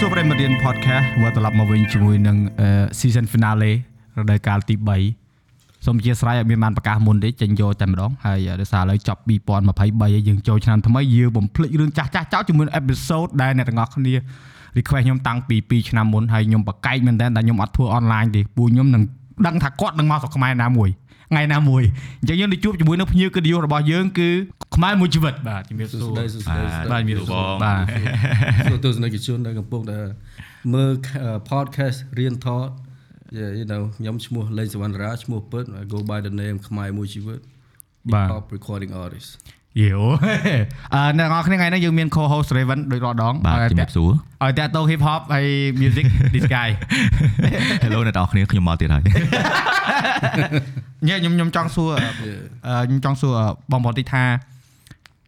សួរប្រិមត្តរៀន podcast មកត្រឡប់មកវិញជាមួយនឹង season finale រដូវកាលទី3សូមអធិស្ឋានឲ្យមានបានប្រកាសមុនទេចេញយកតែម្ដងហើយដោយសារឥឡូវចប់2023ហើយយើងចូលឆ្នាំថ្មីយើងបំភ្លេចរឿងចាស់ចាស់ចោលជាមួយ episode ដែលអ្នកទាំងអស់គ្នា request ខ្ញុំតាំងពី2ឆ្នាំមុនហើយខ្ញុំបកកែកមែនតើតែខ្ញុំអត់ធ្វើ online ទេពូខ្ញុំនឹងដឹងថាគាត់នឹងមកស្រុកខ្មែរណាមួយថ្ងៃណាមួយអញ្ចឹងយើងទៅជួបជាមួយនឹងភ្ញៀវកិត្តិយសរបស់យើងគឺ ខ្មែរមួយជីវិតបាទជំរាបសួរសួស្ដីសួស្ដីបាទជំរាបសួរបាទសួរទស្សនិកជនដែលកំពុងតែមើល podcast រៀនថត Yeah you know ខ្ញុំឈ្មោះលេងសវណ្ណរាឈ្មោះពិត I go by the name ខ្មែរមួយជីវិតបាទ Hip Hop recording artist យេអូអឺអ្នកនរគ្នាថ្ងៃនេះយើងមាន co-host Raven ដូចរាល់ដងបាទជំរាបសួរឲ្យតាក់ទង hip hop ហើយ music this guy Hello អ្នកនរគ្នាខ្ញុំមកទៀតហើយញ៉ែខ្ញុំខ្ញុំចង់សួរអឺខ្ញុំចង់សួរបងប្អូនតិចថា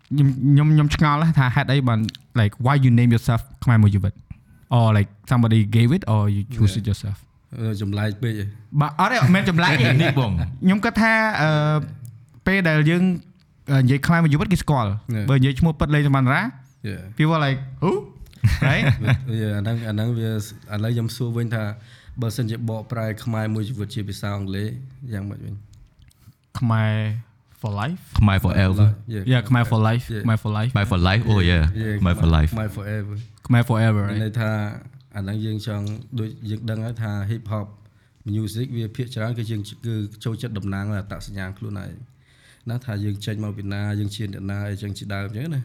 ខ្ញុំខ្ញុំខ្ញុំឆ្ងល់ណាថាហេតុអីបាន like why you name yourself ខ្មែរមួយជីវិត or like somebody gave it or you choose it yourself អឺចម្លែកពេកឯងបាទអត់ទេអត់មែនចម្លែកទេនេះបងខ្ញុំគិតថាអឺពេលដែលយើងនិយាយខ្មែរមួយជីវិតគេស្គាល់បើនិយាយឈ្មោះពិតលេងសមណ្ណរា Yeah people like who right វាអាហ្នឹងអាហ្នឹងវាឥឡូវខ្ញុំសួរវិញថាបើសិនជាបកប្រែខ្មែរមួយជីវិតជាភាសាអង់គ្លេសយ៉ាងម៉េចវិញខ្មែរ for life ខ្មែរ forever yeah ខ្មែរ for life Yeah. ខ្មែរ for life ខ្មែរ for life អូ yeah ខ្មែរ for life ខ្មែរ forever ខ្មែរ forever មាន right? ន័យថាអាហ្នឹងយើងចង់ដូចយើងដឹងហើយថា hip hop music វាភាគច្រើនគឺយើងគឺចូលចិត្តតំណាងឲ្យអត្តសញ្ញាណខ្លួនឯងណាថាយើងចេញមកពីណាយើងជាអ្នកណាអីចឹងជាដើមចឹងណា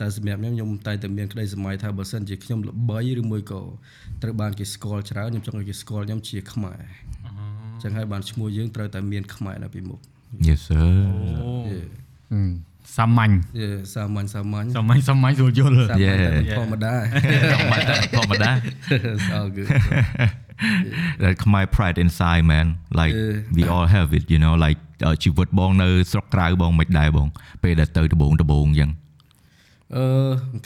តែសម្រាប់ខ្ញុំខ្ញុំតែតែមានក្តីសម័យថាបើសិនជាខ្ញុំល្បីឬមួយក៏ត្រូវបានគេស្គាល់ច្រើនខ្ញុំចង់ឲ្យគេស្គាល់ខ្ញុំជាខ្មែរចឹងហើយបានឈ្មោះយើងត្រូវតែមានខ្មែរនៅពីមុខ Yes sir យេហឹមសាមញ្ញយេសាមញ្ញសាមញ្ញសាមញ្ញសាមញ្ញស្រួលយល់សាមញ្ញ Yeah. តែមិនធម្មតាធម្មតាធម្មតា It's all good that ខ្មែរ pride inside man like Yeah. we all have it you know like អឺជីវិតបងនៅស្រុកក្រៅបងមិនដែរបង ពេលដែលទៅដំបងដំបងអញ្ចឹងអឺ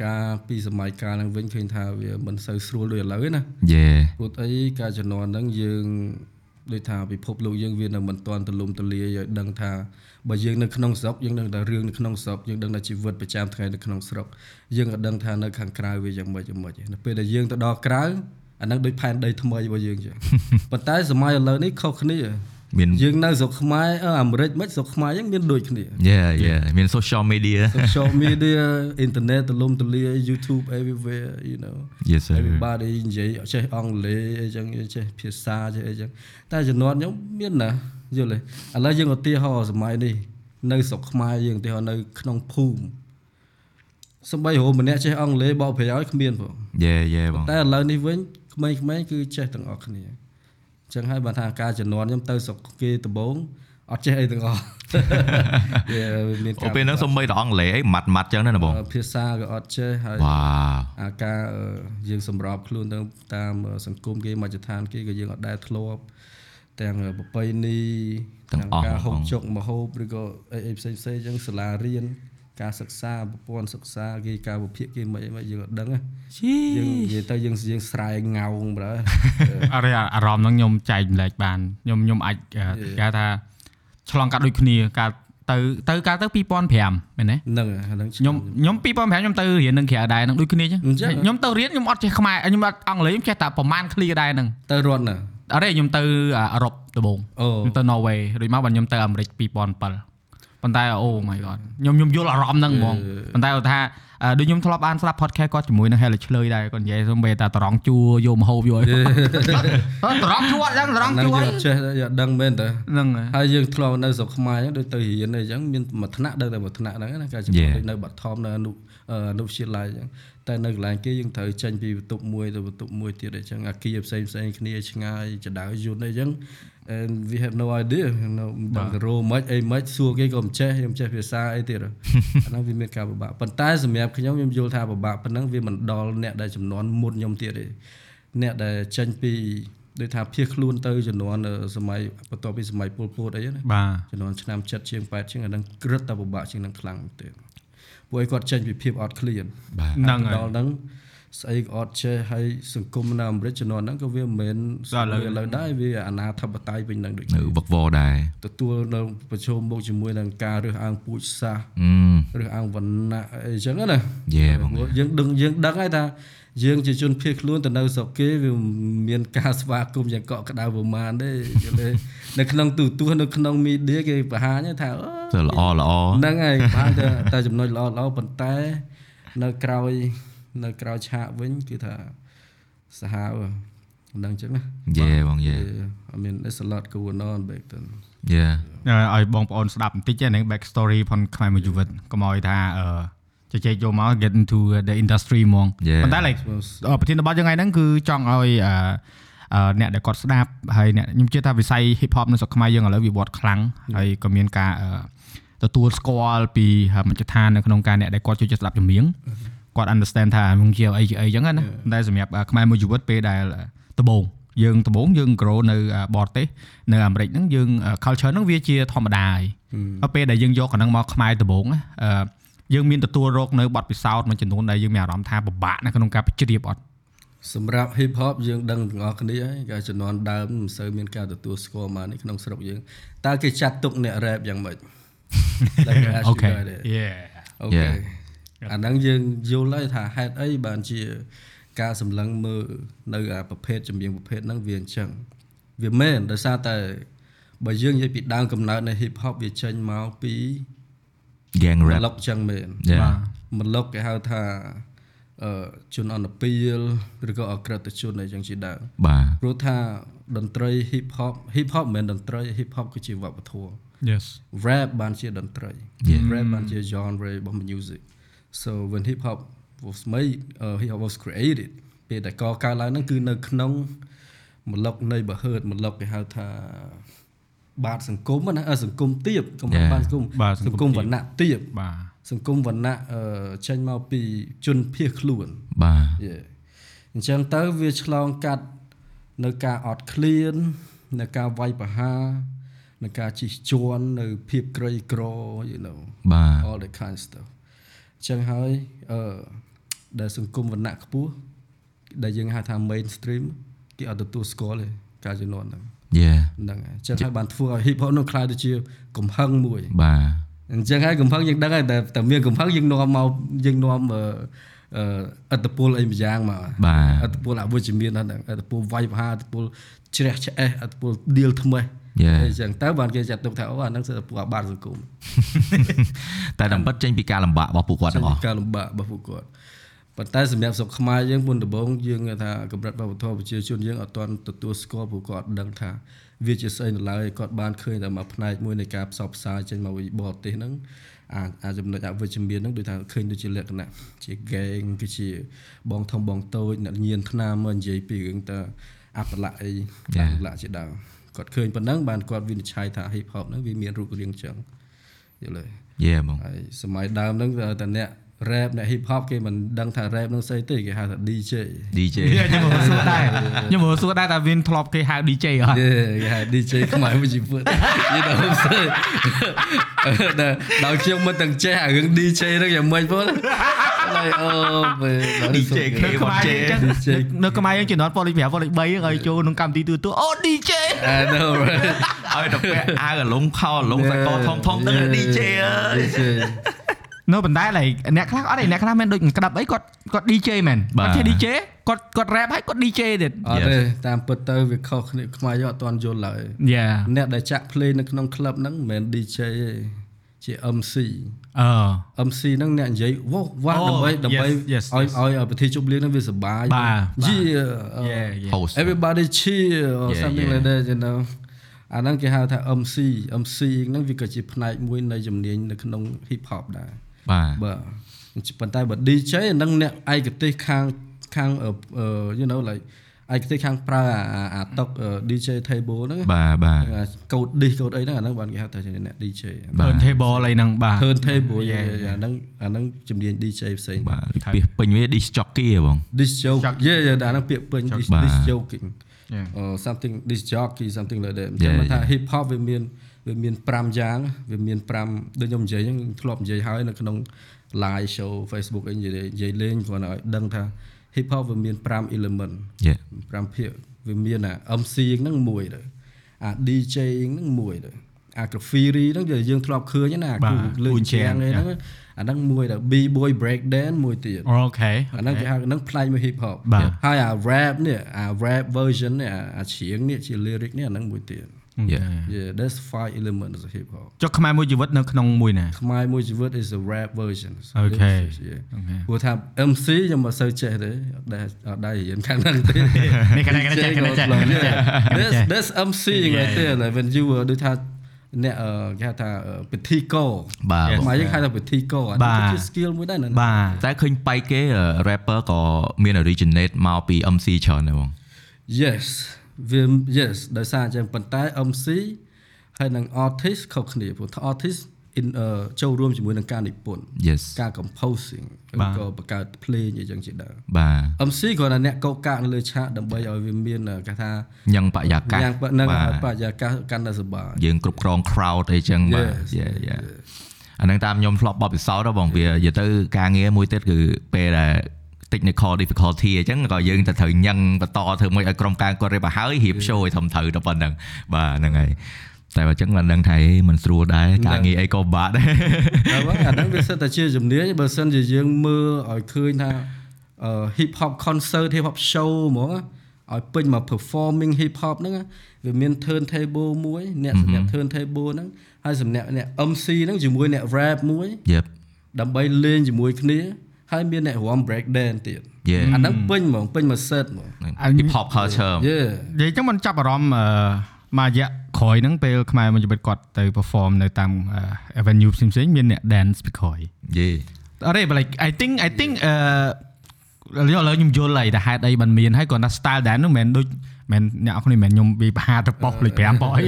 ការពីសម័យកាលហ្នឹងវិញឃើញថាវាមិនសូវស្រួលដូចឥឡូវទេណា Yeah ព្រោះអីការជំនាន់ហ្នឹងយើង ដូចថាពិភពលោកយើងវានៅមិនទាន់ទូលំទូលាយឲ្យដឹងថាបើយើងនៅក្នុងស្រុកយើងដឹងតែរឿងនៅក្នុងស្រុកយើងដឹងតែជីវិតប្រចាំថ្ងៃនៅក្នុងស្រុកយើងក៏ដឹងថានៅខាងក្រៅវាយ៉ាងម៉េចយ៉ាងម៉េចនៅពេលដែលយើងទៅដល់ក្រៅអាហ្នឹងដូចផែនដីថ្មីរបស់យើងចឹងប៉ុន្តែសម័យឥឡូវនេះខុសគ្នា មានយើងនៅស្រុកខ្មែរអឺអាមេរិកមិនស្រុកខ្មែរយើងមានដូចគ្នា Yeah yeah មាន social media social media internet ទូលំទូលាយ YouTube everywhere you know Yes sir everybody និយាយចេះអង់គ្លេសអីចឹងចេះភាសាចេះអីចឹងតែជំនាន់ខ្ញុំមានណាយល់ទេឥឡូវយើងឧទាហរណ៍សម័យនេះនៅស្រុកខ្មែរយើងឧទាហរណ៍នៅក្នុងភូមិសំបីរោម្នាក់ចេះអង់គ្លេសបកប្រយោជន៍គ្មានផង Yeah yeah បងតែឥឡូវនេះវិញក្មេងៗគឺចេះទាំងអស់គ្នាអញ្ចឹងហើយបានថាការជំនាន់ខ្ញុំទៅស្រុកគេដំបងអត់ចេះអីទាំងអស់វាមានអូពេលហ្នឹងសំបីតអង់គ្លេសអីម៉ាត់ម៉ាត់ចឹងណាបងភាសាក៏អត់ចេះហើយវ៉ាវអាការអឺយើងសម្របខ្លួនទៅតាមអឺសង្គមគេមកចឋានគេក៏យើងអត់ដែលធ្លាប់ទាំងប្រពៃណីការហូបចុកមហូបឬក៏អីអីផ្សេងផ្សេងអញ្ចឹងសាលារៀន ការសិក្សាប្រព័ន្ធសិក្សាគេការវិភាគគេមិនអីមិនយើងអត់ដឹងណាយើងនិយាយទៅយើងយើងស្រែងងោងបើអរិយអារម្មណ៍ហ្នឹងខ្ញុំចែកម្លែកបានខ្ញុំខ្ញុំអាចគេហៅថាឆ្លងកាត់ដូចគ្នាកាលទៅទៅកាលទៅ2005មែនទេហ្នឹងហ្នឹងខ្ញុំខ្ញុំ2005ខ្ញុំទៅរៀននឹងក្រៅដែរនឹងដូចគ្នាចឹងអញ្ចឹងខ្ញុំទៅរៀនខ្ញុំអត់ចេះខ្មែរខ្ញុំអត់អង់គ្លេសខ្ញុំចេះតែប្រមាណ clear ដែរហ្នឹងទៅរត់ណាអត់ទេខ្ញុំទៅអឺរ៉ុបដំបូងអូខ្ញុំទៅ Norway រួចមកបានខ្ញុំទៅអាមេរិក2007 ប៉ុន្តែអូ my god ខ្ញុំខ្ញុំយល់អារម្មណ៍ហ្នឹងហ្មងប៉ុន្តែគាត់ថាអឺដូចខ្ញុំធ្លាប់បានស្ដាប់ podcast គាត់ជាមួយនឹង Hell ឆ្លើយដែរគាត់និយាយសំបីតែតរងជួយកមកហូបយកអីតរងជួអត់ចឹងតរងហ្នឹងជួយើងអីអត់ចេះយើងអត់ដឹងមែនតើហ្នឹងហើយយើងធ្លាប់នៅស្រុកខ្មែរអញ្ចឹងដូចទៅរៀនអីចឹងមានមួយថ្នាក់ដឹងតែមួយថ្នាក់ហ្នឹងណាការជំនាញ Yeah. ដូចនៅបឋមនៅអនុ អឺអនុវិទ្យាល័យអញ្ចឹងតែនៅកន្លែងគេយើងត្រូវចេញពីបន្ទប់មួយទៅបន្ទប់មួយទៀតអញ្ចឹងអាគារផ្សេងផ្សេងគ្នាឆ្ងាយចដៅយន្តអីចឹង and we have no idea នៅដឹងទៅរោមិនអីមិនសួរគេក៏មិនចេះខ្ញុំចេះភាសាអីទៀតហ៎អាហ្នឹងវាមានការពិបាកប៉ុន្តែសម្រាប់ខ្ញុំខ្ញុំយល់ថាពិបាកប៉ុណ្ណឹងវាមិនដល់អ្នកដែលចំនួនមុនខ្ញុំទៀតទេអ្នកដែលចេញពីដូចថាភៀសខ្លួនទៅចំនួនអឺសម័យបន្ទាប់ពីសម័យពលពតអីណាបាទចំនួនឆ្នាំ7ជាង8ជាងអាហ្នឹងក្រឹតតែពិបាកជាងហ្នឹងខ្លាំងទេ ពួកឯងគាត់ចេញពីភាពអត់ឃ្លានបាទហ្នឹងហើយដល់ហ្នឹងស្អីក៏អត់ចេះហើយសង្គមនៅអាមេរិកចំនួនហ្នឹងក៏វាមិនមែនដល់ឥឡូវឥឡូវដែរវាអាណាធិបតេយ្យវិញហ្នឹងដូចនៅវឹកវរដែរទទួលនៅប្រជុំមុខជាមួយនឹងការរើសអើងពូជសាសន៍អឺឬអង្គវណ្ណៈអីចឹងណា Yeah បងព្រោះយើងដឹងយើងដឹងហើយថា យើងជាជនភៀសខ្លួនទៅនៅស្រុកគេវាមានការស្វាគមន៍យ៉ាងកក់ក្ដៅប្រមាណទេយល់ទេនៅក្នុងទូទស្សន៍នៅក្នុងមីឌាគេបង្ហាញថាអូទៅល្អល្អហ្នឹងហើយបានតែតែចំណុចល្អល្អប៉ុន្តែនៅក្រោយនៅក្រោយឆាកវិញគឺថាសាហាវមិនដឹងចឹងណាយេបងយេ I mean there's a lot going on back then យេឲ្យបងប្អូនស្ដាប់បន្តិចហ្នឹង back story ផងខ្មែរមួយជីវិតកុំឲ្យថាអឺ ជជែកចូលមក get into the industry ហ្មង Yeah. ប៉ុន្តែ like អឺប្រធានបទយើងថ្ងៃហ្នឹងគឺចង់ឲ្យអឺអឺអ្នកដែលគាត់ស្ដាប់ហើយអ្នកខ្ញុំជឿថាវិស័យ hip hop នៅស្រុកខ្មែរយើងឥឡូវវាវត្តខ្លាំងហើយក៏មានការអឺទទួលស្គាល់ពីមជ្ឈដ្ឋាននៅក្នុងការអ្នកដែលគាត់ចូលចិត្តស្ដាប់ចម្រៀងគាត់ understand ថាมึงជាអីជាអីចឹងណាតែសម្រាប់អឺខ្មែរមួយជីវិតពេលដែលដំបូងយើងដំបូងយើង grow នៅអឺបរទេសនៅអាមេរិកហ្នឹងយើងអឺ culture ហ្នឹងវាជាធម្មតាហើយហើយពេលដែលយើងយកកណ្ដឹងមកខ្មែរដំបូងណាអឺ យើងមានទទួលរកនៅបទពិសោធន៍មួយចំនួនដែលយើងមានអារម្មណ៍ថាពិបាកនៅក្នុងការបញ្ជ្រាបអត់សម្រាប់ hip hop យើងដឹងទាំងអស់គ្នាហើយកាលជំនាន់ដើមមិនសូវមានការទទួលស្គាល់មកនេះក្នុងស្រុកយើងតើគេចាត់ទុកអ្នក rap យ៉ាងម៉េច Like I ask you Okay guys that. yeah អូខេអាហ្នឹងយើងយល់ហើយថាហេតុអីបានជាការសម្លឹងមើលនៅអាប្រភេទចម្រៀងប្រភេទហ្នឹងវាអញ្ចឹងវាមែនដោយសារតែបើយើងនិយាយពីដើមកំណើតនៃ hip hop វាចេញមកពី gang ម rap លុកអញ្ចឹងមែន Yeah មលុកគេហៅថាអឺជនអន្តពាលឬក៏អក្រិតជនអីចឹងជាដើមបាទព្រោះថាតន្ត្រី hip hop hip hop មិនមែនតន្ត្រី hip hop គឺជាវប្បធម៌ yes rap បានជាតន្ត្រី Yeah. rap បានជា genre របស់ music so when hip hop was made uh, hip hop was created ពេលដែលកកើតឡើងហ្នឹងគឺនៅក្នុងមលុកនៃបហឺតមលុកគេហៅថា បាតសង្គមណាអឺសង្គមទៀបកុំ Yeah. បាទសង្គមបាទសង្គមសង្គមវណ្ណៈទៀបបាទសង្គមវណ្ណៈអឺចេញមកពីជនភៀសខ្លួនបាទយេអញ្ចឹងទៅវាឆ្លងកាត់នៅការអត់ឃ្លាននៅការវាយប្រហារនៅការជិះជាន់នៅភាពក្រីក្រ you know បាទ all that kind of stuff អញ្ចឹងហើយអឺដែលសង្គមវណ្ណៈខ្ពស់ដែលយើងហៅថា mainstream គេអត់ទទួលស្គាល់ទេការជំនាន់ហ្នឹង យេហ្នឹងហើយអញ្ចឹងហើយបានធ្វើឲ្យ hip hop នោះក្លាយទៅជាកំហឹងមួយបាទអញ្ចឹងហើយកំផឹងយើងដឹងហើយតែតែមានកំផឹងយើងនាំមកយើងនាំអឺអឺអត្តពលអីម្យ៉ាងមកបាទអត្តពលអវិជ្ជមានហ្នឹងអត្តពលវាយប្រហារអត្តពលជ្រះឆ្អេះអត្តពលឌីលថ្មេះ Yeah. អញ្ចឹងទៅបានគេចាត់ទុកថាអូអាហ្នឹងគឺពួកអាបាតសង្គមតែតាមពិតចេញពីការលំបាករបស់ពួកគាត់ទាំងអស់ការលំបាករបស់ពួកគាត់ ប៉ុន្តែសម្រាប់ស្រុកខ្មែរយើងមុនដំបូងយើងថាកម្រិតវប្បធម៌ប្រជាជនយើងអត់ទាន់ទទួលស្គាល់ពួកគាត់ដឹងថាវាជាស្អីនៅឡើយគាត់បានឃើញតែមួយផ្នែកមួយនៃការផ្សព្វផ្សាយចេញមកពីបរទេសហ្នឹងអាអាចំណុចអវិជ្ជមានហ្នឹងដូចថាឃើញដូចជាលក្ខណៈជា gang គឺជាបងធំបងតូចអ្នកញៀនថ្នាំមកនិយាយពីរឿងតើអបលៈអីអបលៈជាដើមគាត់ឃើញប៉ុណ្ណឹងបានគាត់វិនិច្ឆ័យថា hip hop ហ្នឹងវាមានរូបរាងចឹងយល់ទេយេបងហើយសម័យដើមហ្នឹងតែអ្នក rap អ្នក hip hop គេមិនដឹងថា rap ហ្នឹងស្អីទេគេហៅថា DJ DJ ខ្ញុំមកសួរដែរខ្ញុំមកសួរដែរថាវាធ្លាប់គេហៅ DJ អត់យេគេហៅ DJ ខ្មែរមួយជីវិត you know what I'm saying ដល់ដល់ខ្ញុំមិនទាំងចេះអារឿង DJ ហ្នឹងយ៉ាងម៉េចបងឡើយអូបែរ DJ គេនៅខ្មែរយើងចឹង DJ នៅខ្មែរយើងជំនាន់ប៉ុលី5ប៉ុលី3ហ្នឹងឲ្យចូលក្នុងកម្មវិធីទូទៅអូ DJ I know right ឲ្យទៅពាក់អាវអាលងខោអាលងសាកធំធំទៅ DJ អើយ DJ នៅបណ្ដាលហើយអ្នកខ្លះអត់ទេអ្នកខ្លះមិនដូចក្តាប់អីគាត់គាត់ DJ មែនបាទគាត់ជា DJ គាត់គាត់ rap ហើយគាត់ DJ ទៀតអត់ទេតាមពិតទៅវាខុសគ្នាខ្មែរយើងអត់ទាន់យល់ឡើយ Yeah អ្នកដែលចាក់ play នៅក្នុង club ហ្នឹងមិនមែន DJ ទេជា MC អឺ MC ហ្នឹងអ្នកនិយាយវ៉ាវ៉ាអូដើម្បីដើម្បី yes, yes, ឲ្យ yes. ឲ្យប្រទេសជប់លៀងហ្នឹងវាសុបាយបាទ Yeah uh, Yeah yeah host everybody cheer or Yeah, something yeah. like that you know អាហ្នឹងគេហៅថា MC MC ហ្នឹងវាក៏ជាផ្នែកមួយនៃជំនាញនៅក្នុង hip hop ដែរ បាទបាទប៉ុន្តែបើ DJ អាហ្នឹងអ្នកឯកទេសខាងខាងអឺអឺ you know like ឯកទេសខាងប្រើអាអាអាតុកអឺ DJ table ហ្នឹងបាទបាទអាកូដ dish កូដអីហ្នឹងអាហ្នឹងបានគេហៅថាជាអ្នក DJ បាទ turntable អីហ្នឹងបាទ turn table Yeah, yeah, yeah, អាហ្នឹងអាហ្នឹងជំនាញ DJ ផ្សេងបាទពីពេញវា disc jockey ហ៎បង this joke Joke. yeah yeah អាហ្នឹងពាក្យពេញ this បាទ this joking Yeah. or something this jockey something like that អញ្ចឹង Yeah, មកថា yeah. hip hop វាមាន វាមាន5យ៉ាងវាមាន5ដូចខ្ញុំនិយាយហ្នឹងធ្លាប់និយាយហើយនៅក្នុង live show Facebook អីនិយាយនិយាយលេងគ្រាន់តែឲ្យដឹងថា hip hop វាមាន5 element យេ5ភាគវាមានអា MC ហ្នឹងមួយទៅអា DJ ហ្នឹងមួយទៅអា graffiti ហ្នឹងគឺយើងធ្លាប់ឃើញណាបាទគូលើគូកជាជាងងហ្នឹងអាហ្នឹងមួយដែល B boy break dance មួយទៀតអូខេអាហ្នឹងគេហៅហ្នឹងផ្នែកមួយ hip hop បាទហើយអា rap នេះអា rap version នេះអាអាច្រៀងនេះជា lyric នេះអាហ្នឹងមួយទៀត Yeah. yeah that's five elements of hip hop ចុះខ្មែរមួយជីវិតនៅក្នុងមួយណាខ្មែរមួយជីវិត is a rap version Okay. yeah អូខេព្រោះថា MC ខ្ញុំមិនសូវចេះទេអត់ដែរអត់ដែររៀនខាងហ្នឹងទេនេះកណ្ដាលកណ្ដាលចេះកណ្ដាលចេះកណ្ដាលចេះ This this MC ហ្នឹងទេ like when you were ដូចថាអ្នកអឺគេហៅថាអឺពិធីករបាទ Yes. មកយើងហៅថាពិធីករអាបាទនេះជា skill មួយដែរណាបាទតែឃើញបែកគេ rapper ក៏មាន originate មកពី MC ច្រើនដែរបង Yes វា yes ដោយសារអញ្ចឹងប៉ុន្តែ MC ហើយនឹង artist ខុសគ្នាព្រោះថា artist in អឺចូលរួមជាមួយនឹងការនិពន្ធ Yes ការ composing បាទក៏បង្កើតភ្លេងអីចឹងជាដើមបាទ MC គ្រាន់តែអ្នកកោកកាកនៅលើឆាកដើម្បីឲ្យវាមានអឺគេថាញ៉ឹងបរិយាកាសយ៉ាងប៉នឹងបាទបរិយាកាសកាន់តែសប្បាយយើងគ្រប់គ្រង crowd អីចឹងបាទ Yes, Yeah, yeah. អាហ្នឹងតាមខ្ញុំធ្លាប់បបពិសោធន៍ដល់បងវានិយាយទៅការងារមួយទៀតគឺពេលដែល technical difficulty អញ្ចឹងក៏យើងទៅត្រូវញឹងបន្តធ្វើមួយឲ្យក្រុមការគាត់រៀបឲ្យហើយរៀប show ឲ្យធំត្រូវតែប៉ុណ្្នឹងបាទហ្នឹងហើយតែបើអញ្ចឹងមិនដឹងថាអីមិនស្រួលដែរការងារអីក៏ពិបាកដែរតែបើអាហ្នឹងវាសិតតែជាជំនាញបើសិនជាយើងមើលឲ្យឃើញថាអឺ hip hop concert hip hop show ហ្មងឲ្យពេញមក performing hip hop ហ្នឹងវាមាន turntable មួយអ្នកសម្រាប់ turntable ហ្នឹងហើយសម្រាប់អ្នក MC ហ្នឹងជាមួយអ្នក rap មួយយេបដើម្បីលេងជាមួយគ្នា ហើយមានអ្នករាំ break dance ទៀត Yeah. អាហ្នឹងពេញហ្មងពេញមួយ set ហ្មង hip hop culture Yeah និយាយចឹងមិនចាប់អារម្មណ៍អឺមួយរយៈក្រោយហ្នឹងពេលខ្មែរមួយជីវិតគាត់ទៅ perform នៅតាមអឺ avenue ផ្សេងៗមានអ្នក dance ពីក្រោយយេអត់ទេ but like I think I think អឺឥឡូវខ្ញុំយល់ហើយតែហេតុអីបានមានហើយគាត់ថា style dance ហ្នឹងមិនមែនដូច មិនអ្នកនរគ្នាមិនមែនខ្ញុំវាបហាទៅប៉ុសលេខ5ប៉ុសអី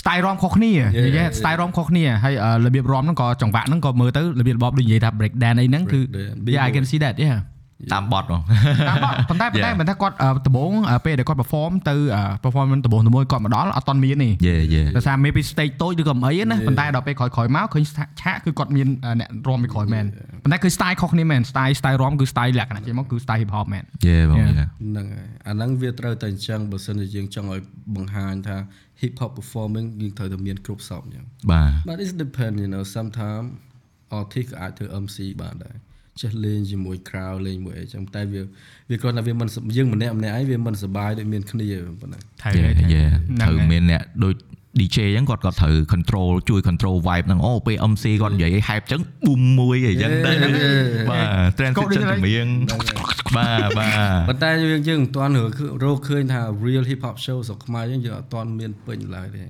style រាំខុសគ្នានិយាយ style រាំខុសគ្នាហើយអឺរបៀបរាំហ្នឹងក៏ចង្វាក់ហ្នឹងក៏មើលទៅរបៀបរបបដូចនិយាយថា break dance អីហ្នឹងគឺ Break dance, yeah I can see that yeah តាមបត់បងតាមបទប៉ុន្តែប៉ុន្តែ Yeah. ប៉ុន្តែគាត់អឺដំបូងអឺពេលដែលគាត់ perform ទៅអឺ performance ដំបូងដំបូងគាត់មកដល់អត់តន់មានទេយេយេដោយសារ maybe stage តូចឬក៏មិនអីណាប៉ុន្តែដល់ពេលក្រោយៗមកឃើញឆាកគឺគាត់មានអឺអ្នករាំពីក្រោយមែនប៉ុន្តែគឺ style ខុសគ្នាមែន style style រាំគឺ style លក្ខណៈជាមកគឺ style hip hop មែនយេបង Yeah. យេហ្នឹងហើយអាហ្នឹងវាត្រូវតែអញ្ចឹងបើសិនជាយើងចង់ឲ្យបង្ហាញថា hip hop performing យើងត្រូវតែមានគ្រប់សពអញ្ចឹងបាទ but it depend you know sometimes artist ក៏អាចធ្វើ MC បានដែរ ចេះលេងជាមួយ crowd លេងមួយអីចឹងតែវាវាគ្រាន់តែវាមិនយើងម្នាក់ម្នាក់ឯងវាមិនសប្បាយដូចមានគ្នាប៉ុណ្ណឹងត្រូវយេហើយយេហ្នឹងត្រូវហើយមានអ្នកដូច DJ អញ្ចឹងគាត់ក៏ត្រូវ control ជួយ control vibe ហ្នឹងអូពេល MC គាត់និយាយឲ្យ hype អញ្ចឹង boom មួយអីចឹងទៅបាទ transition ចម្រៀងបាទបាទប៉ុន្តែយើងយើងមិនទាន់រកឃើញថា real hip hop show ស្រុកខ្មែរយើងយើងអត់ទាន់មានពេញឡើយទេ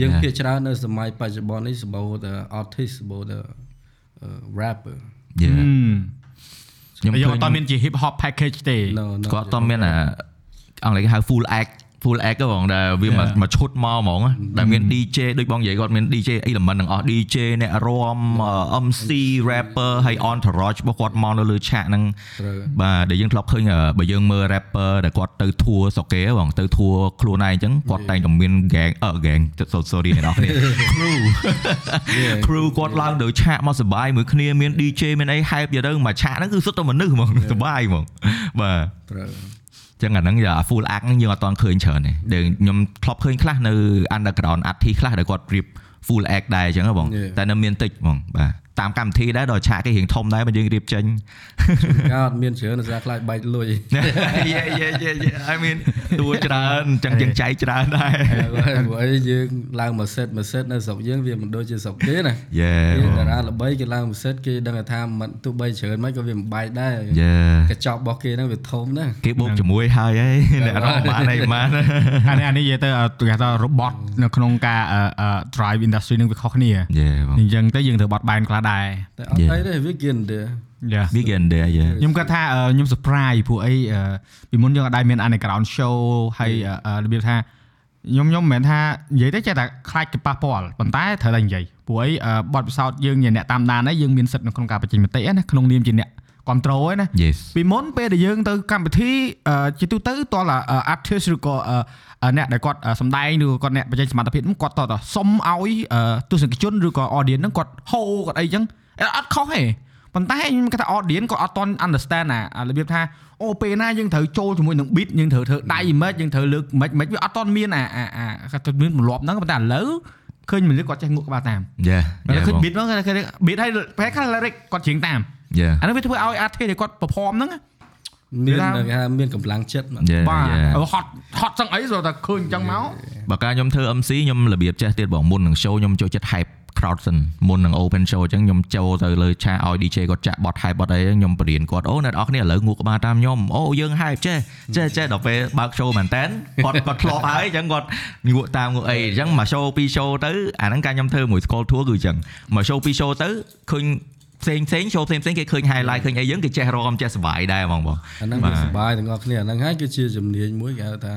យើងភាគច្រើននៅសម័យបច្ចុប្បន្ននេះសម្បូរតែ artist សម្បូរតែ rapper យេហឹមខ្ញុំយើងឃើអញត់តមានជា hip hop package ទេ no no គាត់អត់មានអាអង់គ្លេសគេហៅ full act full act ហ្នឹងបងដែលវាមក Yeah. មកឈុតមកហ្មងដែលមាន DJ ដូចបងនិយាយគាត់មាន DJ element ទាំងអស់ DJ អ្នករាំ MC rapper ហើយ entourage របស់គាត់មកនៅលើឆាកហ្នឹងត្រូវបាទដែលយើងធ្លាប់ឃើញអឺបើយើងមើល rapper ដែលគាត់ទៅធួស្រុកគេបងទៅធួខ្លួនឯងអញ្ចឹងគាត់តែងតែមាន gang អឺ gang sorry អ្នកនរគ្នា crew crew គាត់ឡើងទៅឆាកមកសបាយមួយគ្នាមាន DJ មានអី hype ទៅមកឆាកហ្នឹងគឺសុទ្ធតែមនុស្សហ្មងសបាយហ្មងបាទត្រូវ ចឹងអាហ្នឹងយកអា full act ហ្នឹងយើងអត់ទាន់ឃើញច្រើនទេដែលខ្ញុំធ្លាប់ឃើញខ្លះនៅ underground artist ខ្លះដែលគាត់រៀប full act ដែរអញ្ចឹងហ៎បង Yeah. តែនៅមានតិចបងបាទ តាមកម្មវិធីដែរដល់ឆាកគេរៀងធំដែរបើយើងរៀបចេញការអត់មានច្រើនសារខ្លាចបែកលុយយេយេយេយេ I mean តួច្រើនអញ្ចឹងយើងចែកច្រើនដែរព្រោះអីយើងឡើងមួយសេតមួយសេតនៅស្រុកយើងវាមិនដូចជាស្រុកគេណាយេគេតារាល្បីគេឡើងមួយសេតគេដឹងថាមិនទោះបីច្រើនមិនក៏វាមិនបែកដែរយេកញ្ចក់របស់គេហ្នឹងវាធំណាស់គេបូកជាមួយហើយហីអ្នករកបានអីបានអានេះអានេះនិយាយទៅអឺគេថា robot នៅក្នុងការអឺអឺ drive industry នឹងវាខុសគ្នាយេបងអញ្ចឹងទៅយើងត្រូវបត់បែនខ្លះដែរតែអត់ Yeah. អីទេវាគៀនទេ Yes វាគេអណ្ដែរយេខ្ញុំគាត់ថាអឺខ្ញុំ surprise ព្រោះអីអឺពីមុនយើងអត់ដែរមាន underground show ហើយអឺអឺរបៀបថាខ្ញុំខ្ញុំមិនមែនថានិយាយទៅចេះតែខ្លាចទៅប៉ះពាល់ប៉ុន្តែត្រូវតែនិយាយព្រោះអីអឺបទពិសោធន៍យើងជាអ្នកតាមដានហើយយើងមានសិទ្ធិនៅក្នុងការបញ្ចេញមតិណាក្នុងនាមជាអ្នក គ្រប់គ្រងឯណា Yes ពីមុនពេលដែលយើងទៅកម្មវិធីអឺជាទូទៅតល artist ឬក៏អឺអឺអ្នកដែលគាត់អឺសម្ដែងឬក៏គាត់អ្នកបច្ចេកសមត្ថភាពហ្នឹងគាត់តតសុំឲ្យអឺទស្សនិកជនឬក៏ audience ហ្នឹងគាត់ហៅគាត់អីចឹងអត់ខុសទេប៉ុន្តែខ្ញុំគាត់ថា audience គាត់អត់តន់ understand ណាអារបៀបថាអូពេលណាយើងត្រូវចូលជាមួយនឹង beat យើងត្រូវធ្វើដៃ image យើងត្រូវលើក image មិនវាអត់តន់មានអាអាអាគាត់ទៅមានទម្លាប់ហ្នឹងប៉ុន្តែឥឡូវឃើញមនុស្សគាត់ចេះងក់ក្បាលតាម Yeah តែ yeah ឃើញបង beat ហ្នឹងគេ beat ហើយប្រហែលខ្លះ lyric គាត់ច្រៀងតាម Yeah អានោះវាធ្វើឲ្យ artist ដែលគាត់ perform ហ្នឹងមានថាគេថាមានកម្លាំងចិត្តមក Yeah បាទ yeah ហត់ហត់សឹងអីស្រួលតែឃើញអញ្ចឹងមកបើការខ្ញុំធ្វើ MC ខ្ញុំរបៀបចេះទៀតបងមុននឹង show ខ្ញុំចូលចិត្ត hype crowd សិនមុននឹង open show អញ្ចឹងខ្ញុំចូលទៅលើឆាកឲ្យ DJ គាត់ចាក់បត់ hype បត់អីហ្នឹងខ្ញុំបរៀនគាត់អូអ្នកនរគ្នាឥឡូវងក់ក្បាលតាមខ្ញុំអូយើង hype ចេះចេះចេះដល់ពេលបើក show មែនតើគាត់គាត់ធ្លាប់ហើយអញ្ចឹងគាត់ងក់តាមងក់អីអញ្ចឹងមក show ពីរ show ទៅអាហ្នឹងការខ្ញុំធ្វើមួយ school tour គឺអញ្ចឹងមក show ពីរ show ទៅឃើញ ផ្សេងផ្សេង show ផ្សេងផ្សេងគេឃើញ highlight ឃើញអីយើងគេចេះរមចេះសប្បាយដែរហ្មងបងអាហ្នឹងវាសុបាយទាំងអស់គ្នាអាហ្នឹងហើយគឺជាជំនាញមួយគេហៅថា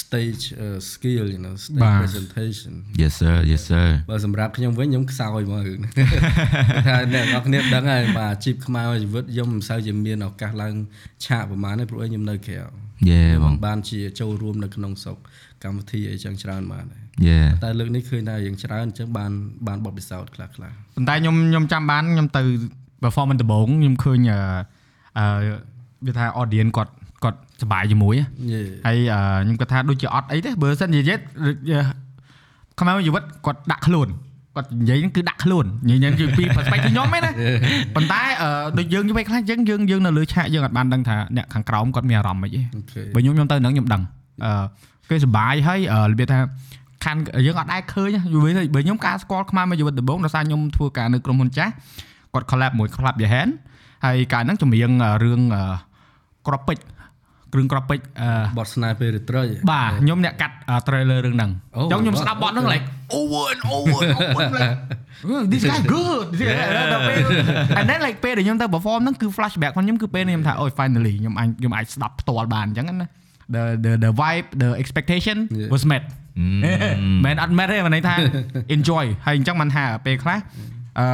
stage uh, skill you know stage បាទ presentation Yes sir yes sir បើសម្រាប់ខ្ញុំវិញខ្ញុំខ្សោយមករឿងហ្នឹងថាអ្នកនរគ្នាដឹងហើយបាទអាជីពខ្មែរជីវិតខ្ញុំមិនសូវជាមានឱកាសឡើងឆាកប្រហែលទេព្រោះខ្ញុំនៅក្រៅ Yeah បងមិនបានជាចូលរួមនៅក្នុងស្រុកកម្មវិធីអីចឹងច្រើនបានដែរ Yeah តែលើកនេះឃើញថាយើងច្រើនអញ្ចឹងបានបានបទពិសោធន៍ខ្លះខ្លះប៉ុន្តែខ្ញុំខ្ញុំចាំបានខ្ញុំទៅ performance ដំបូងខ្ញុំឃើញអឺអឺវាថា audience គាត់គាត់សប្បាយជាមួយហ៎យេហើយអឺខ្ញុំគាត់ថាដូចជាអត់អីទេបើសិននិយាយខ្មែរជីវិតគាត់ដាក់ខ្លួនគាត់និយាយហ្នឹងគឺដាក់ខ្លួននិយាយហ្នឹងគឺពី perspective ខ្ញុំឯណាប៉ុន្តែអឺដូចយើងនិយាយខ្លះយើងយើងយើងនៅលើឆាកយើងអត់បានដឹងថាអ្នកខាងក្រោមគាត់មានអារម្មណ៍មិនទេអូខេបើខ្ញុំខ្ញុំទៅហ្នឹងខ្ញុំដឹងអឺគេសប្បាយហើយអឺរបៀបថា ខាន់យើងអត់ដែរឃើញណាយូរវិញបើខ្ញុំការស្គាល់ខ្មែរមួយជីវិតដំបូងដោយសារខ្ញុំធ្វើការនៅក្រុមហ៊ុនចាស់គាត់ collab មួយ Club Your Hand ហើយកាលហ្នឹងចម្រៀងអឺរឿងអឺក្របពេជ្រគ្រឿងក្របពេជ្រអឺបទស្នេហ៍ពេលរាត្រីបាទខ្ញុំអ្នកកាត់ trailer រឿងហ្នឹងអូអញ្ចឹងខ្ញុំបាទស្ដាប់បទហ្នឹង like over and over and over like "Oh, this guy good This guy- ដល់ពេល and then like ពេលដែលខ្ញុំទៅ perform ហ្នឹងគឺ flashback របស់ខ្ញុំគឺពេលខ្ញុំថាអូយ finally ខ្ញុំអាចខ្ញុំអាចស្ដាប់ផ្ទាល់បានអញ្ចឹងណា the the the vibe the expectation Yeah. was met មែនអត់មែនទេមិនន័យថា enjoy ហើយអញ្ចឹងមិនថាពេលខ្លះអឺ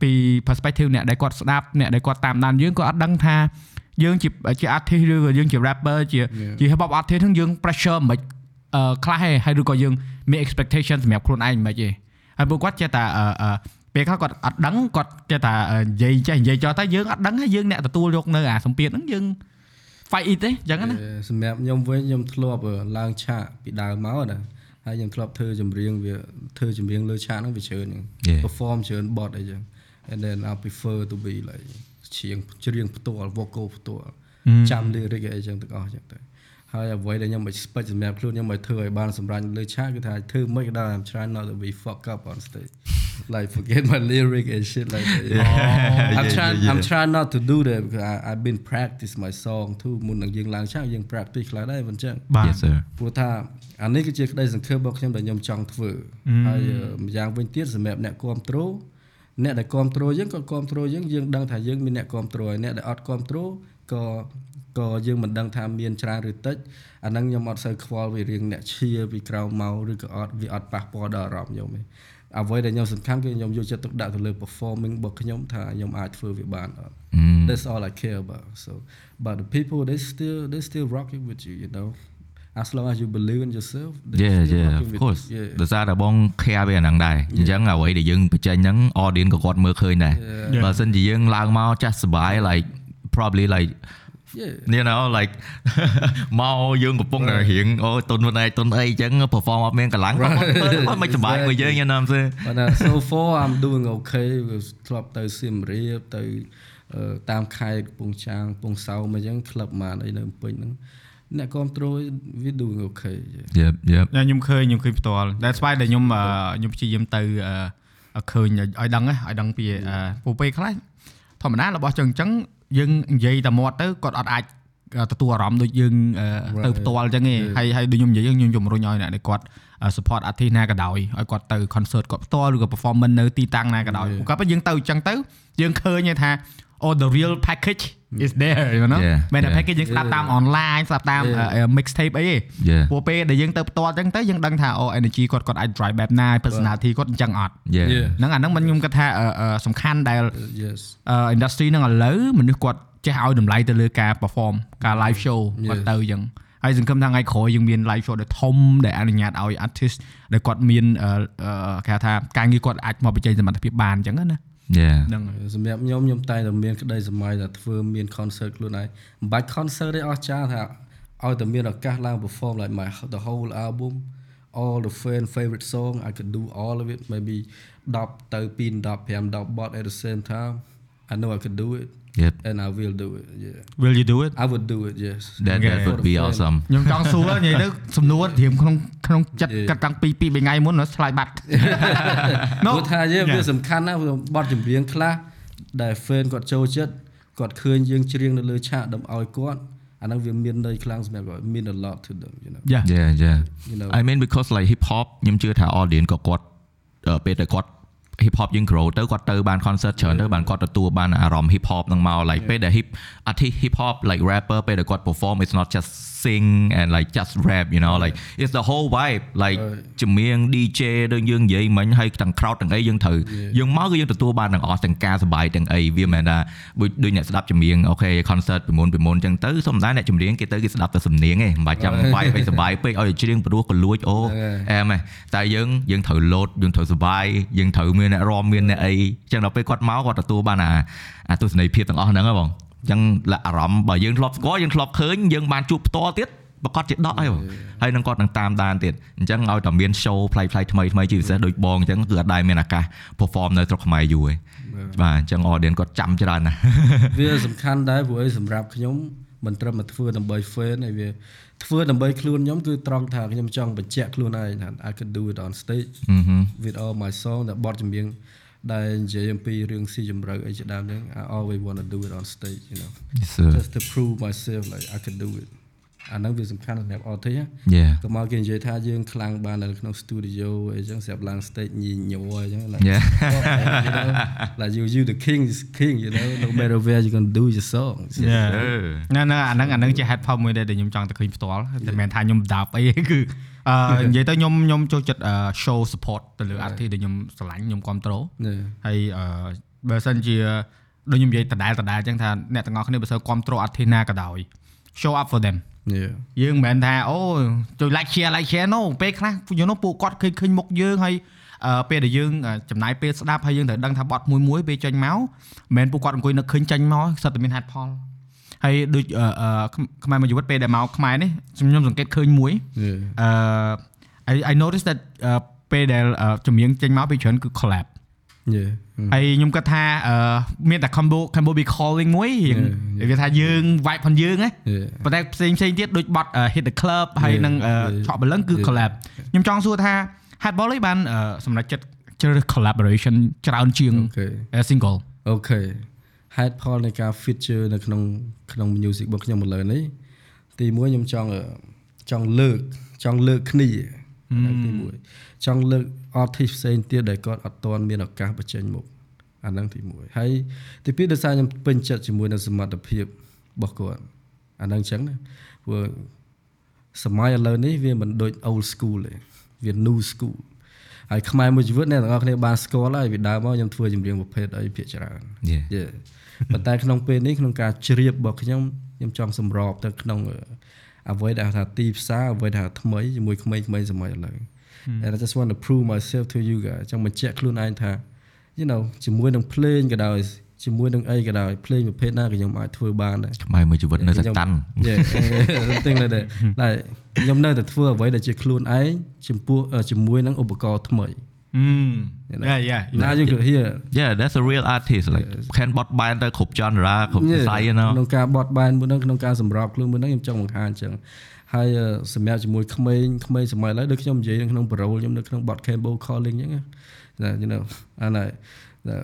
ពី perspective អ្នកដែលគាត់ស្ដាប់អ្នកដែលគាត់តាមដានយើងគាត់អត់ដឹងថាយើងជាជា artist ឬក៏យើងជា rapper ជាជា hip hop artist ហ្នឹងយើង pressure មិនអឺខ្លះទេហើយឬក៏យើងមាន expectation សម្រាប់ខ្លួនឯងមិនទេហើយពួកគាត់ចេះតែអឺអឺពេលខ្លះគាត់អត់ដឹងគាត់ចេះតែអឺនិយាយចេះនិយាយចោះតែយើងអត់ដឹងហើយយើងអ្នកទទួលយកនៅអាសម្ពាធហ្នឹងយើង fight it ទេអញ្ចឹងណាសម្រាប់ខ្ញុំវិញខ្ញុំធ្លាប់ឡើងឆាកពីដើមមកណាហើយខ្ញុំធ្លាប់ធ្វើចម្រៀងវាធ្វើចម្រៀងលើឆាកហ្នឹងវាច្រើនហ្នឹង Yeah. perform ច្រើនបទអីចឹង and then I prefer to be like ច្រៀងច្រៀងផ្ទាល់ vocal ផ្ទាល់ចាំ lyric អីចឹងទាំងអស់ចឹងទៅ ហើយអ្វីដែលខ្ញុំ expect សម្រាប់ខ្លួនខ្ញុំឲ្យធ្វើឲ្យបានសម្រេចលើឆាកគឺថាធ្វើមិនក៏ដោយ I'm trying not to be fuck up on stage like forget my lyric and shit like that I'm trying I'm trying not to do that because I I've been practice my song too មុននឹងយើងឡើងឆាកយើង practice ខ្លះដែរមិនចឹងបាទ Yes sir ព្រោះថាអានេះគឺជាក្តីសង្ឃឹមរបស់ខ្ញុំដែលខ្ញុំចង់ធ្វើហើយអឺម្យ៉ាងវិញទៀតសម្រាប់អ្នកគ្រប់គ្រងអ្នកដែលគ្រប់គ្រងយើងក៏គ្រប់គ្រងយើងយើងដឹងថាយើងមានអ្នកគ្រប់គ្រងហើយអ្នកដែលអត់គ្រប់គ្រងក៏ ក៏យើងមិនដឹងថាមានច្រើនឬតិចអាហ្នឹងខ្ញុំអត់សូវខ្វល់វារឿងអ្នកឈៀពីក្រៅមកឬក៏អត់វាអត់ប៉ះពាល់ដល់អារម្មណ៍ខ្ញុំទេអ្វីដែលខ្ញុំសំខាន់គឺខ្ញុំយកចិត្តទុកដាក់ទៅលើ performing របស់ខ្ញុំថាខ្ញុំអាចធ្វើវាបានអត់ That's all I care about so but the people they still they still rocking with you you know as long as you believe in yourself they Yeah still yeah rocking of with course you. yeah ដោយសារតែបង care វាអាហ្នឹងដែរអញ្ចឹងអ្វីដែលយើងបញ្ចេញហ្នឹង audience ក៏គាត់មើលឃើញដែរ Yeah. បើសិនជាយើងឡើងមកចាស់សប្បាយ like probably like yeah you know like មកយើងកំពុងតែរៀងអូទុនខ្លួនឯងទុនអីអញ្ចឹង perform អត់មានកម្លាំងគាត់គាត់មិនសប្បាយមួយយើង you know what I'm saying but uh, so far I'm doing okay វាធ្លាប់ទៅសៀមរាបទៅអឺតាមខេត្តកំពង់ចាមកំពង់សោមអញ្ចឹងក្លឹបម៉ានអីនៅភ្នំពេញហ្នឹងអ្នកគ្រប់គ្រងវា doing okay yeah. yep yep តែខ្ញុំឃើញខ្ញុំឃើញផ្ទាល់ That's why ដែលខ្ញុំអឺខ្ញុំព្យាយាមទៅអឺឃើញឲ្យដឹងណាឲ្យដឹងពីអឺពូពេលខ្លះធម្មតារបស់ចឹងអញ្ចឹង យើងនិយាយតែមាត់ទៅគាត់អត់អាចទទួលអារម្មណ៍ដូចយើងអឺទៅផ្ទាល់អញ្ចឹងទេហើយហើយដូចខ្ញុំនិយាយខ្ញុំជំរុញឲ្យអ្នកដែលគាត់ support artist ណាក៏ដោយឲ្យគាត់ទៅ concert គាត់ផ្ទាល់ឬក៏ performance នៅទីតាំងណាក៏ដោយព្រោះគាត់យើងទៅអញ្ចឹងទៅយើងឃើញថា oh the real package is there you know Yeah, មែនតែ yeah. package យើងស្ដាប់តាម online ស្ដាប់តាម Yeah. mixtape អីទេ Yeah. ព្រោះពេលដែលយើងទៅផ្ទាល់អញ្ចឹងទៅយើងដឹងថាអូ energy គាត់គាត់អាច drive បែបណា personality គាត់អញ្ចឹងអត់ yeah Yeah. ហ្នឹងអាហ្នឹងមិនខ្ញុំគិតថាអឺអឺសំខាន់ដែល Uh, yes អឺ industry ហ្នឹងឥឡូវមនុស្សគាត់ចេះឲ្យតម្លៃទៅលើការ perform ការ live show គាត់ Yes. ទៅអញ្ចឹងហើយសង្ឃឹមថាថ្ងៃក្រោយយើងមាន live show ដែលធំដែលអនុញ្ញាតឲ្យ artist ដែលគាត់មានអឺអឺគេហៅថាការងារគាត់អាចមកបញ្ចេញសមត្ថភាពបានអញ្ចឹងណា yeah ហ្នឹងសម្រាប់ខ្ញុំខ្ញុំតែងតែមានក្តីសម័យថាធ្វើមាន concert ខ្លួនឯងមិនបាច់ concert ទេអស់ចាស់ថាឲ្យតែមានឱកាសឡើង perform like my the whole album all the fan favorite song I could do all of it maybe 10ទៅ2 10 5 10 bot at the same time I know I could do it Yep and I will do it yeah will you do it I would do it yes that that Okay. would be awesome ខ្ញុំចង់សួរនិយាយទៅសំណួរធៀមក្នុងក្នុងចិត្ត Yeah. កាត់តាំងពី2 3ថ្ងៃមុន nó ឆ្លើយបាត់ No ព្រោះថាយើង Yeah. វាសំខាន់ណាស់បទចម្រៀងខ្លះដែល fan គាត់ចូលចិត្តគាត់ឃើញយើងច្រៀងនៅលើឆាកដើម្បីឲ្យគាត់អាហ្នឹងវាមានន័យខ្លាំងសម្រាប់គាត់ mean a lot to them you know yeah yeah yeah you know I mean because like hip hop ខ្ញុំជឿថា audience ក៏គាត់អឺពេលតែគាត់ hip hop យើង grow ទៅគាត់ទៅបាន concert ច្រើនទៅបានគាត់ទទួលបានអារម្មណ៍ hip hop ហ្នឹងមក like ពេលដែល hip artist hip hop like rapper ពេលដែលគាត់ perform it's not just sing and like just rap you know like it's the whole vibe like ចម្រៀង DJ ដូចយើងនិយាយមិញហើយទាំង crowd ទាំងអីយើងត្រូវយើងមកគឺយើងទទួលបានទាំងអស់ទាំងការសប្បាយទាំងអីវាមិនមែនថាដូចដូចអ្នកស្ដាប់ចម្រៀងអូខេ concert ពីមុនពីមុនអញ្ចឹងទៅសុំដែរអ្នកចម្រៀងគេទៅគេស្ដាប់តែសំនៀងឯងមិនបាច់ចាំ vibe ឲ្យសប្បាយពេកឲ្យច្រៀងព្រោះក៏លួចអូអែមហ៎តែយើងយើងត្រូវលោតយើងត្រូវសុបាយយើងត្រូវមានអ្នករំមានអ្នកអីអញ្ចឹងដល់ពេលគាត់មកគាត់ទទួលបានអាអាទស្សនីយភាពទាំងអស់ហ្នឹងហ៎បងអញ្ចឹងលក្ខអារម្មណ៍បើយើងធ្លាប់ស្គាល់យើងធ្លាប់ឃើញយើងបានជួបផ្ទាល់ទៀតប្រកាសជាដកហើយបងហើយនឹងគាត់នឹងតាមដានទៀតអញ្ចឹងឲ្យតែមាន show ផ្លៃផ្លៃថ្មីថ្មីជាពិសេសដូចបងអញ្ចឹងគឺអត់ដែលមានឱកាស perform នៅស្រុកខ្មែរយូរទេបាទអញ្ចឹង audience គាត់ចាំច្រើនណាស់វាសំខាន់ដែរព្រោះអីសម្រាប់ខ្ញុំមិនត្រឹមតែធ្វើដើម្បី fan ហើយវាធ្វើដើម្បីខ្លួនខ្ញុំគឺត្រង់ថាខ្ញុំចង់បញ្ជាក់ខ្លួនឯងថា I could do it on stage with all my song ដែលបទចម្រៀង ដែលនិយាយអំពីរឿងស៊ីជម្រៅអីជាដើមហ្នឹង I always want to do it on stage you know Yes sir just to prove myself like I could do it អាហ្នឹងវាសំខាន់សម្រាប់ artist ណា yeah ក៏មកគេនិយាយថាយើងខ្លាំងបាននៅក្នុង studio អីចឹងស្រាប់ឡើង stage ញីញយអីចឹង like Yeah. you know like you you the king is king you know no matter where you going to do your song yeah អឺណាណាអាហ្នឹងអាហ្នឹងជា head pop មួយដែលខ្ញុំចង់តែឃើញផ្ទាល់តែមិនមែនថាខ្ញុំដាប់អីទេគឺ អឺនិយាយទៅខ្ញុំខ្ញុំចូលចិត្តអឺ show support ទៅលើ artist ដែលខ្ញុំស្រឡាញ់ខ្ញុំគ្រប់ត្រូល Yeah. ហើយអឺបើសិនជាដូចខ្ញុំនិយាយដដែលដដែលអញ្ចឹងថាអ្នកទាំងអស់គ្នាបើសិនគ្រប់ត្រូល artist ណាក៏ដោយ show up for them yeah យើងមិនមែនថាអូជួយ like share like share no ពេលខ្លះយល់នោះពួកគាត់ឃើញឃើញមុខយើងហើយអឺពេលដែលយើងអឺចំណាយពេលស្ដាប់ហើយយើងត្រូវដឹងថាបត់មួយមួយពេលចេញមកមិនមែនពួកគាត់អង្គុយនឹកឃើញចេញមកសិតតែមាន head ផល ហើយដូចអឺអឺខ្មែរមួយជីវិតពេលដែលមកខ្មែរនេះខ្ញុំសង្កេតឃើញមួយ yeah អឺ I I noticed that អឺពេលដែលអឺចម្រៀងចេញមកពីច្រើនគឺ collab yeah ហើយខ្ញុំគិតថាអឺមានតែ combo combo be calling មួយរៀង Yeah, វាថាយើង vibe ផងយើងណា yeah ប៉ុន្តែផ្សេងផ្សេងទៀតដូចបត់ hit the club ហើយ Yeah, នឹង yeah. ឆក់បលឹងគឺ Yeah. collab ខ្ញុំចង់សួរថា Headball នេះបានអឺសម្រាប់ចិត្តជ្រើសរើស collaboration ច្រើនជាង okay អឺ single okay ហេតុផលនៃការ feature នៅក្នុងក្នុង music របស់ខ្ញុំឥឡូវនេះទីមួយខ្ញុំចង់អឺចង់លើកចង់លើកគ្នាអាហ្នឹងទីមួយចង់លើក artist ផ្សេងទៀតដែលគាត់អត់ទាន់មានឱកាសបញ្ចេញមុខអាហ្នឹងទីមួយហើយទីពីរដោយសារខ្ញុំពេញចិត្តជាមួយនឹងសមត្ថភាពរបស់គាត់អាហ្នឹងអញ្ចឹងណាព្រោះសម័យឥឡូវនេះវាមិនដូច old school ទេវា new school ហើយខ្មែរមួយជីវិតអ្នកទាំងអស់គ្នាបានស្គាល់ហើយពីដើមមកខ្ញុំធ្វើចម្រៀងប្រភេទអីភាគច្រើន Yeah. យេ ប៉ុន្តែក្នុងពេលនេះក្នុងការជ្រាបរបស់ខ្ញុំខ្ញុំចង់សម្របទៅក្នុងអឺអ្វីដែលហៅថាទីផ្សារអ្វីដែលហៅថ្មីជាមួយក្មេងៗសម័យឥឡូវ and I just want to prove myself to you guys ចង់បញ្ជាក់ខ្លួនឯងថា you know ជាមួយនឹងភ្លេងក៏ដោយជាមួយនឹងអីក៏ដោយភ្លេងប្រភេទណាក៏ខ្ញុំអាចធ្វើបានដែរខ្មែរមួយជីវិតនៅតែតាន់ Yeah something like that like ខ្ញុំនៅតែធ្វើអ្វីដែលជាខ្លួនឯងចំពោះអឺជាមួយនឹងឧបករណ៍ថ្មី yeah yeah now you could hear yeah that's a real artist like can bot បានទៅគ្រប់ genre គ្រប់វិស័យ you know ក្នុងការបត់បែនមួយហ្នឹងក្នុងការសម្របខ្លួនមួយហ្នឹងខ្ញុំចង់បង្ហាញអញ្ចឹងហើយអឺសម្រាប់ជាមួយក្មេងក្មេងសម័យឥឡូវដូចខ្ញុំនិយាយនៅក្នុង parole ខ្ញុំនៅក្នុងបទ Cambo calling អញ្ចឹងណា you know and I the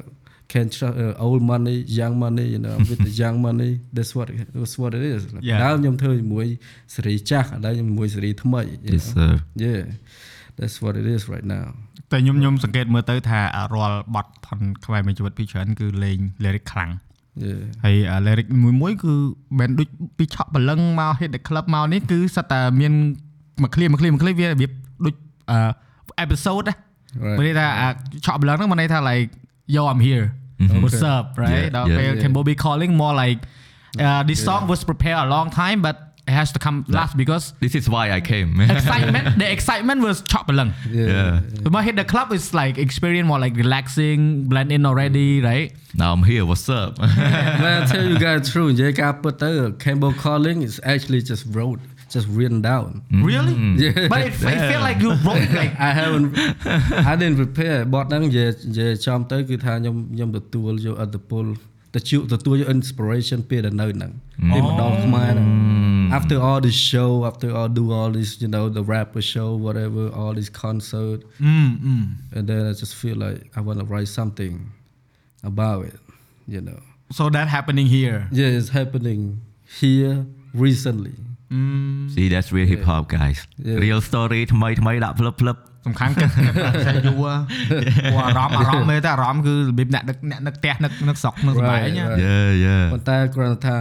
can trust uh, old money young money you know with the young money that's what it- that's what it is Yeah. ដើមខ្ញុំធ្វើជាមួយសេរីចាស់ឥឡូវខ្ញុំជាមួយសេរីថ្មី you yes know. sir yeah that's what it is right now តែខ្ញុំខ្ញុំសង្កេតមើលទៅថារាល់បត់ផនខ្មែរមួយជីវិតពីច្រើនគឺលេង lyric ខ្លាំង yeah ហើយអា lyric មួយមួយគឺមិនដូចពីឆក់បលឹងមក hit the club មកនេះគឺសិតតែមានមួយ clear មួយ clear មួយ clear វារបៀបដូចអឺ episode ណា right មិនន័យថាអាឆក់បលឹងហ្នឹងមិនន័យថា like yo I'm here what's up right Yeah, ដល់ yeah. ពេល Yeah. Can Bobby calling more like uh, this song was prepared a long time but it has to come last because this is why I came excitement the excitement was ឆក់បលឹង yeah But my hit the club is like experience more like relaxing blend in already right now I'm here what's up Man, I tell you guys the truth និយាយការពិតទៅ Campbell Calling is actually just wrote just written down really Yeah. but it, I feel like you wrote like I haven't I didn't prepare បទហ្នឹងនិយាយនិយាយចំទៅគឺថាខ្ញុំខ្ញុំទទួលយកអត្តពល ទៅជួទទួលយក inspiration ពេលដែលនៅហ្នឹងពេលមកដល់ខ្មែរហ្នឹង after all this show after all do all this you know the rapper show whatever all this concert mm, mm. and then I just feel like I want to write something about it you know so that happening here yeah it's happening here recently mm. See that's real hip hop guys Yeah. real story ថ្មីថ្មីដាក់ផ្លឹបផ្លឹប សំខាន់គិតតែយូរព្រោះអារម្មណ៍អារម្មណ៍មើលតែអារម្មណ៍គឺរបៀបអ្នកដឹកអ្នកនឹកផ្ទះនឹកនឹកស្រុកនឹកសម្បែង Right, ណា right. Yeah yeah ប៉ុន្តែគ្រាន់តែថា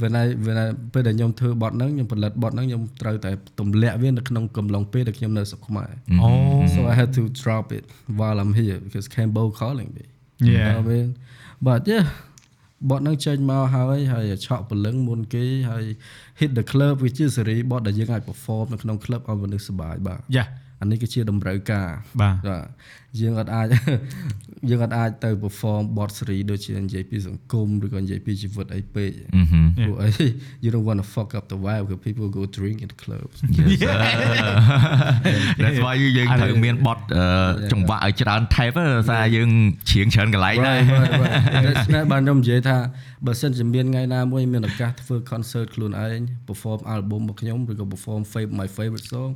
when I when I ពេលដែលខ្ញុំធ្វើបទហ្នឹងខ្ញុំផលិតបទហ្នឹងខ្ញុំត្រូវតែទម្លាក់វានៅក្នុងកំឡុងពេលដែលខ្ញុំនៅស្រុកខ្មែរអូ so I had to drop it while I'm here because Cambo calling me Yeah. you know what I mean but yeah បទហ្នឹងចេញមកហើយហើយឆក់ពលឹងមុនគេហើយ hit the club វាជាសេរីបទដែលយើងអាច perform នៅក្នុង club ឲ្យមនុស្សសប្បាយបាទយ៉ា អានេះគឺជាតម្រូវការបាទបាទ យើងអត់អាចយើងអត់អាចទៅ perform បទសេរីដូចជានិយាយពីសង្គមឬក៏និយាយពីជីវិតអីពេក Mhm. ព្រោះអី you don't want to fuck up the vibe because people go drink in the clubs That's why យើងត្រូវមានបទអឺចង្វាក់ឲ្យច្រើន type ដោយសារយើងច្រៀងច្រើនកន្លែងណា right right right ដូច្នេះបានខ្ញុំនិយាយថាបើសិនជាមានថ្ងៃណាមួយមានឱកាសធ្វើ concert ខ្លួនឯង perform album របស់ខ្ញុំឬក៏ perform favorite my favorite song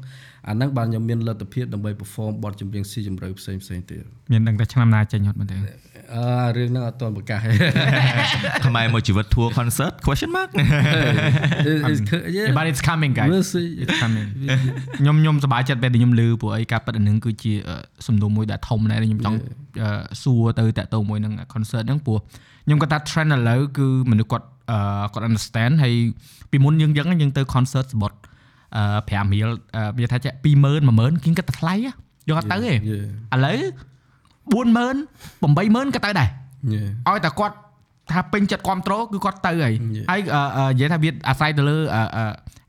អាហ្នឹងបានខ្ញុំមានលទ្ធភាពដើម្បី perform បទចម្រៀងស៊ីជម្រៅផ្សេងផ្សេងទៀតមានដឹងតែឆ្នាំណាចេញអត់មែនទេអឺរឿងហ្នឹងអត់ទាន់ប្រកាសទេខ្មែរមួយជីវិត tour concert question mark It- it's c- yeah but it's coming guys we'll see it's coming ខ្ញុំខ្ញុំសប្បាយចិត្តពេលដែលខ្ញុំឮព្រោះអីការប៉ັດអានឹងគឺជាអឺសំណួរមួយដែលធំដែរដែលខ្ញុំចង់អឺសួរទៅតាក់ទងមួយនឹង concert ហ្នឹងព្រោះខ្ញុំគាត់ថា trend ឥឡូវគឺមនុស្សគាត់អឺគាត់ understand ហើយពីមុនយើងយើងយើងទៅ concert សបុតអឺ5រៀលអឺវាថាចេះ20000 10000គេគិតតែថ្លៃហ៎ យកអត់ទៅទេ Yeah. ឥឡូវ40000 80000ក៏ទៅដែរ yeah ឲ្យតែគាត់ថាពេញចិត្តគ្រប់ត្រូលគឺគាត់ទៅហើយ Yeah. ហើយអឺអឺនិយាយថាវាអាស្រ័យទៅលើអឺអឺ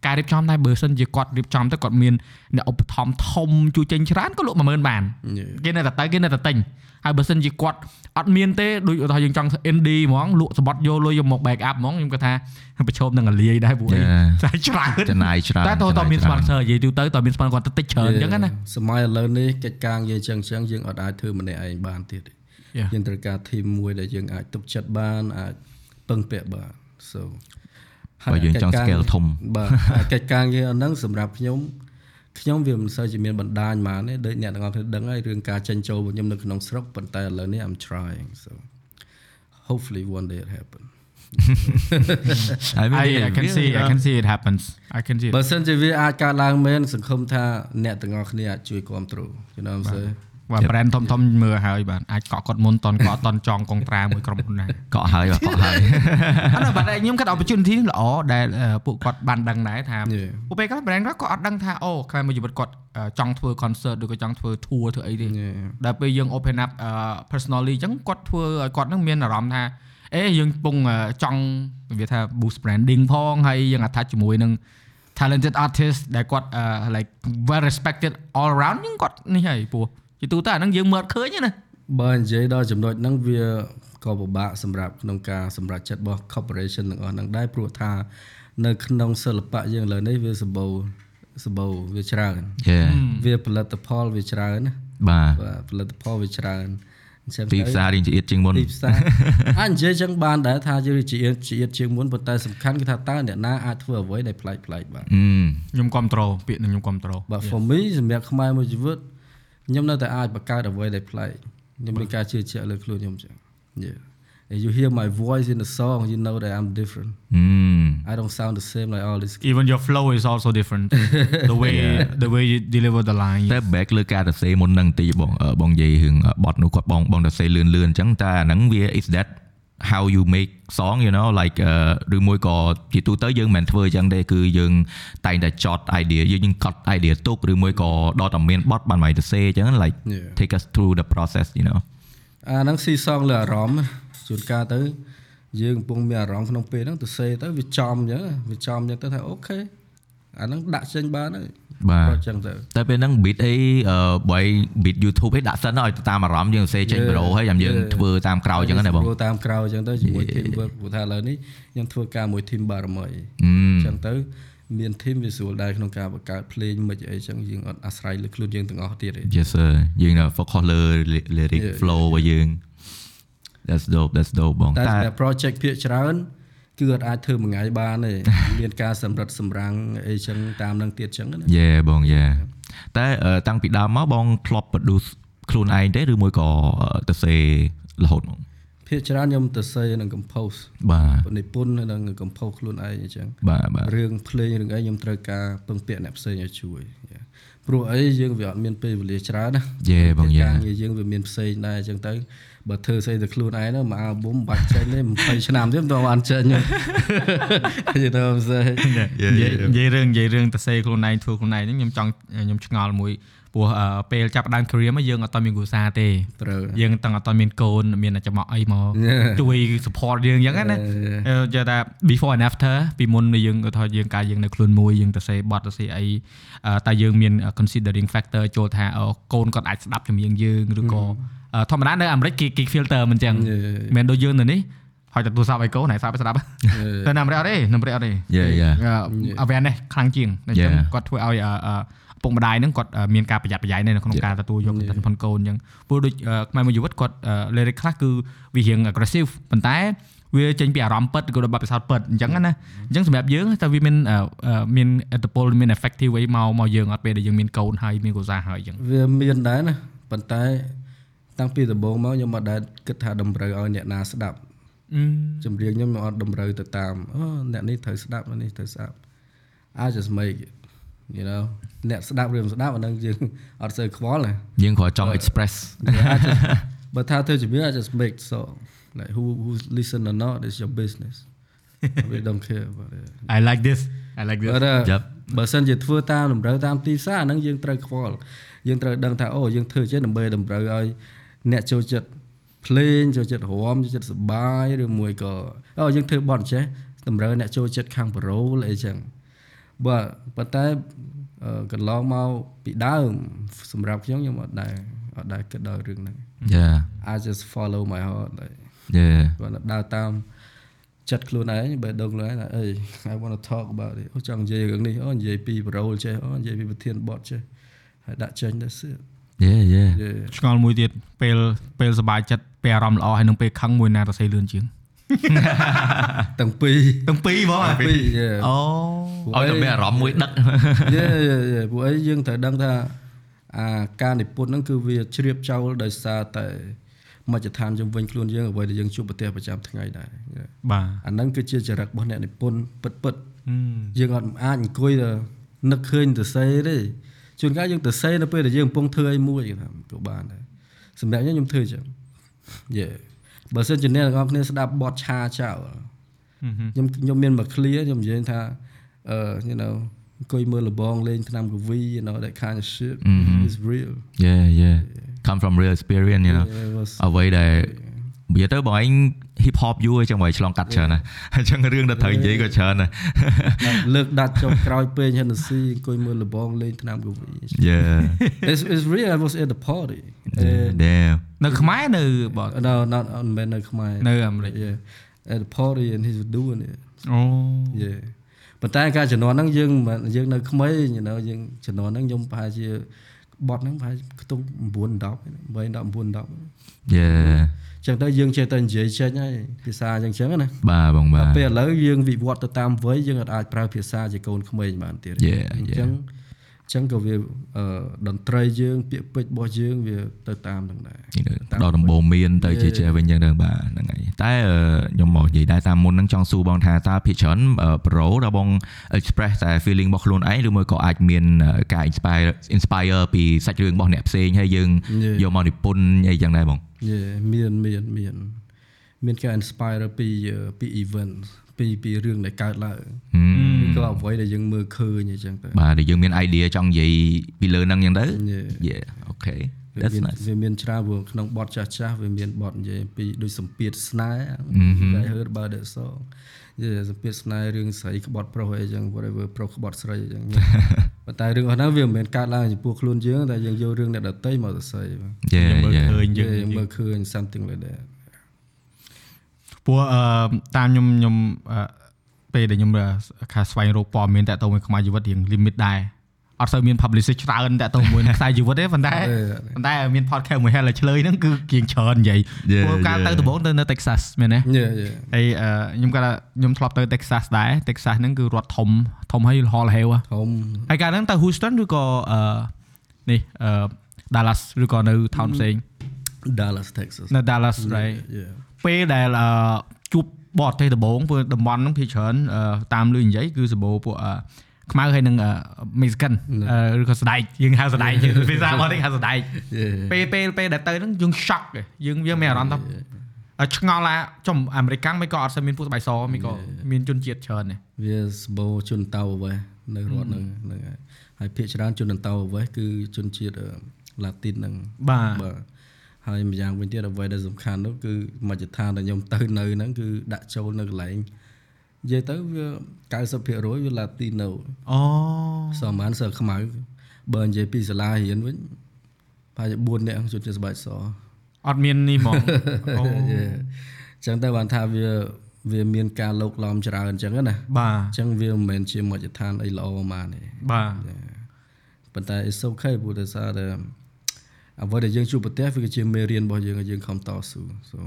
ការរៀបចំដែរបើសិនជាគាត់រៀបចំទៅគាត់មានអ្នកឧបត្ថម្ភធំជួយចេញច្រើនក៏លក់10000បាន Yeah. គេនៅតែទៅគេនៅតែទិញហើយបើសិនជាគាត់អត់មានទេដូចឧទាហរណ៍យើងចង់ indie ហ្មងលក់សបត់យកលុយយកមក back up ហ្មងខ្ញុំគាត់ថាប្រឈមនឹងអាលាយដែរព្រោះអី Yeah. តែច្រើនចំណាយច្រើនតែតើតើមានចំណាយច្រើន sponsor និយាយទូទៅតើមាន sponsor គាត់ទៅតិចច្រើនអញ្ចឹងណាសម័យឥឡូវនេះកិច្ចការងារចឹងចឹងយើងអត់អាចធ្វើម្នាក់ឯងបានទៀតទេ Yeah. យើងត្រូវការ team មួយដែលយើងអាចទុកចិត្តបានអាចពឹងពាក់បាន so បើយើងចង់ scale ធំបាទហើយកិច្ចការងារហ្នឹងសម្រាប់ខ្ញុំខ្ញុំវាមិនសូវជាមានបណ្ដាញមកទេដូចអ្នកទាំងអស់គ្នាដឹងហើយរឿងការចិញ្ចូលរបស់ខ្ញុំនៅក្នុងស្រុកប៉ុន្តែឥឡូវនេះ I'm trying so hopefully one day it happen I mean, I I can see I can see it happens I can see it បើសិនជាវាអាចកើតឡើងមែនសង្ឃឹមថាអ្នកទាំងអស់គ្នាអាចជួយគ្រប់គ្រង you know what I'm saying បាទ brand ធំធំមើលហើយបាទអាចកក់គាត់មុនតន់កក់តន់ចងកងត្រាមួយក្រុមហ៊ុនណាកក់ហើយបាទកក់ហើយអត់បាទខ្ញុំគិត opportunity នេះល្អដែលអឺពួកគាត់បានដឹងដែរថា Yeah. ពួកពេលគាត់ brand គាត់ក៏អត់ដឹងថាអូខ្មែរមួយជីវិតគាត់អឺចង់ធ្វើ concert ឬក៏ចង់ធ្វើ tour ធ្វើអីទេ Yeah. ដល់ពេលយើង open up អឺ personally អញ្ចឹងគាត់ធ្វើឲ្យគាត់នឹងមានអារម្មណ៍ថាអេយើងកំពុងអឺចង់វាថា boost branding ផងហើយយើង attach ជាមួយនឹង talented artist ដែលគាត់អឺ like well respected all around យើងគាត់នេះហើយព្រោះ ជាទូទៅអាហ្នឹងយើងមើលអត់ឃើញទេណាបើនិយាយដល់ចំណុចហ្នឹងវាក៏ពិបាកសម្រាប់ក្នុងការសម្រេចចិត្តរបស់ corporation ទាំងអស់ហ្នឹងដែរព្រោះថានៅក្នុងសិល្បៈយើងឥឡូវនេះវាសម្បូរសម្បូរវាច្រើន Yeah វាផលិតផលវាច្រើនណាបាទបាទផលិតផលវាច្រើនអញ្ចឹងទីផ្សាររៀងចៀតជាងមុនទីផ្សារអាចនិយាយចឹងបានដែរថាយើងជាជាជាងមុនប៉ុន្តែសំខាន់គឺថាតើអ្នកណាអាចធ្វើអ្វីដែលប្លែកប្លែកបាទអឺខ្ញុំគ្រប់ត្រូលពាក្យនឹងខ្ញុំគ្រប់ត្រូលបាទ for me សម្រាប់ខ្មែរមួយជីវិត ខ្ញុំនៅតែអាចបង្កើតអ្វីដែលប្លែកខ្ញុំមានការជឿជាក់លើខ្លួនខ្ញុំចឹង Yeah and you hear my voice in the song you know that I'm different អឺ I don't sound the same like all these even your flow is also different the way the way you deliver the line តែ back លើការទៅសេមុនហ្នឹងតិចបងអឺបងនិយាយរឿងបត់នោះគាត់បងបងទៅសេលឿនលឿនអញ្ចឹងតែអាហ្នឹងវា is that how you make song you know like អឺឬមួយក៏ជាទូទៅយើងមិនមែនធ្វើអញ្ចឹងទេគឺយើងតែងតែចត់ idea យើងយើងកត់ idea ទុកឬមួយក៏ដល់តែមានបត់បានមកទៅសេអញ្ចឹង like Yeah. take us through the process you know អាហ្នឹងស៊ីសងលើអារម្មណ៍ជួនកាលទៅយើងកំពុងមានអារម្មណ៍ក្នុងពេលហ្នឹងទៅសេទៅវាចំអញ្ចឹងវាចំអញ្ចឹងទៅថាអូខេ អាហ្នឹងដាក់ចេញបានហើយបាទគាត់អញ្ចឹងទៅតែពេលហ្នឹង beat អីអឺបើ beat YouTube ឯងដាក់សិនឲ្យទៅតាមអារម្មណ៍យើងសេចេញ Yeah. ប្រូហើយចាំយើង Yeah. ធ្វើតាមក្រោយអញ្ចឹងណាបងធ្វើតាមក្រោយអញ្ចឹងទៅជាមួយ team work ព្រោះថាឥឡូវនេះខ្ញុំធ្វើការមួយ team បារមីអឺអញ្ចឹងទៅមាន team visual ដែរក្នុងការបង្កើតភ្លេងមិនអីចឹងយើងអត់អាស្រ័យលើខ្លួនយើងទាំងអស់ទៀតទេ Yes sir យើងនៅ focus លើ lyric Yeah, flow របស់យើង That's dope that's dope បងតែតែសម្រាប់ project ភាគច្រើន គឺអត់អាចធ្វើមួយថ្ងៃបានទេមានការសម្រិតសម្រាំងអីចឹងតាមនឹងទៀតចឹងណាយេបងយេតែអឺតាំងពីដើមមកបងធ្លាប់ produce ខ្លួនឯងទេឬមួយក៏ទៅសេរហូតមកភាគច្រើនខ្ញុំទៅសេនិង compose បាទនិពន្ធនិង compose ខ្លួនឯងអញ្ចឹងបាទបាទរឿងភ្លេងរឿងអីខ្ញុំត្រូវការពឹងពាក់អ្នកផ្សេងឲ្យជួយ Yeah. ព្រោះអីយើងវាអត់មានពេលវេលាច្រើនណាយេបងយេការងារយើងវាមានផ្សេងដែរអញ្ចឹងទៅ បើធ្វើស្អីទៅខ្លួនឯងទៅមួយអាល់ប៊ុមបាច់ចេញទេ20ឆ្នាំទៀតមិនដល់បានចេញទេ you know what I'm saying និយាយនិយាយរឿងនិយាយរឿងទៅសេខ្លួនឯងធ្វើខ្លួនឯងហ្នឹងខ្ញុំចង់ខ្ញុំឆ្ងល់មួយព្រោះអឺពេលចាប់ផ្ដើម career មកយើងអត់តមានគ្រួសារទេត្រូវយើងទាំងអត់តមានកូនមានអាចមកអីមក Yeah. ជួយ support យើងអញ្ចឹងណា Yeah. អឺចេះតែ before and after ពីមុននេះយើងគាត់ថាយើងកាលយើងនៅខ្លួនមួយយើងទៅសេបត់ទៅសេអីអឺតែយើងមាន considering factor ចូលថាអូកូនគាត់អាចស្ដាប់ចម្រៀងយើងឬក៏អឺធម្មតានៅអាមេរិកគេគេ filter មិនអញ្ចឹង Yeah. មិនដូចយើងនៅនេះហើយតែទូរស័ព្ទឲ្យកូនហើយសាប់ឲ្យស្ដាប់តែនៅអាមេរិកអត់ទេនៅអាមេរិកអត់ទេយេយេអឺ awareness ខ្លាំងជាងអញ្ចឹង Yeah. គាត់ធ្វើឲ្យអឺអឺឪ ពុកម្ដាយហ្នឹងគាត់អឺមានការប្រយ័ត្នប្រយែងនៅក្នុង Yeah. ការទទួលយកទិន្នផលកូនអញ្ចឹងព្រោះដូចអឺខ្មែរមួយជីវិតគាត់អឺ lyric ខ្លះគឺវារៀង aggressive ប៉ុន្តែវាចេញពីអារម្មណ៍ពិតក៏ដូចបទពិសោធន៍ពិតអញ្ចឹងណាអញ្ចឹងសម្រាប់យើងតែវាមានអឺអឺមានអត្តពលមាន effective អីមកមកយើងអត់ពេលដែលយើងមានកូនហើយមានគ្រួសារហើយអញ្ចឹងវាមានដែរណាប៉ុន្តែតាំងពីដំបូងមកខ្ញុំអត់ដែលគិតថាតម្រូវឲ្យអ្នកណាស្ដាប់ចម្រៀងខ្ញុំអត់តម្រូវទៅតាមអូអ្នកនេះត្រូវស្ដាប់អ្នកនេះត្រូវស្ដាប់ I just make it you know អ្នកស្ដាប់ឬមិនស្ដាប់អាហ្នឹងយើងអត់សូវខ្វល់ណាយើងគ្រាន់ចង់ express Yeah, I just បើថាធ្វើចម្រៀង I just make song like who who listen or not is your business I really don't care about it I like this I like this បើថា Yep. បើសិនជាធ្វើតាមតម្រូវតាមទីផ្សារអាហ្នឹងយើងត្រូវខ្វល់យើងត្រូវដឹងថាអូយើងធ្វើចេះដើម្បីតម្រូវឲ្យអ្នកចូលចិត្តភ្លេងចូលចិត្តរាំចូលចិត្តសប្បាយឬមួយក៏អូយើងធ្វើបទចេះតម្រូវអ្នកចូលចិត្តខាងប្រូលអីចឹង បើប៉ុន្តែអឺកន្លងមកពីដើមសម្រាប់ខ្ញុំខ្ញុំអត់ដែរអត់ដែរគិតដល់រឿងហ្នឹង Yeah I just follow my heart like yeah គាត់ដើរតាមចិត្តខ្លួនឯងបើដងខ្លួនឯងថាអេ I want to talk about it អូចង់និយាយរឿងនេះអូនិយាយពីប្រូលចេះអូនិយាយពីប្រធានបទចេះហើយដាក់ចេញទៅសៀត yeah yeah យេឆ្ងល់មួយទៀតពេលពេលសប្បាយចិត្តពេលអារម្មណ៍ល្អហើយនឹងពេលខឹងមួយណាទៅសេលឿនជាង ទាំងពីរទាំងពីរហ្មងទាំងពីរយេអូឲ្យតែមានអារម្មណ៍មួយដឹកយេយេយេពួកអីយើងត្រូវដឹងថាអាការនិពន្ធហ្នឹងគឺវាជ្រាបចោលដោយសារតែមជ្ឈដ្ឋានជំវិញខ្លួនយើងអ្វីដែលយើងជួបប្រទះប្រចាំថ្ងៃដែរយេបាទអាហ្នឹងគឺជាចរិតរបស់អ្នកនិពន្ធពិតពិតៗហឹមយើងអត់អាចអង្គុយទៅនឹកឃើញទៅសេទេជួនកាលយើងទៅសេនៅពេលដែលយើងកំពុងធ្វើអីមួយថាក៏បានដែរសម្រាប់ខ្ញុំខ្ញុំធ្វើចឹងយេ បើសិនជាអ្នកទាំងអស់គ្នាស្ដាប់បទឆាចោលខ្ញុំខ្ញុំមានមកឃ្លាខ្ញុំនិយាយថាអឺ you know អង្គុយមើលលបងលេងឆ្នាំកវី you know that kind of shit is real yeah yeah come from real experience you know Yeah, it was អ្វីដែល និយាយទៅបងឯង hip hop យូរអញ្ចឹងបងឯងឆ្លងកាត់ច្រើនណាស់អញ្ចឹងរឿងដែលត្រូវនិយាយក៏ច្រើនណាស់លើកដាច់ចុះក្រោយពេញ Hennessy អង្គុយមើលលបងលេងឆ្នាំកវី yeah it's it's real I was at the party and damn នៅខ្មែរនៅបត no not on man នៅខ្មែរនៅអាមេរិក yeah at the party and he's doing it អូ yeah ប៉ុន្តែការជំនាន់ហ្នឹងយើងមិនយើងនៅក្មេង you know យើងជំនាន់ហ្នឹងខ្ញុំប្រហែលជា បត់ហ្នឹងប្រហែលខ្ទង់9 10 8 10 9 10 yeah ចឹងទៅយើងចេះតែនិយាយចេញហើយភាសាចឹងចឹងណាបាទបងបាទពេលឥឡូវយើងវិវត្តទៅតាមវ័យយើងអាចប្រើភាសាជាកូនក្មេងបានទៀត Yeah, អញ្ចឹងអញ្ចឹងក៏វាអឺតន្ត្រីយើង ពាក្យពេចន៍របស់យើងវាទៅតាមហ្នឹងដែរដល់ដំបូងមានទៅជាជាវិញអញ្ចឹងទៅបាទហ្នឹងហើយតែអឺខ្ញុំមកនិយាយដែរតាមមុនហ្នឹងចង់សួរបងថាតើភាគច្រើនប្រូដល់បង express តែ feeling របស់ខ្លួនឯងឬមួយក៏អាចមានអឺការ inspire inspire ពីសាច់រឿងរបស់អ្នកផ្សេងហើយយើង Yeah. យកមកនិពន្ធអីចឹងដែរបងយេមានមានមានមានការ inspire ពីអឺពី event ពីពីរឿងដែលកើតឡើងហឹមឬ ក៏អ្វីដែលយើងមើលឃើញអញ្ចឹងទៅបាទដែលយើងមាន idea ចង់និយាយពីលើហ្នឹងអញ្ចឹងទៅ Yeah. yeah okay វា that's មាន nice វាមានច្រើនព្រោះក្នុងបទចាស់ចាស់ៗវាមានបទនិយាយអំពីដូចសម្ពាធស្នេហ៍ I heard about that song យេសម្ពាធស្នេហ៍រឿងស្រីក្បត់ប្រុសអីចឹង whatever ប្រុសក្បត់ស្រីអីចឹងប៉ុន្តែរឿងអស់ហ្នឹងវាមិនមែនកើតឡើងចំពោះខ្លួនយើងតែយើងយករឿងអ្នកដទៃមកសរសេរបាទ yeah មើល yeah ឃើញយើងយើងមើលឃើញ something like that ព្រោះអឺតាមខ្ញុំខ្ញុំ អឺពពេលដែលខ្ញុំខាស្វែងរកព័ត៌មានតាក់ទងមួយខ្មៅជីវិតរៀង limit ដែរអត់សូវមាន publicist ច្រើនតាក់ទងមួយនឹងខ្សែជីវិតទេប៉ុន្តែប៉ុន្តែមាន podcast មួយ Hell ឆ្លើយហ្នឹងគឺគៀងច្រើននិយាយ Yeah, ព្រោះការទៅ yeah. ដំបូងទៅនៅ Texas មែនទេយេយេហើយអឺខ្ញុំគាត់ថាខ្ញុំធ្លាប់ទៅ Texas ដែរ Texas ហ្នឹងគឺរដ្ឋធំធំហើយហលហេវហ៎ធំហើយកាលហ្នឹងទៅ Houston ឬក៏អឺនេះអឺ Dallas ឬក៏នៅ town ផ្សេង Dallas Texas នៅ Dallas right យេពេលដែលអឺជួប បរទេសដំបូងព្រោះតំបន់ហ្នឹងភាគច្រើនអឺតាមលឺនិយាយគឺសម្បូរពួកអឺខ្មៅហើយនឹងអឺ Mexican អឺឬក៏ស្ដែកយើងហៅស្ដែកយើងភាសាបរទេសហៅស្ដែកយេពេលពេលពេលដែលទៅហ្នឹងយើង shock ឯងយើងយើងមានអារម្មណ៍ថាអឺឆ្ងល់ថាចំអាមេរិកមិនក៏អត់សូវមានពួកស្បែកសមិនក៏មានជនជាតិច្រើនដែរវាសបោជនតៅអ្វេសនៅរដ្ឋហ្នឹងហ្នឹងហើយហើយភាគច្រើនជនតៅអ្វេសគឺជនជាតិឡាទីនហ្នឹងបាទបាទ ហើយម្យ៉ាងវិញទៀតអ្វីដែលសំខាន់នោះគឺមជ្ឈដ្ឋានដែលខ្ញុំទៅនៅហ្នឹងគឺដាក់ចូលនៅកន្លែងនិយាយទៅវា90%វាឡាទីណូអូសមបានសើខ្មៅបើនិយាយពីសាលារៀនវិញប្រហែលជា4នាក់ជនជាតិស្បែកសអត់មាននេះហ្មងអូយេអញ្ចឹងទៅបានថាវាវាមានការលោកឡំច្រើនអញ្ចឹងណាបាទអញ្ចឹងវាមិនមែនជាមជ្ឈដ្ឋានអីល្អហ្មងទេបាទប៉ុន្តែ it's okay ព្រោះតែសារតែ អ្វីដែលយើងជួបប្រទះវាគឺជាមេរៀនរបស់យើងឲ្យយើងខំតស៊ូ so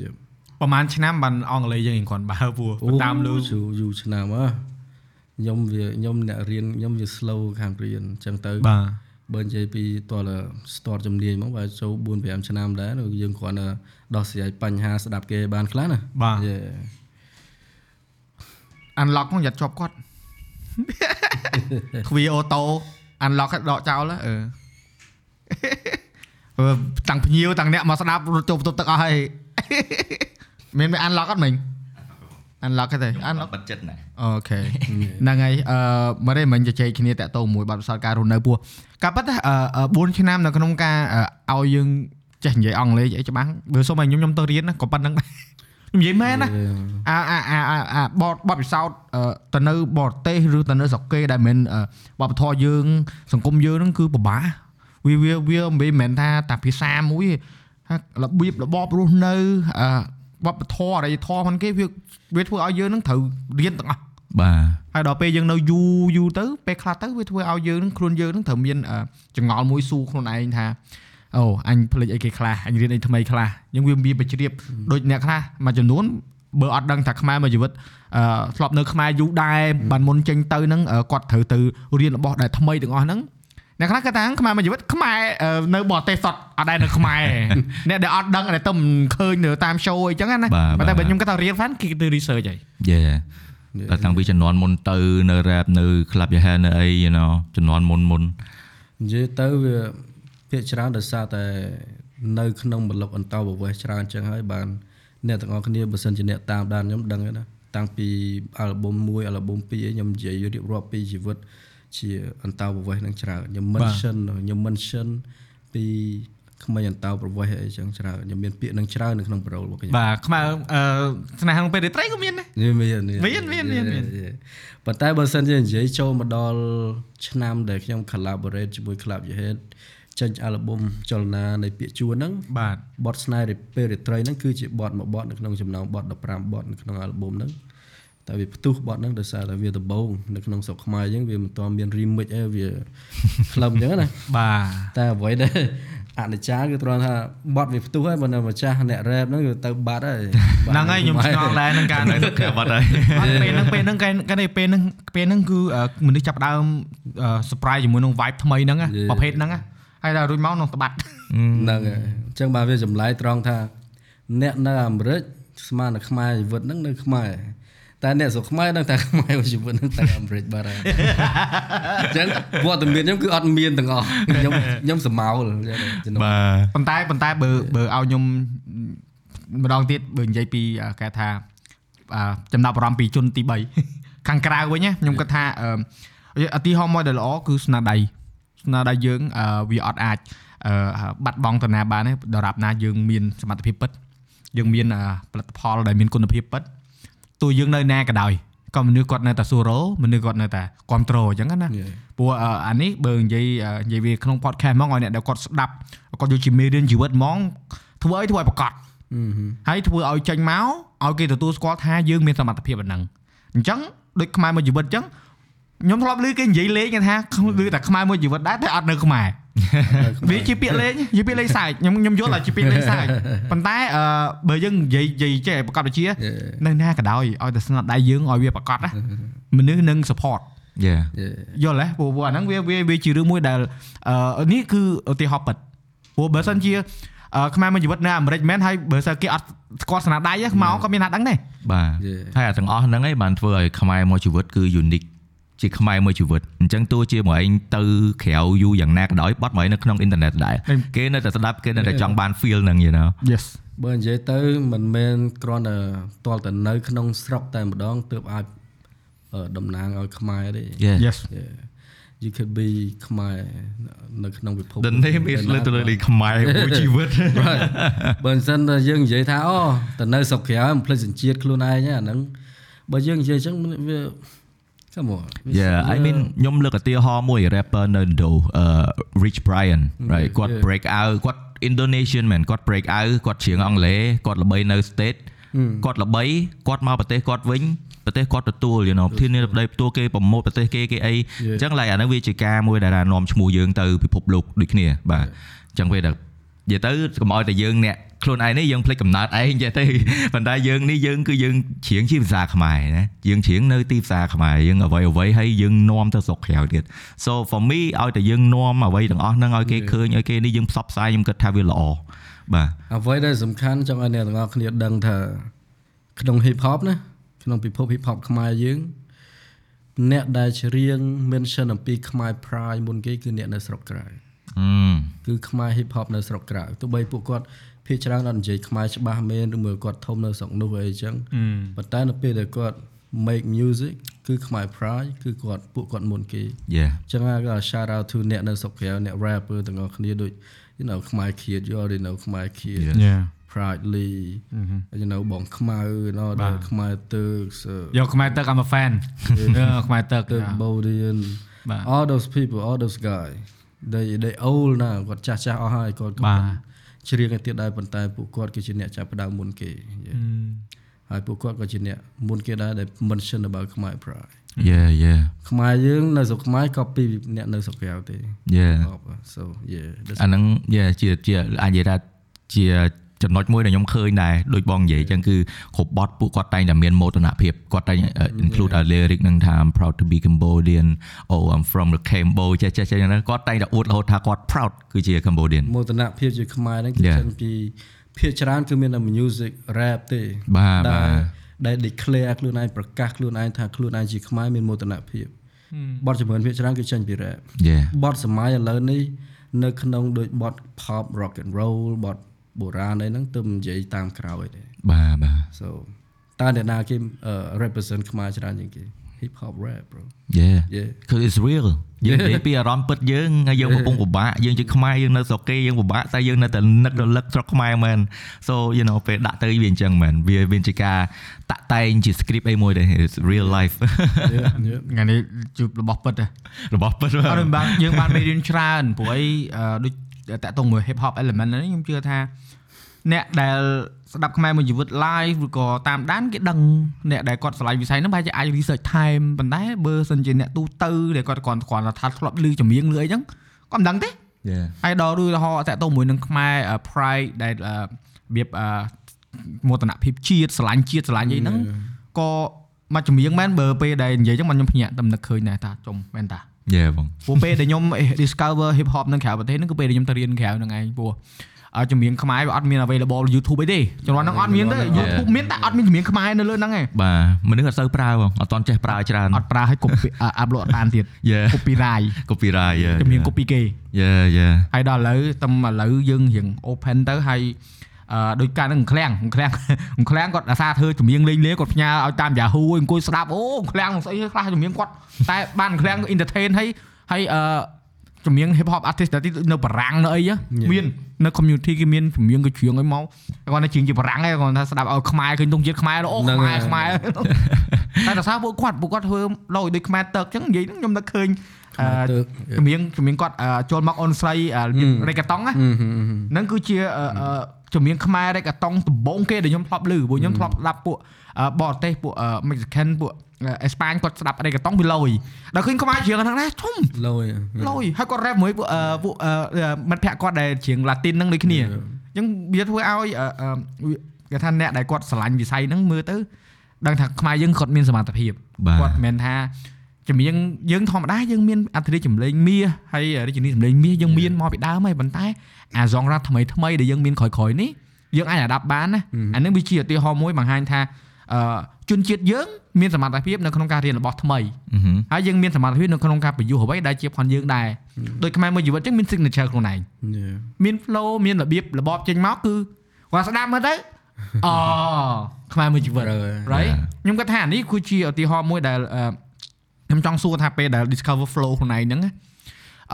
yeah ប្រហែលឆ្នាំបានអង់គ្លេសយើងរៀងគ្រាន់បើព្រោះតាមលឺយូរយូរឆ្នាំហ៎ខ្ញុំវាខ្ញុំអ្នករៀនខ្ញុំវា slow ខាងរៀនអញ្ចឹងទៅបាទបើនិយាយពីតល start ជំនាញមកបើចូល4 5ឆ្នាំដែរយើងគ្រាន់តែដោះស្រាយបញ្ហាស្ដាប់គេបានខ្លះណាបាទយេ unlock ហ្នឹងយ៉ាត់ជាប់គាត់គ្វីអូតូ unlock ឲ្យដកចោលហ៎អឺអឺ តាំងភ្ញៀវតាំងអ្នកមកស្ដាប់រត់ចូលបន្ទប់ទឹកអស់ហើយមានមាន unlock អត់មិញ unlock ទេ unlock បិទចិត្តណាអូខេហ្នឹងហើយអឺមកទេមិញជជែកគ្នាតាក់ទងមួយបាត់ផ្សោតការរស់នៅពោះការប៉ັດអឺ4ឆ្នាំនៅក្នុងការអឺឲ្យយើងចេះនិយាយអង់គ្លេសអីច្បាស់បើសុំឲ្យខ្ញុំខ្ញុំទៅរៀនណាក៏ប៉ុណ្្នឹងដែរខ្ញុំនិយាយមែនណាអាអាអាអាអាបតបតពិសោធន៍អឺទៅនៅបរទេសឬទៅនៅស្រុកគេដែលមិនអឺបបធរយើងសង្គមយើងហ្នឹងគឺពិបាក វាវាវាមិនមែនថាតាភាសាមួយទេថារបៀបរបបរស់នៅអឺបបធរអរិយធម៌ហ្នឹងគេវាវាធ្វើឲ្យយើងហ្នឹងត្រូវរៀនទាំងអស់បាទហើយដល់ពេលយើងនៅយូរយូរទៅពេលខ្លះទៅវាធ្វើឲ្យយើងហ្នឹងខ្លួនយើងហ្នឹងត្រូវមានអឺចងល់មួយស៊ូខ្លួនឯងថាអូអញភ្លេចអីគេខ្លះអញរៀនអីថ្មីខ្លះយើងវាមានបជ្រាបដូចអ្នកខ្លះមួយចំនួនបើអត់ដឹងថាខ្មែរមួយជីវិតអឺធ្លាប់នៅខ្មែរយូរដែរបានមុនចេញទៅហ្នឹងអឺគាត់ត្រូវទៅរៀនរបស់ដែលថ្មីទាំងអស់ហ្នឹង អ្នកខ្លះគាត់ថាខ្មែរមួយជីវិតខ្មែរអឺនៅបរទេសសតអត់ដែរនៅខ្មែរអ្នកដែលអត់ដឹងដែលទៅមិនឃើញនៅតាម show អីចឹងណាប៉ុន្តែបើខ្ញុំគាត់ថារៀនហ្វានគេទៅ research ហើយយេតែតាំងពីជំនាន់មុនទៅនៅ rap នៅ club យ៉ាហែនៅអី you know ជំនាន់មុនមុននិយាយទៅវាភាគច្រើនដោយសារតែនៅក្នុងប្លុកអន្តោប្រវេសន៍ច្រើនអញ្ចឹងហើយបានអ្នកទាំងអស់គ្នាបើសិនជាអ្នកតាមដានខ្ញុំដឹងហើយណាតាំងពីអាល់ប៊ុម1អាល់ប៊ុម2ខ្ញុំនិយាយរៀបរាប់ពីជីវិត ជាអន្តោប្រវេសន៍នឹងច្រើនខ្ញុំ mention ខ្ញុំ mention ពីក្មេងអន្តោប្រវេសន៍អីចឹងច្រើនខ្ញុំមានពាក្យនឹងច្រើននៅក្នុងប្រូលរបស់ខ្ញុំបាទខ្មែរអឺស្នេហ៍ក្នុងពេលរាត្រីក៏មានដែរមានមានមានមានមានមានប៉ុន្តែបើសិនជានិយាយចូលមកដល់ឆ្នាំដែលខ្ញុំ collaborate ជាមួយ Club Yahed ចេញអាល់ប៊ុមចលនានៃពាក្យជួនហ្នឹងបាទបទស្នេហ៍រីពេលរាត្រីហ្នឹងគឺជាបទមួយបទនៅក្នុងចំណោមបទ15បទនៅក្នុងអាល់ប៊ុមហ្នឹង តែវាផ្ទុះបទហ្នឹងដោយសារតែវាដំបូងនៅក្នុងស្រុកខ្មែរអញ្ចឹងវាមិនទាន់មាន remix អីវាក្លឹមអញ្ចឹងណាបាទតែអ្វីដែលអនិច្ចាគឺត្រង់ថាបទវាផ្ទុះហើយបើនៅម្ចាស់អ្នក rap ហ្នឹងគឺទៅបាត់ហើយហ្នឹងហើយខ្ញុំឆ្ងល់ដែរនឹងការនៅក្រាបអត់ហើយអត់ពេលហ្នឹងពេលហ្នឹងគេគេពេលហ្នឹងពេលហ្នឹងគឺអឺមនុស្សចាប់ផ្ដើមអឺ surprise ជាមួយនឹង vibe ថ្មីហ្នឹងណាប្រភេទហ្នឹងណាហើយដល់រួចមកនឹងត្បាត់ហ្នឹងហើយអញ្ចឹងបាទវាចម្លែកត្រង់ថាអ្នកនៅអាមេរិកស្មើនឹងខ្មែរជីវិតហ្នឹងនៅខ្មែរ តែអ្នកស្រុកខ្មែរដឹងតែខ្មែរជីវិតហ្នឹងទៅអាមេរិកបាត់ហើយអញ្ចឹងវត្តមានខ្ញុំគឺអត់មានទាំងអស់ខ្ញុំខ្ញុំសមោលអញ្ចឹងជំនួសបាទប៉ុន្តែប៉ុន្តែបើបើឲ្យខ្ញុំម្ដងទៀតបើនិយាយពីអឺគេថាអឺចំណាប់អារម្មណ៍ពីជនទី3ខាងក្រៅវិញណាខ្ញុំគាត់ថាអឺឧទាហរណ៍មួយដែលល្អគឺស្នាដៃស្នាដៃយើងអឺវាអត់អាចអឺបាត់បង់ទៅណាបានទេដរាបណាយើងមានសមត្ថភាពពិតយើងមានអឺផលិតផលដែលមានគុណភាពពិត ទោះយើងនៅណាក៏ដោយក៏មនុស្សគាត់នៅតែសួររមនុស្សគាត់នៅតែគ្រប់គ្រងអញ្ចឹងណាព្រោះអឺអានេះបើនិយាយអឺនិយាយវាក្នុង podcast ហ្មងឲ្យអ្នកដែលគាត់ស្ដាប់គាត់យកជាមេរៀនជីវិតហ្មងធ្វើអីធ្វើឲ្យប្រកបហើយធ្វើឲ្យចេញមកឲ្យគេទទួលស្គាល់ថាយើងមានសមត្ថភាពប៉ុណ្ណឹងអញ្ចឹងដូចខ្មែរមួយជីវិតអញ្ចឹងខ្ញុំធ្លាប់ឮគេនិយាយលេងគេថាឮតែខ្មែរមួយជីវិតដែរតែអត់នៅខ្មែរ វាជាពាក្យលេងជាពាក្យលេងសើចខ្ញុំខ្ញុំយល់ថាជាពាក្យលេងសើចប៉ុន្តែអឺបើយើងនិយាយនិយាយចេះប្រកបវិជានៅណាក៏ដោយឲ្យតែស្នាដៃយើងឲ្យវាប្រកបណាមនុស្សនឹង support Yeah យល់ទេព្រោះព្រោះអាហ្នឹងវាវាវាជារឿងមួយដែលអឺនេះគឺឧទាហរណ៍ពិតព្រោះបើសិនជាអឺខ្មែរមួយជីវិតនៅអាមេរិកមែនហើយបើសិនគេអត់ស្គាល់ស្នាដៃហ្នឹងមកក៏មានណាដឹងដែរបាទ Yeah. ហើយអាទាំងអស់ហ្នឹងឯងបានធ្វើឲ្យខ្មែរមួយជីវិតគឺ unique ជាខ្មែរមួយជីវិតអញ្ចឹងទោះជាមួយឯងទៅក្រៅយូរយ៉ាងណាក៏ដោយបត់មកឯងនៅក្នុងអ៊ីនធឺណិតដែរតែគេនៅតែស្ដាប់គេនៅតែចង់បាន feel ហ្នឹង you know Yes បើនិយាយទៅមិនមែនគ្រាន់តែតលតែនៅក្នុងស្រុកតែម្ដងទើបអាចអឺតំណាងឲ្យខ្មែរទេ Yeah Yes Yeah. you could be ខ្មែរនៅក្នុងពិភព The name is literally ខ្មែរមួយជីវិត Right. បើមិនសិនតែយើងនិយាយថាអូទៅនៅស្រុកក្រៅមិនភ្លេចសញ្ជាតិខ្លួនឯងហ្នឹងអាហ្នឹងបើយើងនិយាយអញ្ចឹងវា come on Yeah I mean ខ្ញុំលើកឧទាហរណ៍មួយ rapper នៅ Indo អឺ Rich Brian right គាត់ Yeah. break out គាត់ Indonesian man គាត់ break out គាត់ច្រៀងអង់គ្លេសគាត់ល្បីនៅ state គាត់ល្បីគាត់មកប្រទេសគាត់វិញប្រទេសគាត់ទទួល you know ធានាប្តីទទួលគេប្រម៉ូទប្រទេសគេគេអីអញ្ចឹង like អាហ្នឹងវាជាការមួយដែលនាំឈ្មោះយើងទៅពិភពលោកដូចគ្នាបាទអញ្ចឹងពេលដែល និយាយទៅកុំឲ្យតែយើងអ្នកខ្លួនឯងនេះយើងភ្លេចកំណើតឯងចេះទេប៉ុន្តែយើងនេះយើងគឺយើងច្រៀងជាភាសាខ្មែរណាយើងច្រៀងនៅទីភាសាខ្មែរយើងអ្វីអ្វីហើយយើងនាំទៅស្រុកក្រៅទៀត so for me ឲ្យតែយើងនាំអ្វីទាំងអស់ហ្នឹងឲ្យគេឃើញឲ្យគេនេះយើងផ្សព្វផ្សាយខ្ញុំគិតថាវាល្អបាទអ្វីដែលសំខាន់ចង់ឲ្យអ្នកទាំងអស់គ្នាដឹងថាក្នុង hip hop ណាក្នុងពិភព hip hop ខ្មែរយើងអ្នកដែលច្រៀង mention អំពីខ្មែរ pride មុនគេគឺអ្នកនៅស្រុកក្រៅអឺ គឺខ្មែរ hip hop នៅស្រុកក្រៅទោះបីពួកគាត់ភាគច្រើនអត់និយាយខ្មែរច្បាស់មែនឬមួយគាត់ធំនៅស្រុកនោះអីចឹងប៉ុន្តែនៅពេលដែលគាត់ make music គឺខ្មែរ pride គឺគាត់ពួកគាត់មុនគេ yeah ចឹងហើយក៏ shout out to អ្នកនៅស្រុកក្រៅអ្នក rapper ទាំងអស់គ្នាដូច you know ខ្មែរ Kid you already know ខ្មែរ Kid Yeah. Yeah Pride Lee you know បងខ្មៅ you know បាទខ្មែរ Turk យកខ្មែរទឹក I'm a fan អឺខ្មែរទឹក Turk Bodian បាទ all those people all those guys they they old ណាគាត់ចាស់ចាស់អស់ហើយគាត់បាទច្រៀងឲ្យទៀតដែរប៉ុន្តែពួកគាត់គឺជាអ្នកចាប់ផ្ដើមមុនគេ Yeah. ហើយពួកគាត់ក៏ជាអ្នកមុនគេដែរដែល mention about ខ្មែរ Pride yeah yeah ខ្មែរយើងនៅស្រុកខ្មែរក៏ពីអ្នកនៅស្រុកក្រៅទេ yeah so yeah that's អាហ្នឹង yeah ជាជាអាចនិយាយថាជា ចំណុចមួយដែលខ្ញុំឃើញដែរដូចបងនិយាយអញ្ចឹងគឺគ្រប់បទពួកគាត់តែងតែមានមោទនភាពគាត់តែង include ឲ្យ lyric នឹងថា I'm proud to be Cambodian oh I'm from the Cambodia ចេះចេះចេះហ្នឹងគាត់តែងតែអួតរហូតថាគាត់ proud គឺជា Cambodian មោទនភាពជាខ្មែរហ្នឹងគឺ Yeah. ចេញពីភាគច្រើនគឺមានតែ music rap ទេបាទដែលបាទដែល declare ខ្លួនឯងប្រកាសខ្លួនឯងថាខ្លួនឯងជាខ្មែរមានមោទនភាពបទចម្រៀងភាគច្រើនគឺចេញពី rap yeah បទសម័យឥឡូវនេះនៅក្នុងដូចបទ pop rock and roll បទ បុរាណអីហ្នឹងទើបនិយាយតាមក្រោយទេបាទបាទ so តើអ្នកណាគេ uh, represent ខ្មែរច្រើនជាងគេ hip hop rap bro yeah yeah cause it's real យើងនិយាយពីអារម្មណ៍ពិតយើងហើយយើងកំពុងពិបាកយើងជាខ្មែរយើងនៅស្រុកគេយើងពិបាកតែយើងនៅតែនឹករលឹកស្រុកខ្មែរមែន so you know ពេលដាក់ទៅវាអញ្ចឹងមែនវាវាជាការតាក់តែងជា script អីមួយដែរ it's real life yeah yeah ថ្ងៃនេះជួបរបស់ពិតហ៎របស់ពិតអត់បានយើងបានមេរៀនច្រើនព្រោះអីអឺដូច តាក់ទងមួយ hip hop element ហ្នឹងខ្ញុំជឿថាអ្នកដែលស្ដាប់ខ្មែរមួយជីវិត live ឬក៏តាមដានគេដឹងអ្នកដែលគាត់ឆ្លៃវិស័យហ្នឹងប្រហែលជាអាច research time ប៉ុន្តែបើសិនជាអ្នកទូទៅដែលគាត់គាត់គាត់ថាធ្លាប់ឮចម្រៀងឮអីហ្នឹងគាត់មិនដឹងទេ yeah ហើយដល់ឬហោតាក់ទងមួយនឹងខ្មែរអឺ pride ដែលអឺរបៀបអឺមោទនភាពជាតិស្រឡាញ់ជាតិស្រឡាញ់អីហ្នឹងក៏មកចម្រៀងមែនបើពេលដែលនិយាយចឹងមកខ្ញុំភ្ញាក់តែនឹកឃើញដែរថាចំមែនតា yeah បងព្រោះពេលដែលខ្ញុំ discover hip hop នៅក្រៅប្រទេសហ្នឹងគឺពេលដែលខ្ញុំទៅរៀនក្រៅហ្នឹងឯងព្រោះអឺចម្រៀងខ្មែរវាអត់មាន available YouTube អីទេជំនាន់ហ្នឹងអត់មានទេ YouTube មានតែអត់មានចម្រៀងខ្មែរនៅលើហ្នឹងឯងបាទមនុស្សអត់សូវប្រើបងអត់តន់ចេះប្រើច្រើនអត់ប្រើឲ្យ copy អាប់ឡូតបានទៀត Yeah copyright copyright yeah ចម្រៀង copy គេ yeah yeah ហើយដល់ឥឡូវតែឥឡូវយើងរៀង open ទៅហើយអឺ ដោយការហ្នឹងឃ្លាំងឃ្លាំងឃ្លាំងគាត់អាសាធ្វើចម្រៀងលេងលេងគាត់ផ្ញើឲ្យតាម Yahoo អង្គុយស្ដាប់អូឃ្លាំងស្អីខ្លះចម្រៀងគាត់តែបានឃ្លាំង entertain ហើយហើយអឺចម្រៀង hip hop artist ដែលនៅបារាំងនៅអីហ៎មាននៅ community គេមានចម្រៀងគេច្រៀងឲ្យមកគាត់ថាច្រៀងជាបារាំងឯងគាត់ថាស្ដាប់ឲ្យខ្មែរឃើញទងជាតិខ្មែរអូហ្នឹងខ្មែរហើយខ្មែរតែដោយសារពួកគាត់ពួកគាត់ធ្វើដោយដូចខ្មែរទឹកអញ្ចឹងនិយាយហ្នឹងខ្ញុំនឹកឃើញអឺទៅចម្រៀងចម្រៀងគាត់អឺចូលមកអូនស្រីអឺរបៀប reggaeton ណាហឹមហឹមហឹមហ្នឹងគឺជា អឺអឺជំនាញខ្មែររ៉េកតុងដំបងគេដែលខ្ញុំធ្លាប់ឮព្រោះខ្ញុំធ្លាប់ស្ដាប់ពួកអឺបរទេសពួកអឺ Mexican ពួកអេស្ប៉ាញគាត់ស្ដាប់រ៉េកតុងវាលយដល់ឃើញខ្មែរច្រៀងហ្នឹងណាធំលយលយហើយគាត់ rap មួយពួកអឺពួកអឺមិត្តភក្តិគាត់ដែលច្រៀង Latin ហ្នឹងដូចគ្នាអញ្ចឹងវាធ្វើឲ្យអឺអឺគេថាអ្នកដែលគាត់ស្រឡាញ់វិស័យហ្នឹងមើលទៅដឹងថាខ្មែរយើងគាត់មានសមត្ថភាពបាទគាត់មិនមែនថា ចម្រៀងយើងធម្មតាយើងមានអត្ថន័យចម្លេងមាសហើយរាជនីចម្លេងមាសយើងមានមកពីដើមហើយប៉ុន្តែអាសងរ៉ាថ្មីថ្មីដែលយើងមានក្រោយៗនេះយើងអាចអាដាប់បានណាអានឹងវាជាឧទាហរណ៍មួយបង្ហាញថាអឺជនជាតិយើងមានសមត្ថភាពនៅក្នុងការរៀនរបស់ថ្មីអឺហឹមហើយយើងមានសមត្ថភាពនៅក្នុងការបញ្យុះអ្វីដែលជាផនយើងដែរដូចខ្មែរមួយជីវិតចឹងមាន signature ខ្លួនឯងមាន flow មានរបៀបរបបចេញមកគឺគាត់ស្ដាប់មើលទៅអូខ្មែរមួយជីវិតត្រូវហើយ right ខ្ញុំគាត់ថាអានេះគឺជាឧទាហរណ៍មួយដែលអឺ ខ្ញុំចង់សួរថាពេលដែល discover flow ខ្លួនឯងហ្នឹងណា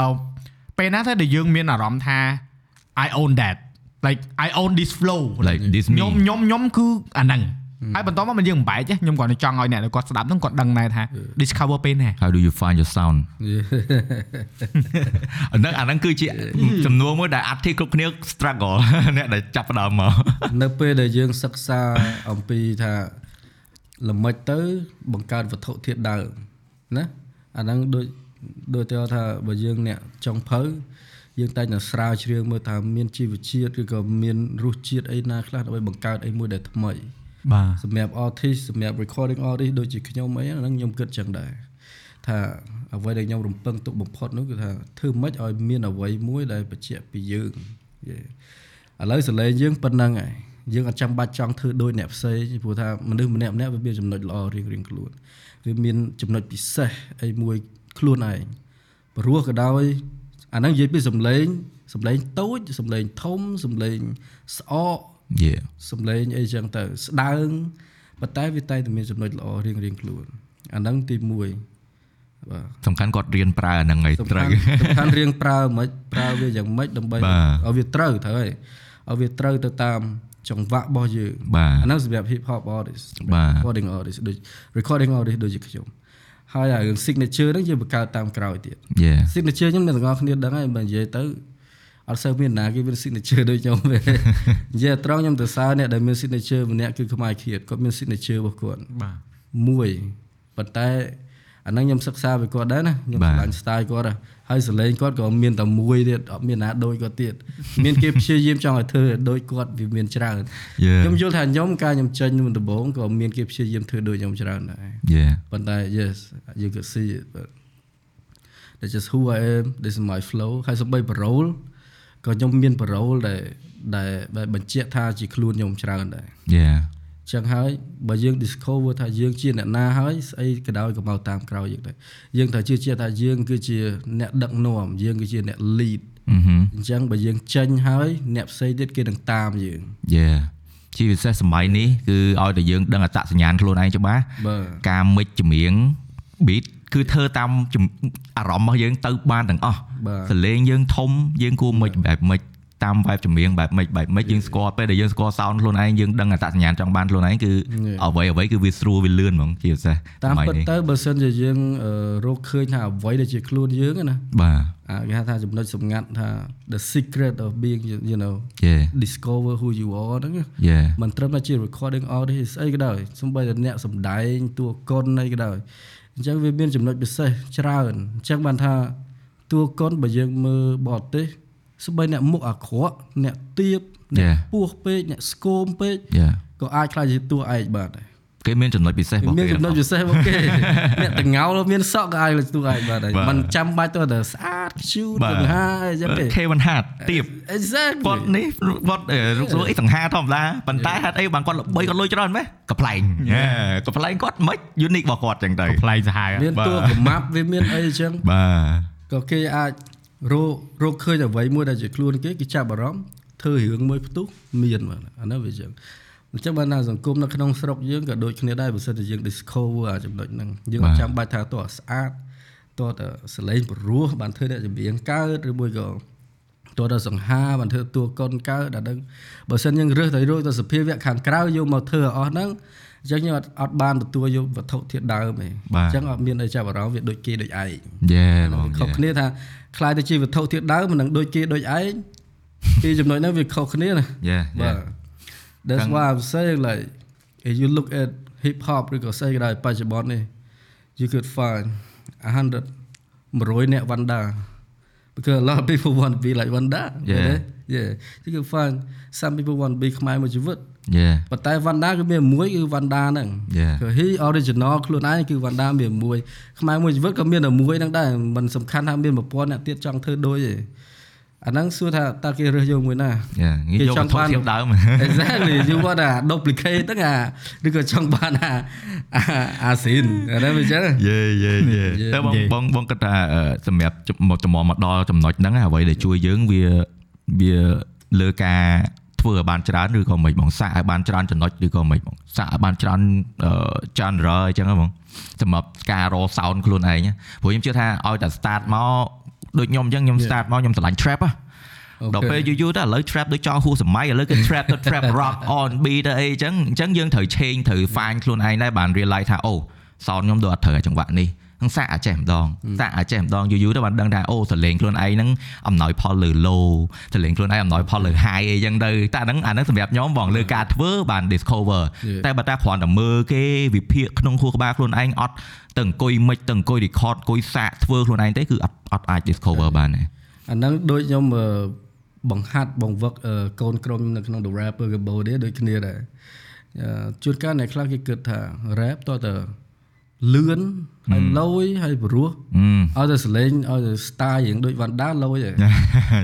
អឺពេលណាទៅដែលយើងមានអារម្មណ៍ថា I own that like I own this flow like this ខ្ញុំ me ខ្ញុំខ្ញុំគឺអាហ្នឹងហើយបន្តមកមិនយើងបំបែកទេខ្ញុំគាត់ចង់ឲ្យអ្នកដែលគាត់ស្ដាប់ហ្នឹងគាត់ដឹងដែរថា discover ពេលណា how do you find your sound អាហ្នឹងអាហ្នឹងគឺជាចំនួនមួយដែលអធិគ្រប់គ្នា struggle អ្នកដែលចាប់ផ្ដើមមកនៅពេលដែលយើងសិក្សាអំពីថាល្មិចទៅបង្កើតវត្ថុធាតុដើម ណាអាហ្នឹងដូចដូចទៅថាបើយើងអ្នកចង់ភៅយើងតែងតែស្រាវជ្រាវមើលថាមានជីវជាតិឬក៏មានរសជាតិអីណាខ្លះដើម្បីបង្កើតអីមួយដែលថ្មីបាទសម្រាប់ artist សម្រាប់ recording artist ដូចជាខ្ញុំអីហ្នឹងខ្ញុំគិតចឹងដែរថាអ្វីដែលខ្ញុំរំពឹងទុកបំផុតនោះគឺថាធ្វើម៉េចឲ្យមានអ្វីមួយដែលបញ្ជាក់ពីយើងយេឥឡូវសលេងយើងប៉ុណ្ណឹងហើយយើងអត់ចាំបាច់ចង់ធ្វើដូចអ្នកផ្សេងព្រោះថាមនុស្សម្នាក់ម្នាក់វាមានចំណុចល្អរៀងរៀងៗខ្លួន វាមានចំណុចពិសេសអីមួយខ្លួនឯងព្រោះក៏ដោយអាហ្នឹងនិយាយពីសំឡេងសំឡេងតូចសំឡេងធំសំឡេងស្អក yeah សំឡេងអីចឹងទៅស្ដើងប៉ុន្តែវាតែងតែមានចំណុចល្អរៀងរៀងៗខ្លួនអាហ្នឹងទី1បាទសំខាន់គាត់រៀនប្រើអាហ្នឹងហើយសំត្រូវខាន់សំខាន់រៀងប្រើមិនប្រើវាយ៉ាងម៉េចដើម្បីបាទឲ្យវាត្រូវត្រូវហើយឲ្យវាត្រូវទៅតាម ចង្វាក់របស់យើងបាទអាហ្នឹងសម្រាប់ hip hop artist បាទ recording artist ដូច recording artist ដូចជាខ្ញុំហើយអារឿង signature ហ្នឹងយើងបង្កើតតាមក្រោយទៀត yeah signature ខ្ញុំអ្នកទាំងអស់គ្នាដឹងហើយបើនិយាយទៅអត់សូវមានណាគេមាន signature ដូចខ្ញុំទេនិយាយត្រង់ខ្ញុំទៅសើអ្នកដែលមាន signature ម្នាក់គឺខ្មែរឃាតគាត់មាន signature របស់គាត់បាទមួយប៉ុន្តែ អាហ្នឹងខ្ញុំសិក្សាពីគាត់ដែរណាខ្ញុំបាទឆ្លាញ់ style គាត់ដែរហើយសលេងគាត់ក៏មានតែមួយទៀតអត់មានណាដូចគាត់ទៀតមានគេព្យាយាមចង់ឲ្យធ្វើឲ្យដូចគាត់វាមានច្រើន Yeah ខ្ញុំយល់ថាខ្ញុំការខ្ញុំចេញមុនដំបូងក៏មានគេព្យាយាមធ្វើដូចខ្ញុំច្រើនដែរ yeah ប៉ុន្តែ yes you could see it but that's just who I am this is my flow ហើយសម្បី parole ក៏ខ្ញុំមាន parole ដែលដែលដែលបញ្ជាក់ថាជាខ្លួនខ្ញុំច្រើនដែរ yeah ចឹងហើយបើយើង discover ថាយើងជាអ្នកណាហើយស្អីក៏ដោយក៏មកតាមក្រោយយើងដែរយើងត្រូវជឿជាក់ថាយើងគឺជាអ្នកដឹកនាំយើងគឺជាអ្នក lead អឺហឹមអញ្ចឹងបើយើងចេញហើយអ្នកផ្សេងទៀតគេនឹងតាមយើង yeah ជាពិសេសសម័យនេះគឺឲ្យតែយើងដឹងអត្តសញ្ញាណខ្លួនឯងច្បាស់បាទការមិចចម្រៀង beat គឺធ្វើតាមជំអារម្មណ៍របស់យើងទៅបានទាំងអស់បាទសលេងយើងធំយើងគួរមិចបែបមិច តាម vibe ចម្រៀងបែបមិចបែបមិចយើងស្គាល់ពេលដែលយើងស្គាល់ sound ខ្លួនឯងយើងដឹងអត្តសញ្ញាណចង់បានខ្លួនឯងគឺអ្វីអ្វីគឺវាស្រួលវាលឿនហ្មងជាពិសេសតាមសម័យពិតនេះទៅបើសិនជាយើងអឺរកឃើញថាអ្វីដែលជាខ្លួនយើងហ្នឹងណាបាទអាគេហៅថាចំណុចសម្ងាត់ថា the secret of being you you know yeah discover who you are ហ្នឹងណា yeah មិនត្រឹមតែជា recording artist ស្អីក៏ដោយសូម្បីតែអ្នកសម្ដែងតួកុនអីក៏ដោយអញ្ចឹងវាមានចំណុចពិសេសច្រើនអញ្ចឹងបានថាតួកុនបើយើងមើលបរទេស សូម្បីអ្នកមុខអាក្រក់អ្នកទៀបអ្នក Yeah. ពោះពេកអ្នកស្គមពេក yeah ក៏អាចខ្លាចជាតួឯកបានដែរគេមានចំណុចពិសេសរបស់មានគេចំណុចពិសេសរបស់គេអ្នកតងោលមានសក់ក៏អាចលើតួឯកបានដែរបាទมันចាំបាច់ទៅតែស្អាតខ្ជូតបាទបង្ហាអីចឹងទេខេមិនហាត់ទៀប exactly គាត់នេះគាត់អឺរូបស្រួលអីសង្ហាធម្មតាប៉ុន្តែហេតុអីបានគាត់ល្បីគាត់លុយច្រើនម៉េះកំ pl ែងកំ pl ែងគាត់មិន unique របស់គាត់ចឹងទៅប្លែកសាហាវមានតួកម្មាប់វាមានអីចឹងបាទក៏គេអាច រករកឃើញអ្វីមួយដែលជាខ្លួនគេគេចាប់អារម្មណ៍ធ្វើរឿងមួយផ្ទុះមានបាទអានោះវាចឹងអញ្ចឹងបានថាសង្គមនៅក្នុងស្រុកយើងក៏ដូចគ្នាដែរបើសិនជាយើង discover អាចំណុចហ្នឹងយើងអត់ចាំបាច់ថាតោះស្អាតតោះតែសលេងព្រោះបានធ្វើអ្នកចម្រៀងកើតឬមួយក៏តោះតែសង្ហាបានធ្វើតួកុនកើតដល់ហ្នឹងបើសិនយើងរើសទៅរកទៅសភាវៈខាងក្រៅយកមកធ្វើឲ្យអស់ហ្នឹង អញ្ចឹងយើងអត់អត់បានទទួលយកវត្ថុធាតុដើមទេអញ្ចឹងអត់មានអីចាប់អារម្មណ៍វាដូចគេដូចឯងយេបងខុសគ្នាថាខ្លាយទៅជាវត្ថុធាតុដើមមិននឹងដូចគេដូចឯងពីចំណុចហ្នឹងវាខុសគ្នាណា Yeah បាទ yeah That's why I'm saying like if you look at hip hop ឬក៏ស្អីក៏ដោយបច្ចុប្បន្ននេះ you could find 100 100អ្នក Vanda because a lot of people want to be like Vanda Yeah. yeah you could find some people want to be ខ្មែរមួយជីវិត yeah ប៉ុន្តែ Vanda គឺមានមួយគឺ Vanda ហ្នឹង Yeah. គឺ he original ខ្លួនឯងគឺ Vanda មានមួយខ្មែរមួយជីវិតក៏មានតែមួយហ្នឹងដែរមិនសំខាន់ថាមាន1000អ្នកទៀតចង់ធ្វើដូចទេអាហ្នឹងសួរថាតើគេរើសយកមួយណា yeah ងាយគេយកចវង់ត្ថុបានធៀបដើម exactly you want a duplicate ហ្នឹងអាឬក៏ចង់បានអាអាអាស៊ីនអាហ្នឹងវាចឹងយេយេយេ Yeah. តែបង Yeah. បងបងគិតថាអឺសម្រាប់មកចំមកដល់ចំណុចហ្នឹងអ្វីដែលជួយយើងវាវាលើការ ធ្វើឲ្យបានច្រើនឬក៏មិនបងសាកឲ្យបានច្រើនចំណុចឬក៏មិនបងសាកឲ្យបានច្រើនអឺ genre អញ្ចឹងហ៎បងសម្រាប់ការរ sound ខ្លួនឯងណាព្រោះខ្ញុំជឿថាឲ្យតែ start មកដូចខ្ញុំអញ្ចឹងខ្ញុំ start មកខ្ញុំឆ្លាញ់ trap ហ៎ដល់ពេលយូរយូរទៅឥឡូវ trap ដូចចោលហួសសម័យឥឡូវគេ trap ទៅ trap rock R&B ទៅអីអញ្ចឹងអញ្ចឹងយើងត្រូវ change ត្រូវ find ខ្លួនឯងដែរបាន realize ថាអូ sound ខ្ញុំដូចអត់ត្រូវឲ្យចង្វាក់នេះហ្នឹងសាកអាចចេះម្ដងសាកអាចចេះម្ដងយូរយូរទៅបានដឹងថាអូសលេងខ្លួនឯងហ្នឹងអំណោយផលលើ low សលេងខ្លួនឯងអំណោយផលលើ high អីចឹងទៅតែអាហ្នឹងអាហ្នឹងសម្រាប់ខ្ញុំបងលើការធ្វើបាន discover Yeah. តែបើតាគ្រាន់តែមើលគេវិភាគក្នុងខួរក្បាលខ្លួនឯងអត់ទៅអង្គុយមិចទៅអង្គុយ record អង្គុយសាកធ្វើខ្លួនឯងទេគឺអត់អត់អាច discover បានទេអាហ្នឹងដូចខ្ញុំអឺបង្ហាត់បង្វឹកអឺកូនក្រុមនៅក្នុង The Rapper Cambodia ដូចគ្នាដែរអឺជួនកាលអ្នកខ្លះគេគិតថា rap តើតើ លឿនហើយលយហើយព្រោះអឺឲ្យតែសលេងឲ្យតែ style រៀងដូច Vanda លយហ៎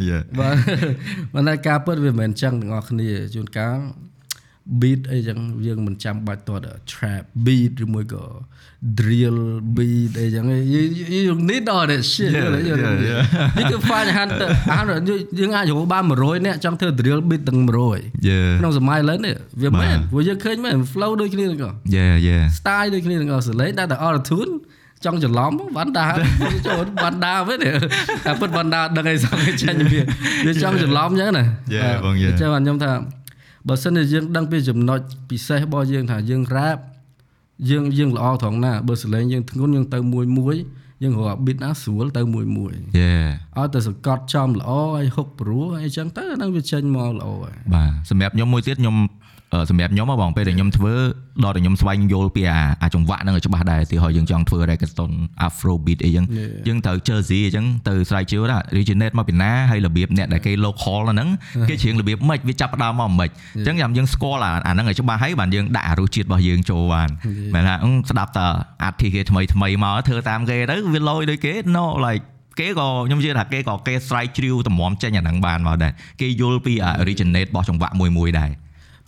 yeah បាទមិនតែការពិតវាមិនមែនចឹងទាំងអស់គ្នាជួនកាល beat អីចឹងយើងមិនចាំបាច់តតែ trap beat ឬមួយក៏ drill beat អីចឹង you, you you need all that shit Yeah, you know, you know. yeah, yeah. you can find a hunter យើងអាចរកបាន100នាក់ចង់ធ្វើ drill beat ទាំង100 yeah ក្នុងសម័យឥឡូវនេះវាមែនបាទព្រោះយើងឃើញមែន flow ដូចគ្នាទាំងអស់ yeah yeah style ដូចគ្នាទាំងអស់សលេងតែតែ auto tune ចង់ច្រឡំបានដាចូលបានដាវិញតែពិតបានដាដឹងអីសោះគេចាញ់វាវាចង់ច្រឡំអញ្ចឹងណា Yeah បង yeah អញ្ចឹងខ្ញុំថាបើសិនជាយើងដឹងពីចំណុចពិសេសរបស់យើងថាយើង rap យើងយើងល្អត្រង់ណាបើសលេងយើងធ្ងន់យើងទៅមួយមួយយើងរក beat ណាស្រួលទៅមួយមួយ yeah ឲ្យតែសង្កត់ចំល្អហើយហុកព្រោះអីចឹងទៅអាហ្នឹងវាចេញមកល្អហើយបាទសម្រាប់ខ្ញុំមួយទៀតខ្ញុំអឺ សម្រាប់ខ្ញុំហ៎បងពេលដែលខ្ញុំធ្វើដល់តែខ្ញុំស្វែងយល់ពីអាអាចង្វាក់ហ្នឹងឲ្យច្បាស់ដែរទីហើយយើងចង់ធ្វើ reggaeton afro beat អីចឹង Yeah. យើងត្រូវ Jersey អញ្ចឹងទៅស្រាវជ្រាវថា originate មកពីណាហើយរបៀបអ្នកដែលគេ local ហ្នឹងគេច្រៀងរបៀបម៉េចវាចាប់ផ្ដើមមកម៉េចអញ្ចឹងចាំយើងស្គាល់អាអាហ្នឹងឲ្យច្បាស់ហើយបានយើងដាក់អារសជាតិរបស់យើងចូលបានមែនថាអឺស្ដាប់តាអាធីគេថ្មីថ្មីមកធ្វើតាមគេទៅវាលយដូចគេ no like គេក៏ខ្ញុំជឿថាគេក៏គេស្រ័យជ្រាវតម្រាំចេញអាហ្នឹងបានមកដែរគេយល់ពីអា originate របស់ចង្វាក់មួយមួយៗដែរ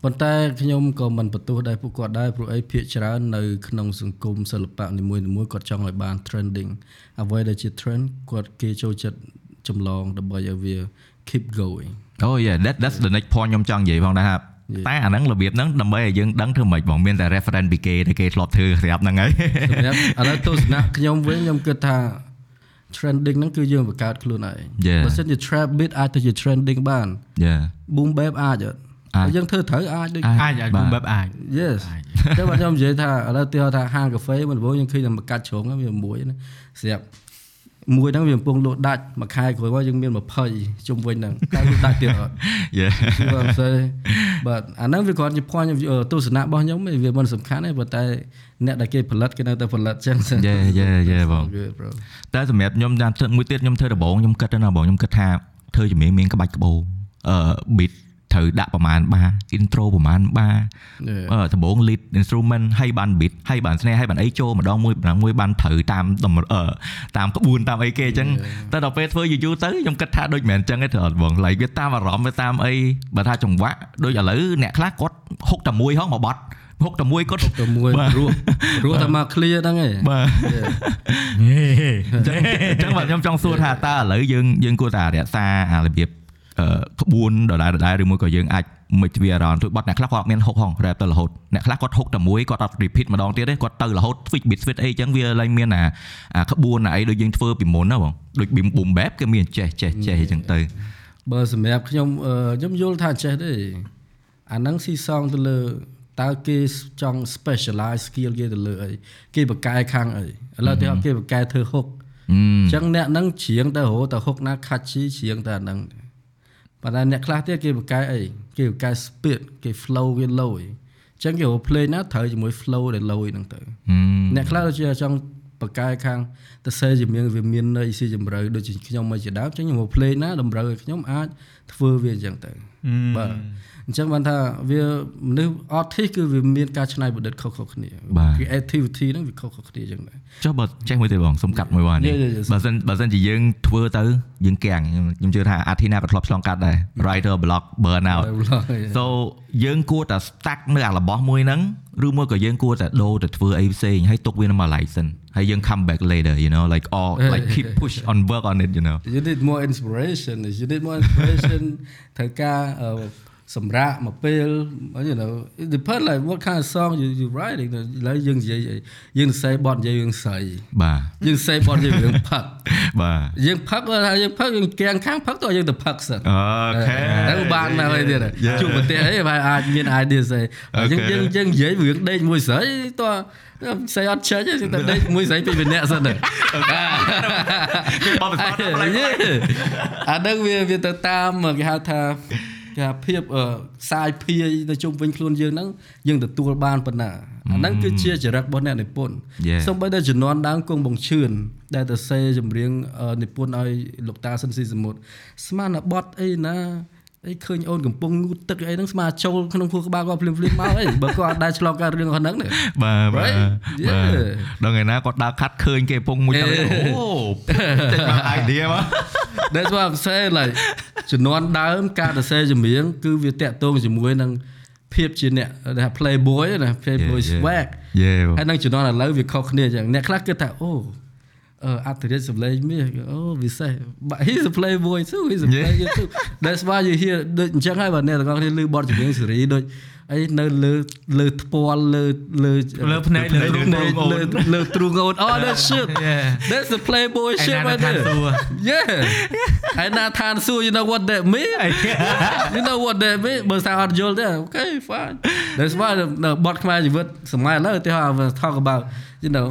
ប៉ុន្តែខ្ញុំក៏មិនបន្ទោសដែរពួកគាត់ដែរព្រោះអីភាកច្រើននៅក្នុងសង្គមសិល្បៈនីមួយៗគាត់ចង់ឲ្យបាន trending អ្វីដែលជា trend គាត់គេចូលចិត្តចម្លងដើម្បីឲ្យវា keep going អូ yeah that that's the next point ខ្ញុំចង់និយាយផងដែរតែអាហ្នឹងរបៀបហ្នឹងដើម្បីឲ្យយើងដឹងធ្វើម៉េចបងមានតែ reference ពីគេដែលគេធ្លាប់ធ្វើស្រាប់ហ្នឹងហើយសម្រាប់ឥឡូវទស្សនៈខ្ញុំវិញខ្ញុំគិតថា trending ហ្នឹងគឺយើងបង្កើតខ្លួនឯង Yeah. បើសិនជា trap beat អាចទៅជា trending បាន yeah boom bap អាចអត់អាចបើ យើងធ្វើត្រូវអាចដូចអាចអាចបាទ boom bap អាច Yes តែបើខ្ញុំនិយាយថាឥឡូវទីថាហាងកាហ្វេមិនព្រោះយើងឃើញតែមកកាត់ជ្រុងហ្នឹងវាមួយណាស្រាប់មួយហ្នឹងវាកំពុងលក់ដាច់មួយខែក្រោយមកយើងមាន20ជុំវិញហ្នឹងតែលក់ដាច់ទៀតអត់ yeah គឺបងស្អីបាទអាហ្នឹងវាគ្រាន់ជា point of view អឺទស្សនៈរបស់ខ្ញុំទេវាមិនសំខាន់ទេប៉ុន្តែអ្នកដែលគេផលិតគេនៅតែផលិតចឹង yeah yeah yeah បង Good bro តែសម្រាប់ខ្ញុំតាមធ្វើមួយទៀតខ្ញុំធ្វើដំបូងខ្ញុំគិតទៅណាបងខ្ញុំគិតថាធ្វើជំនាញមានក្បាច់ក្បោអឺ beat ត្រូវដាក់ប្រហែលបា intro ប្រហែលបា Yeah. អឺដំបូង lead instrument ហើយបាន beat ហើយបានស្នេហ៍ហើយបានអីចូលម្ដងមួយម្ដងមួយបានត្រូវតាមតម្រអឺតាមក្បួនតាមអីគេអញ្ចឹងតែដល់ពេលធ្វើយូរយូរទៅខ្ញុំគិតថាដូចមិនមែនអញ្ចឹងទេត្រូវអត់បង like វាតាមអារម្មណ៍វាតាមអីបើថាចង្វាក់ដូចឥឡូវអ្នកខ្លះគាត់ហុកតែមួយហងមកបត់ហុកតែមួយគាត់ទៅមួយបាទរស់រស់តែមក clear ហ្នឹងឯងបាទ Yeah. ហេអញ្ចឹងអញ្ចឹងបាទខ្ញុំចង់សួរថាតើឥឡូវយើងយើងគួរតែរក្សាអារបៀបអឺ ក្បួនដដែលដដែលឬមួយក៏យើងអាចមិនវាអារម្មណ៍ទូបត់អ្នកខ្លះគាត់អត់មានហុកហង rap ទៅរហូតអ្នកខ្លះគាត់ហុកតែមួយគាត់អត់ repeat ម្ដងទៀតទេគាត់ទៅរហូត switch beat switch អីអញ្ចឹងវាឡើងមានអាអាក្បួនអាអីដូចយើងធ្វើពីមុនណាបងដូច boom boom bap គេមានចេះចេះចេះអញ្ចឹងទៅបើសម្រាប់ខ្ញុំអឺខ្ញុំយល់ថាចេះទេអាហ្នឹងស៊ីសងទៅលើតើគេចង់ specialize skill គេទៅលើអីគេបកកែខាងអីឥឡូវទីគេបកកែធ្វើហុកអឺអញ្ចឹងអ្នកហ្នឹងច្រៀងទៅរហូតទៅហុកណាខាត់ជីច្រៀងតែអាហ្នឹង ប៉ុន្តែអ្នកខ្លះទៀតគេបកកែអីគេបកកែ speed គេ flow គេ low អញ្ចឹងគេរក play ណាត្រូវជាមួយ flow ដែល low ហ្នឹងទៅអ្នកខ្លះដូចជាចង់បកកែខាងទៅសេជំនាញវាមានន័យស៊ីជម្រៅដូចជាខ្ញុំមកជាដើមអញ្ចឹងខ្ញុំមក play ណាតម្រូវឲ្យខ្ញុំអាចធ្វើវាអញ្ចឹងទៅបាទ អញ្ចឹងបានថាវាមនុស្ស artist គឺវាមានការច្នៃប្រឌិតខុសៗគ្នា creativity ហ្នឹងវាខុសៗគ្នាអញ្ចឹងដែរចុះបើចេះមួយទេបងសុំកាត់មួយបងនេះ Yeah, yeah, yeah. បើសិនបើសិនជាយើងធ្វើទៅយើងកាំងខ្ញុំខ្ញុំជឿថាអាធីណាក៏ធ្លាប់ឆ្លងកាត់ដែរ writer block burn out so យើងគួរតែ stack នៅអារបស់មួយហ្នឹងឬមួយក៏យើងគួរតែដូរទៅធ្វើអីផ្សេងហើយទុកវានៅមួយ license ហើយយើង come back later you know like or like keep push on work on it you know you need more inspiration you need more inspiration ត្រូវការអឺ សម្រាប់មកពេល you know it depend like what kind of song you you writing ឥឡូវយើងនិយាយអីយើងសរសេរបទនិយាយរឿងស្រីបាទយើងសរសេរបទនិយាយរឿងផឹកបាទយើងផឹកថាយើងផឹកយើងកៀងខាងផឹកទៅយើងទៅផឹកសិនអូខេទៅបានណាស់ហើយទៀតជួបប្រទេសអីបើអាចមាន idea ស្អីយើងយើងយើងនិយាយរឿងដេកមួយស្រីតោះស្អីអត់ចេញទេតែដេកមួយស្រីពីរនាក់សិនទៅបបិសោតផ្លែយេអានឹងវាវាទៅតាមគេហៅថាគេ ថាភាពអឺខ្សាយភាយទៅជុំវិញខ្លួនយើងហ្នឹងយើងទទួលបានប៉ុណ្ណាអាហ្នឹងគឺជាចរិតរបស់អ្នកនិពន្ធ Yeah. សូម្បីតែជំនាន់ដើមគង់បងឈឿនដែលទៅសេចម្រៀងអឺនិពន្ធឲ្យលោកតាសិនស៊ីសមុទ្រស្មានតែបត់អីណាអីឃើញអូនកំពុងងូតទឹកអីហ្នឹងស្មាចូលក្នុងខួរក្បាលគាត់ភ្លាមភ្លាមៗមកអីបើគាត់អត់ដែរឆ្លងកាត់រឿងហ្នឹងទេបាទបាទ Right? បាទ Yeah. ដល់ថ្ងៃណាគាត់ដើរខាត់ឃើញគេពងមួយទៅអូចេញមក idea មក That's what I'm saying like ជំនាន់ដើមការសរសេរចម្រៀងគឺវាតាក់ទងជាមួយនឹងភាពជាអ្នកដែលថា playboy ណា playboy swag យេហើយនឹងជំនាន់ឥឡូវវាខុសគ្នាអញ្ចឹងអ្នកខ្លះគិតថាអូអឺអត្តរិទ្ធសម្លេងមាសអូវិសេស but he's a playboy too he's a Yeah. player too that's why you hear ដូចអញ្ចឹងហើយបើអ្នកទាំងអស់គ្នាឮបទចម្រៀងសេរីដូច អីនៅលើលើថ្ពាល់លើលើលើភ្នែកលើទ្រូងភ្នែកអូនលើលើទ្រូងអូន oh that shit Yeah. that's the playboy ឯ shit ណា right នៅឋាន there សួគ៌ Yeah ហើយណាឋានសួគ៌ you know what that mean you know what that mean បើស្អាអត់យល់ទេ okay fine that's why នៅបទខ្មែរជីវិតសម័យឥឡូវឧទាហរណ៍ talk about you know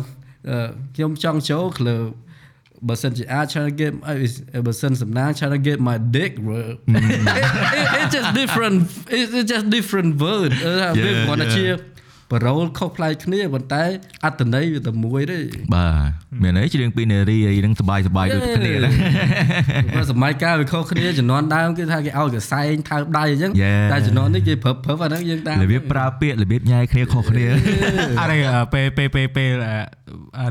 អឺខ្ញុំចង់ចូល club បើសិនជា I trying to get បើសិនសំណាង trying to get my dick bro it, it, it just different it, it just different word វាគាត់ថាជាបរោលខុសផ្លៃគ្នាប៉ុន្តែអត្តន័យវាតែមួយទេបាទមានអីច្រៀងពីនារីអីនឹងសបាយសបាយដូចគ្នាដែរសម័យកាលវាខុសគ្នាជំនាន់ដើមគេថាគេឲ្យកសែងថើបដៃអញ្ចឹងតែជំនាន់នេះគេប្រើប្រើអាហ្នឹងយើងតាមរបៀបប្រើពាក្យរបៀបញ៉ៃគ្នាខុសគ្នាអរិពេលពេលពេលពេល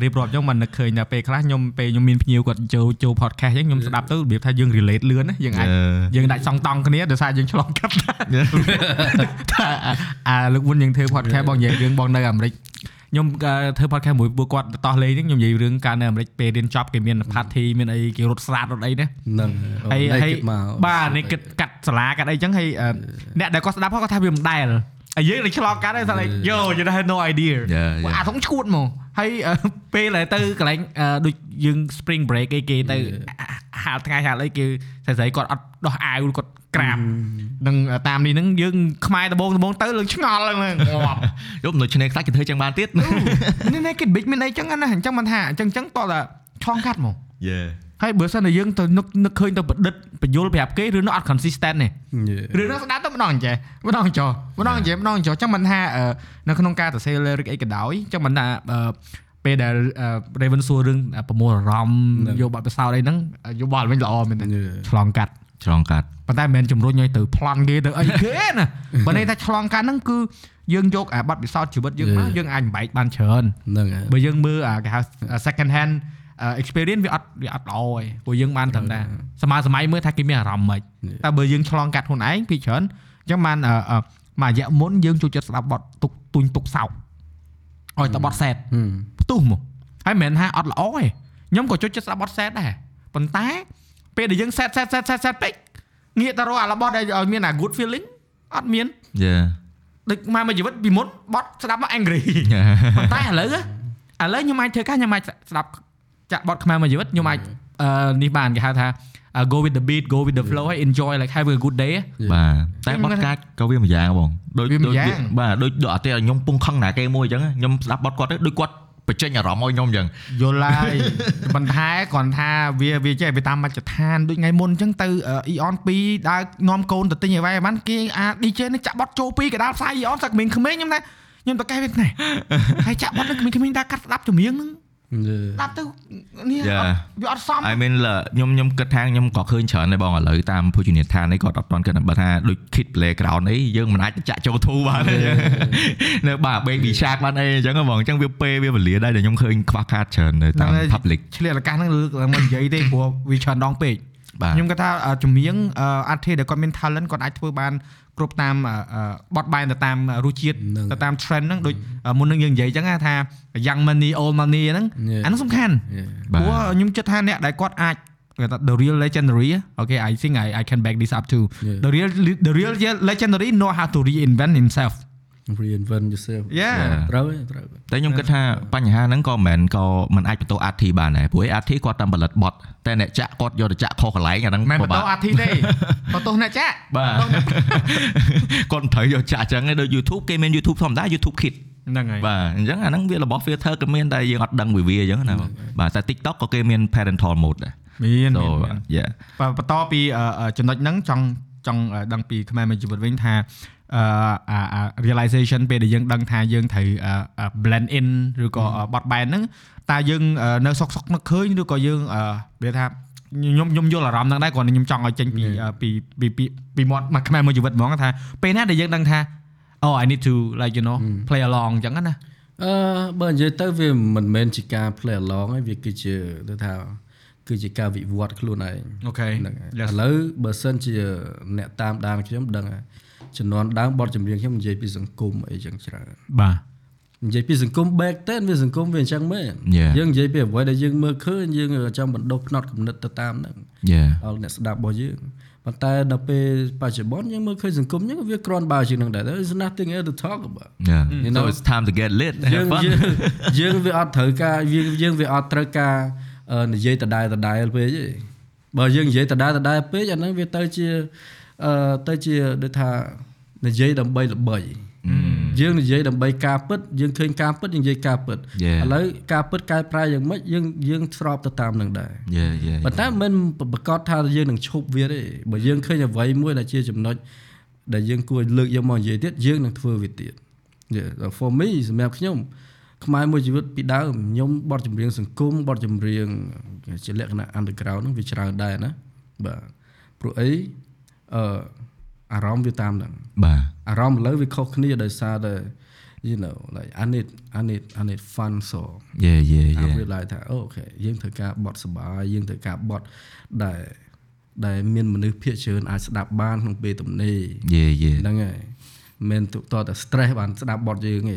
រៀបរាប់ចឹងមិននឹកឃើញថាពេលខ្លះខ្ញុំពេលខ្ញុំមានភ្ញៀវគាត់ចូលចូល podcast ចឹងខ្ញុំស្ដាប់ទៅរបៀបថាយើង relate លឿនណាយើងអាច Yeah. យើងដាច់សងតង់គ្នាដោយសារយើងឆ្លងកាត់ថាអាលើកមុនយើងធ្វើ podcast បងនិយាយរឿងបងនៅអាមេរិកខ្ញុំក៏ធ្វើ podcast មួយពួកគាត់តោះលេងហ្នឹងខ្ញុំនិយាយរឿងការនៅអាមេរិកពេលរៀនចប់គេមាន party មានអីគេរត់ស្រាតរត់អីណាហ្នឹងហើយអូហើយ naked មកបាទនេះគិតកាត់សាលាកាត់អីចឹងហើយអឺអ្នកដែលគាត់ស្ដាប់គាត់ថាវាមិនដែល ហើយយើងនឹងឆ្លងកាត់ហើយថា like yo you have no idea Yeah, yeah. អាថងឈួតមកហើយអឺពេលដែលទៅកន្លែងអឺដូចយើង spring break អីគេទៅហាលថ្ងៃហាលអីគេស្រីស្រីគាត់អត់ដោះអាវគាត់ក្រាបនឹងតាមនេះហ្នឹងយើងខ្មែរដបងដបងទៅលើឆ្ងល់ហ្នឹងងាប់យប់នៅឆ្នេរខ្សាច់គេធ្វើចឹងបានទៀតនេះនេះគេ big មានអីចឹងណាអញ្ចឹងមិនថាអញ្ចឹងអញ្ចឹងតោះតែឆ្លងកាត់មកយេ ហើយបើសិនតែយើងទៅនឹកនឹកឃើញទៅប្រឌិតបញ្យលប្រាប់គេឬនោះអត់ consistent ទេ Yeah. រឿងហ្នឹងស្ដាប់ទៅម្ដងអញ្ចេះម្ដងអញ្ចោះម្ដងអញ្ចេះម្ដងអញ្ចោះចឹងមិនថាអឺនៅក្នុងការសរសេរ lyric អីក៏ដោយចឹងមិនថាអឺពេលដែលអឺ Raven សួររឿងប្រមូលអារម្មណ៍យកបទពិសោធន៍អីហ្នឹងយោបល់វិញល្អមែនទេ Yeah. ឆ្លងកាត់ឆ្លងកាត់ប៉ុន្តែមិនមែនជំរុញឲ្យទៅប្លន់គេទៅអីគេណាបើន័យថាឆ្លងកាត់ហ្នឹងគឺយើងយកអាបទពិសោធន៍ជីវិតយើងមក Yeah. យើងអាចបំបែកបានច្រើនហ្នឹងហើយបើយើងមើលអាគេហៅ second hand អឺ experience វាអត់វាអត់ល្អទេព្រោះយើងបានត្រឹមតែសម័យសម័យមើលថាគេមានអារម្មណ៍មិនតែបើយើងឆ្លងកាត់ខ្លួនឯងពីច្រើនអញ្ចឹងបានអឺអឺមួយរយៈមុនយើងចូលចិត្តស្ដាប់បទទុកទុញទុកសោកឲ្យតែបទសែតហឹមផ្ទុះមកហើយមិនមែនថាអត់ល្អទេខ្ញុំក៏ចូលចិត្តស្ដាប់បទសែតដែរប៉ុន្តែពេលដែលយើងសែតសែតសែតសែតសែតពេកងាកទៅរកអារបស់ដែលឲ្យមានអា good feeling អត់មានយេដូចមកមួយជីវិតពីមុនបត់ស្ដាប់មក angry ប៉ុន្តែឥឡូវហ៎ឥឡូវខ្ញុំអាចធ្វើការខ្ញុំអាចស្ដាប់ ចាក់បទខ្មែរមួយជីវិតខ្ញុំអាចអឺនេះបានគេហៅថា uh, go with the beat go with the flow ហើយ enjoy like have a good day បាទតែបត់កាចក៏វាមួយយ៉ាងបងដូចវាមួយដូចយ៉ាងបាទដូចដូចអត់ទេខ្ញុំពងខឹងណាគេមួយអញ្ចឹងខ្ញុំស្ដាប់បត់គាត់ទៅដូចគាត់បញ្ចេញអារម្មណ៍ឲ្យខ្ញុំអញ្ចឹងយល់ហើយប៉ុន្តែគ្រាន់ថាវាវាចេះវាតាមមជ្ឈដ្ឋានដូចថ្ងៃមុនអញ្ចឹងទៅអ៊ីអន2ដើរនាំកូនទៅទិញអីវ៉ៃបានគេអា DJ នេះចាក់បត់ចូលពីកដាលផ្សាយអ៊ីអនសាក់ក្មេងៗខ្ញុំណាខ្ញុំតកែវាណែហើយចាក់បត់នឹងក្មេងៗដើរកាត់ស្ដាប់ចម្រៀងហ្នឹង Yeah. ស្ដាប់ទៅនេះ Yeah. វាអត់សម I mean លើខ្ញុំខ្ញុំគិតថាខ្ញុំក៏ឃើញច្រើនដែរបងឥឡូវតាមភោជនីយដ្ឋាននេះគាត់អត់ទាន់គិតបើថាដូច kid playground អីយើងមិនអាចទៅចាក់ចូលធូបានទេនៅបាទ baby shark បានអីអញ្ចឹងបងអញ្ចឹងវាពេលវាវេលាដែរដែលខ្ញុំឃើញខ្វះខាតច្រើននៅតាម public ឆ្លៀតឱកាសហ្នឹងលើកឡើងមកនិយាយទេព្រោះវាច្រើនដងពេកបាទ ខ្ញុំគាត់ថាអឺចម្រៀងអឺអាร์តដែលគាត់មាន talent គាត់អាចធ្វើបានគ្រប់តាមអឺអឺបត់បែនទៅតាមរសជាតិហ្នឹងទៅតាម trend ហ្នឹងដូចមុននឹងយើងនិយាយអញ្ចឹងណាថា young money old money ហ្នឹង Yeah. អាហ្នឹងសំខាន់ Yeah. បាទព្រោះខ្ញុំគិតថាអ្នកដែលគាត់អាចគេថា the real legendary okay i think i i can back this up too Yeah. the real the real legendary know how to reinvent himself reinvent yourself yeah Yeah. ត្រូវទេត្រូវទេតែខ្ញុំគិតថាបញ្ហាហ្នឹងក៏មិនមែនក៏មិនអាចបន្ទោស RT បានដែរព្រោះ RT គាត់តាមផលិតបត់តែអ្នកចាក់គាត់យកទៅចាក់ខុសកន្លែងអាហ្នឹងមិនពិបន្តបាកអាធីទេបន្ទោសអ្នកចាក់បាទគាត់មិនត្រូវយកចាក់អញ្ចឹងឯងដូច YouTube គេមាន YouTube ធម្មតា YouTube Kid ហ្នឹងហើយបាទអញ្ចឹងអាហ្នឹងវារបស់ filter ក៏មានតែយើងអត់ដឹងវាវាអញ្ចឹងណាបងបាទតែ TikTok ក៏គេមាន parental mode ដែរមាន so មាន yeah បើបន្តពីអឺអឺចំណុចហ្នឹងចង់ចង់អឺដឹងពីខ្មែរមួយជីវិតវិញថា អឺអាអា realization ពេលដែលយើងដឹងថាយើងត្រូវអឺអឺ blend in ឬក៏អឺបត់បែនហ្នឹងតើយើងអឺនៅសុកសុកនឹកឃើញឬក៏យើងអឺវាថាខ្ញុំខ្ញុំយល់អារម្មណ៍ហ្នឹងដែរគ្រាន់តែខ្ញុំចង់ឲ្យចេញពីអឺពីពីពីពីមាត់មកខ្មែរមួយជីវិតហ្មងថាពេលណាដែលយើងដឹងថា oh i need to like you know play along អញ្ចឹងណាអឺបើនិយាយទៅវាមិនមែនជាការ play along ទេវាគឺជាទៅថាគឺជាការវិវត្តខ្លួនឯងអូខេហ្នឹងហើយ Yes. ឥឡូវបើសិនជាអ្នកតាមដានខ្ញុំដឹងហើយ ជំនាន់ដើមបទចម្រៀងខ្ញុំនិយាយពីសង្គមអីចឹងច្រើនបាទនិយាយពីសង្គម back then វាសង្គមវាអញ្ចឹងមែន Yeah. យើងនិយាយពីអ្វីដែលយើងមើលឃើញយើងចង់បណ្ដុះផ្នត់គំនិតទៅតាមហ្នឹង yeah ដល់អ្នកស្ដាប់របស់យើងប៉ុន្តែដល់ពេលបច្ចុប្បន្នយើងមើលឃើញសង្គមហ្នឹងវាគ្រាន់បើជាងហ្នឹងដែរ There is nothing else to talk about yeah You so know- it's time to get lit យើង have fun យើងយើងវាអត់ត្រូវការយើងយើងវាអត់ត្រូវការអឺនិយាយដដែលដដែលពេកទេបើយើងនិយាយដដែលដដែលពេកអាហ្នឹងវាទៅជា អឺទៅជាដូចថានិយាយដើម្បីល្បីយើងនិយាយដើម្បីការពិតយើងឃើញការពិតយើងនិយាយការពិត Yeah. ឥឡូវការពិតកែប្រែយ៉ាងម៉េចយើងយើងស្របទៅតាមនឹងដែរ yeah yeah ប៉ុន្តែមិនប្រកាសថាយើងនឹងឈប់វាទេបើយើងឃើញអ្វីមួយដែលជាចំណុចដែលយើងគួរលើកយកមកនិយាយទៀតយើងនឹងធ្វើវាទៀត Yeah for me សម្រាប់ខ្ញុំខ្មែរមួយជីវិតពីដើមខ្ញុំបទចម្រៀងសង្គមបទចម្រៀងជាលក្ខណៈ underground ហ្នឹងវាច្រើនដែរណាបាទព្រោះអី អឺអារម្មណ៍វាតាមហ្នឹងបាទអារម្មណ៍ឥឡូវវាខុសគ្នាដោយសារតែ you know like I need I need I need fun so yeah yeah អា yeah វាឡាយថាអូខេយើងត្រូវការបត់សបាយយើងត្រូវការបត់ដែលដែលមានមនុស្សភាគច្រើនអាចស្ដាប់បានក្នុងពេលទំនេរ yeah yeah ហ្នឹងហើយមិនតតតែ stress បានស្ដាប់បត់យើងទេ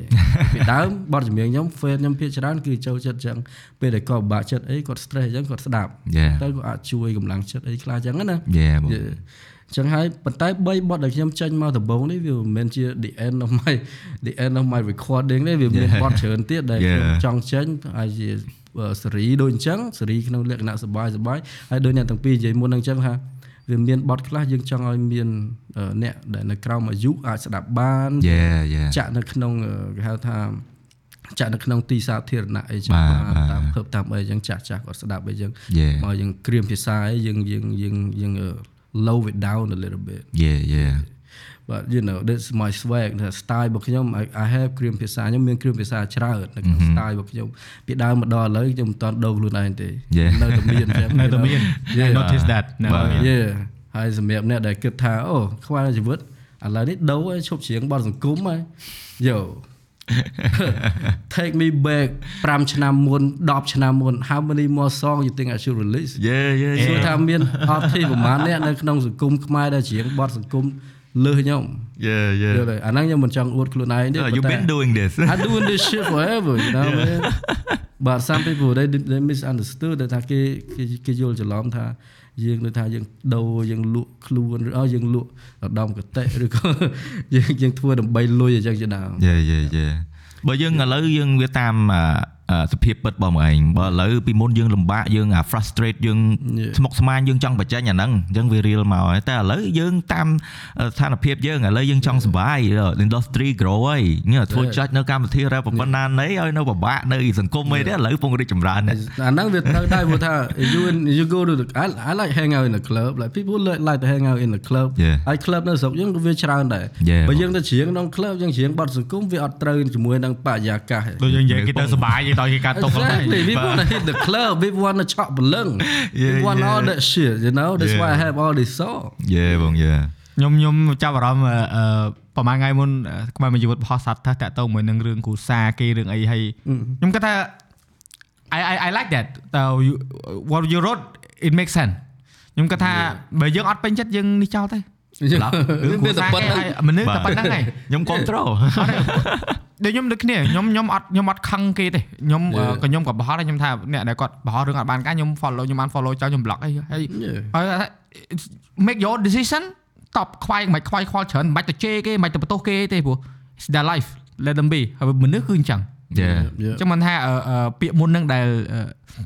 ពីដើមបត់ចម្រៀងខ្ញុំ fan ខ្ញុំភាគច្រើនគឺចូលចិត្តចឹងពេលដែលគាត់ពិបាកចិត្តអីគាត់ stress អញ្ចឹងគាត់ស្ដាប់ Yeah. ទៅគាត់អាចជួយកម្លាំងចិត្តអីខ្លះចឹងណា yeah បងយេអញ្ចឹងហើយប៉ុន្តែ3បទដែលខ្ញុំចេញមកដំបូងនេះវាមិនមែនជា the end of my the end of my recording ទេវាមានបទច្រើនទៀតដែលខ្ញុំចង់ចេញអាចជាសេរីដូចអញ្ចឹងសេរីក្នុងលក្ខណៈសបាយសបាយហើយដូចអ្នកទាំងពីរនិយាយមុនហ្នឹងអញ្ចឹងថាវាមានបទខ្លះយើងចង់ឲ្យមានអ្នកដែលនៅក្រោមអាយុអាចស្ដាប់បានចាក់នៅក្នុងគេហៅថាចាក់នៅក្នុងទីសាធារណៈអីចឹងបានតាមភើបតាមអីចឹងចាស់ចាស់គាត់ស្ដាប់អីចឹងមកយើងក្រៀមភាសាអីយើងយើងយើងយើង អឺ low it down a little bit yeah yeah but you know that's my swag ថា style របស់ខ្ញុំ I, I have គ្រាមភាសាខ្ញុំមានគ្រាមភាសាច្រើននៅក្នុង style របស់ខ្ញុំពីដើមមកដល់ឥឡូវខ្ញុំមិនតាន់ដូរខ្លួនឯងទេ Yeah. នៅតែមានអញ្ចឹងនៅតែមាន Yeah. I notice that នៅតែមាន Yeah ហើយសម្រាប់អ្នកដែលគិតថាអូខ្វះជីវិតឥឡូវនេះដូរហើយឈប់ច្រៀងបទសង្គមហើយ Yo Take me back 5ឆ្នាំមុន10ឆ្នាំមុន How many more song you think I should release yeah yeah សួរ yeah ថាមានអត់ទេប្រហែលអ្នកនៅក្នុងសង្គមខ្មែរដែលច្រៀងបទសង្គមលើសខ្ញុំ yeah យ yeah ល់ទេអាហ្នឹងខ្ញុំមិនចង់អួតខ្លួនឯងទេ Yeah, ប៉ុ you've ន្តែ been doing this I doing this shit forever you know man but some people they they misunderstood ដែលថាគេគេគេយល់ច្រឡំថា យើងដូចថាយើងដូរយើងលក់ខ្លួនឬអោយើងលក់រដំកតិឬក៏យើងយើងធ្វើដើម្បីលុយអញ្ចឹងជាដើមយេយេយេបើយើងឥឡូវយើងវាតាមអឺ សភាពពិតរបស់មកឯងបើឥឡូវពីមុនយើងលំបាកយើងអា frustrate យើង Yeah. ស្មុគស្មាញយើងចង់បញ្ចេញអាហ្នឹងអញ្ចឹងវា real មកហើយតែឥឡូវយើងតាមស្ថានភាពយើងឥឡូវយើងចង់សុបាយ industry grow ហើយញ៉ាធ្វើ Yeah. ចុចនៅកម្មវិធី rap ប៉ុណ្ណាណីឲ្យនៅពិបាកនៅសង្គមអីទេឥឡូវពងរីកចម្រើនណាស់អាហ្នឹងវាត្រូវដែរព្រោះថា you in, you go to the I, I like hang out in the club like people like, like to hang out in the club Yeah. ហើយ club នៅស្រុកយើងក៏វាច្រើនដែរ Yeah. បើយើងទៅច្រៀងក្នុង club យើងច្រៀងបទសង្គមវាអត់ត្រូវជាមួយនឹងបរិយាកាសទេដូចយើងនិយាយគេទៅសុបាយយើងដល់គេកាត់ទុកហ្នឹង Exactly. We want to hit the club. We want to chop balloon. Yeah, we want yeah. all that shit. You know. That's why I Yeah. have all this song. យេបងយេខ្ញុំខ្ញុំចាប់អារម្មណ៍អឺអឺប្រហែលថ្ងៃមុនអឺក្បែរមួយជីវិតបោះសត្វថាតាក់ទងមួយនឹងរឿងគ្រូសាគេរឿងអីហើយខ្ញុំគិតថា I I I like that តើ you- what you wrote it makes sense ខ្ញុំគិតថាបើយើងអត់ពេញចិត្តយើងនេះចោលទៅ Yeah. រឿងគ្រូវាតែសាប៉ុណ្្នឹងគេហើយមនុស្សតែប៉ុណ្្នឹងហើយខ្ញុំ control ដូចខ្ញុំដូចគ្នាខ្ញុំខ្ញុំអត់ខ្ញុំអត់ខឹងគេទេខ្ញុំអឺ Yeah. ក៏ខ្ញុំក៏បោះហើយខ្ញុំថាអ្នកដែលគាត់បោះរឿងអត់បានការខ្ញុំ follow ខ្ញុំបាន follow ចោលខ្ញុំ block អីហើយ Yeah. ហើយ make your decision តបខ្វាយមិនខ្វាយខ្វល់ច្រើនមិនបាច់ទៅជេរគេមិនបាច់ទៅបន្ទោសគេទេព្រោះ it's their life let them be ហើយមនុស្សគឺអញ្ចឹង យេ Yeah. អញ្ចឹងមិនថាអឺអឺពាក្យមុនហ្នឹងដែលអឺ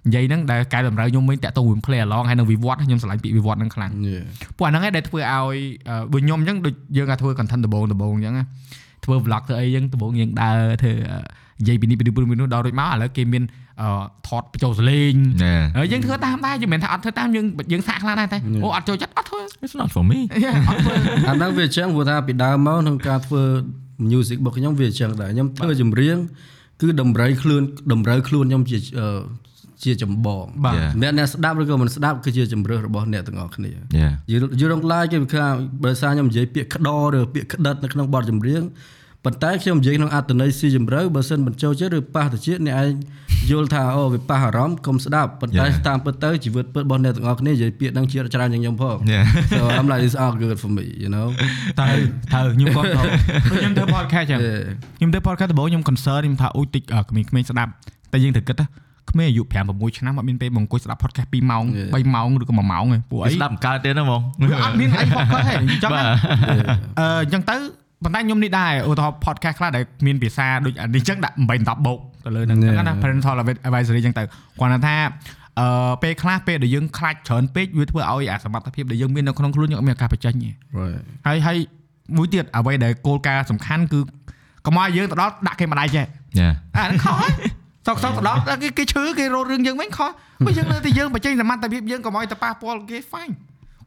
និយាយហ្នឹងដែលកែតម្រូវខ្ញុំវិញតាក់ទងវិញ play along ហើយនឹងវិវត្តខ្ញុំឆ្លាញ់ពាក្យវិវត្តហ្នឹងខ្លាំង Yeah. ពួកអាហ្នឹងឯងដែលធ្វើឲ្យអឺដូចខ្ញុំអញ្ចឹងដូចយើងអាចធ្វើ content ដំបូងដំបូងអញ្ចឹងណាធ្វើ vlog ធ្វើអីអញ្ចឹងដំបូងយើងដើរធ្វើអឺនិយាយពីនេះពីនេះពីនោះដល់រួចមកឥឡូវគេមានអឺថតបញ្ចូលសលេងណែហើយយើងធ្វើតាមដែរយើងមិនមែនថាអត់ធ្វើតាមយើងយើងសាកខ្លះដែរតែអូអត់ចូលចិត្តអត់ធ្វើ it's not for me អត់ធ្វើអាហ្នឹងវាអញ្ចឹងព្រោះថាពីដើមមកក្នុងការធ្វើ music របស់ខ្ញុំវាអញ្ចឹងដែរខ្ញុំធ្វើចម្រៀង គឺតម្រូវខ្លួនតម្រូវខ្លួនខ្ញុំជាអឺជាចម្បងបាទ Yeah. អ្នកអ្នកស្ដាប់ឬក៏មិនស្ដាប់គឺជាជំរឿសរបស់អ្នកទាំងអស់គ្នាយេយល់យល់រងឡាយគេវាថាបើសារខ្ញុំនិយាយពាក្យក្តរឬពាក្យក្តិតនៅក្នុងបទចម្រៀង ប៉ុន្តែខ្ញុំនិយាយក្នុងអត្ថន័យស៊ីជម្រៅបើសិនបញ្ចូលចិត្តឬប៉ះទៅជាតិអ្នកឯងយល់ថាអូវាប៉ះអារម្មណ៍កុំស្ដាប់ប៉ុន្តែ Yeah. តាមពិតទៅជីវិតពិតរបស់អ្នកទាំងអស់គ្នានិយាយពាក្យហ្នឹងជាតិច្រើនជាងខ្ញុំផង Yeah. so I'm like it's all good for me you know តើត្រូវខ្ញុំក៏ត្រូវខ្ញុំធ្វើ podcast ចឹង Yeah. ខ្ញុំធ្វើ podcast ដំបូងខ្ញុំ concern ខ្ញុំថាអូយតិចអឺក្មេងៗស្ដាប់តែយើងត្រូវគិតថាក្មេងអាយុ5 6ឆ្នាំអត់មានពេលមកអង្គុយស្ដាប់ podcast 2ម៉ោង Yeah. 3ម៉ោងឬក៏1ម៉ោងទេពួកអីស្ដាប់កើតទៀតណាបងអត់មានអី podcast ទេអញ្ចឹងបាទណាអឺអញ្ចឹងទៅ ប៉ុន្តែខ្ញុំនេះដែរឧទាហរណ៍ podcast ខ្លះដែលមានភាសាដូចអានេះអញ្ចឹងដាក់8 10បូកទៅលើហ្នឹងអញ្ចឹងណា Yeah. parental advisory អញ្ចឹងទៅគាត់ថាអឺពេលខ្លះពេលដែលយើងខ្លាចច្រើនពេកវាធ្វើឲ្យអាសមត្ថភាពដែលយើងមាននៅក្នុងខ្លួនយើងអត់មានឱកាសបញ្ចេញទេ right ហើយហើយមួយទៀតអ្វីដែលគោលការណ៍សំខាន់គឺកុំឲ្យយើងទៅដល់ដាក់គេម្ដាយចេះយេអាហ្នឹងខុសហើយសោកសោកទៅដល់គេគេឈឺគេរត់រឿងយើងវិញខុសបើយើងនៅតែយើងបញ្ចេញសមត្ថភាពយើងកុំឲ្យទៅប៉ះពាល់គេ fine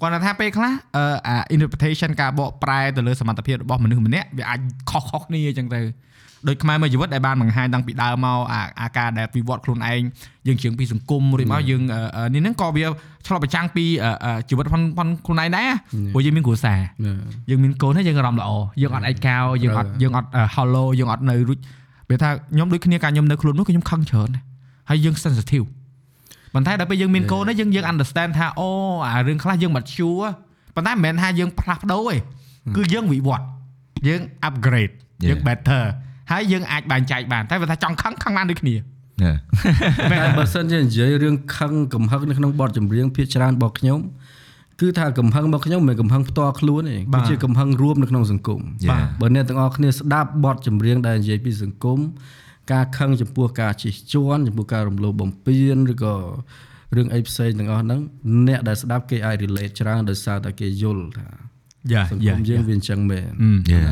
គាត់ថាពេលខ្លះអឺអា interpretation ការបកប្រែទៅលើសមត្ថភាពរបស់មនុស្សម្នាក់វាអាចខុសខុសគ្នាអញ្ចឹងទៅដូចខ្មែរមួយជីវិតដែលបានបង្ហាញតាំងពីដើមមកអាអាការដែលវិវត្តខ្លួនឯងយើងជឿងពីសង្គមរួចមកយើងអឺអឺនេះហ្នឹងក៏វាឆ្លុះបញ្ចាំងពីអឺអឺជីវិតផងផងខ្លួនឯងដែរព្រោះយើងមានគ្រួសារ yeah យើងមានកូនហើយយើងអារម្មណ៍ល្អយើងអត់ឯកោយើងអត់យើងអត់ hollow យើងអត់នៅរួចវាថាខ្ញុំដូចគ្នាកាលខ្ញុំនៅខ្លួននោះគឺខ្ញុំខឹងច្រើនណាស់ហើយយើង sensitive ប៉ុន្តែដល់ពេលយើងមានកូនហើយយើងយើង understand ថាអូអារឿងខ្លះយើង mature ប៉ុន្តែមិនមែនថាយើងផ្លាស់ប្ដូរទេគឺយើងវិវត្តយើង upgrade យើង Yeah. better ហើយយើងអាចបែងចែកបានតែវាថាចង់ខឹងខឹងបានដូចគ្នាយេតែបើសិនជានិយាយរឿងខឹងកំហឹងនៅក្នុងបទចម្រៀងភាគច្រើនរបស់ខ្ញុំគឺថាកំហឹងរបស់ខ្ញុំមិនមែនកំហឹងផ្ទាល់ខ្លួនទេបាទគឺជាកំហឹងរួមនៅក្នុងសង្គមបាទបើអ្នកទាំងអស់គ្នាស្ដាប់បទចម្រៀងដែលនិយាយពីសង្គម ការខឹងចំពោះការជិះជាន់ចំពោះការរំលោភបំពានឬក៏រឿងអីផ្សេងទាំងអស់ហ្នឹងអ្នកដែលស្ដាប់គេអាច relate ច្រើនដោយសារតែគេយល់ថាយ៉ាសង្គមយើងវាអញ្ចឹងមែនយេ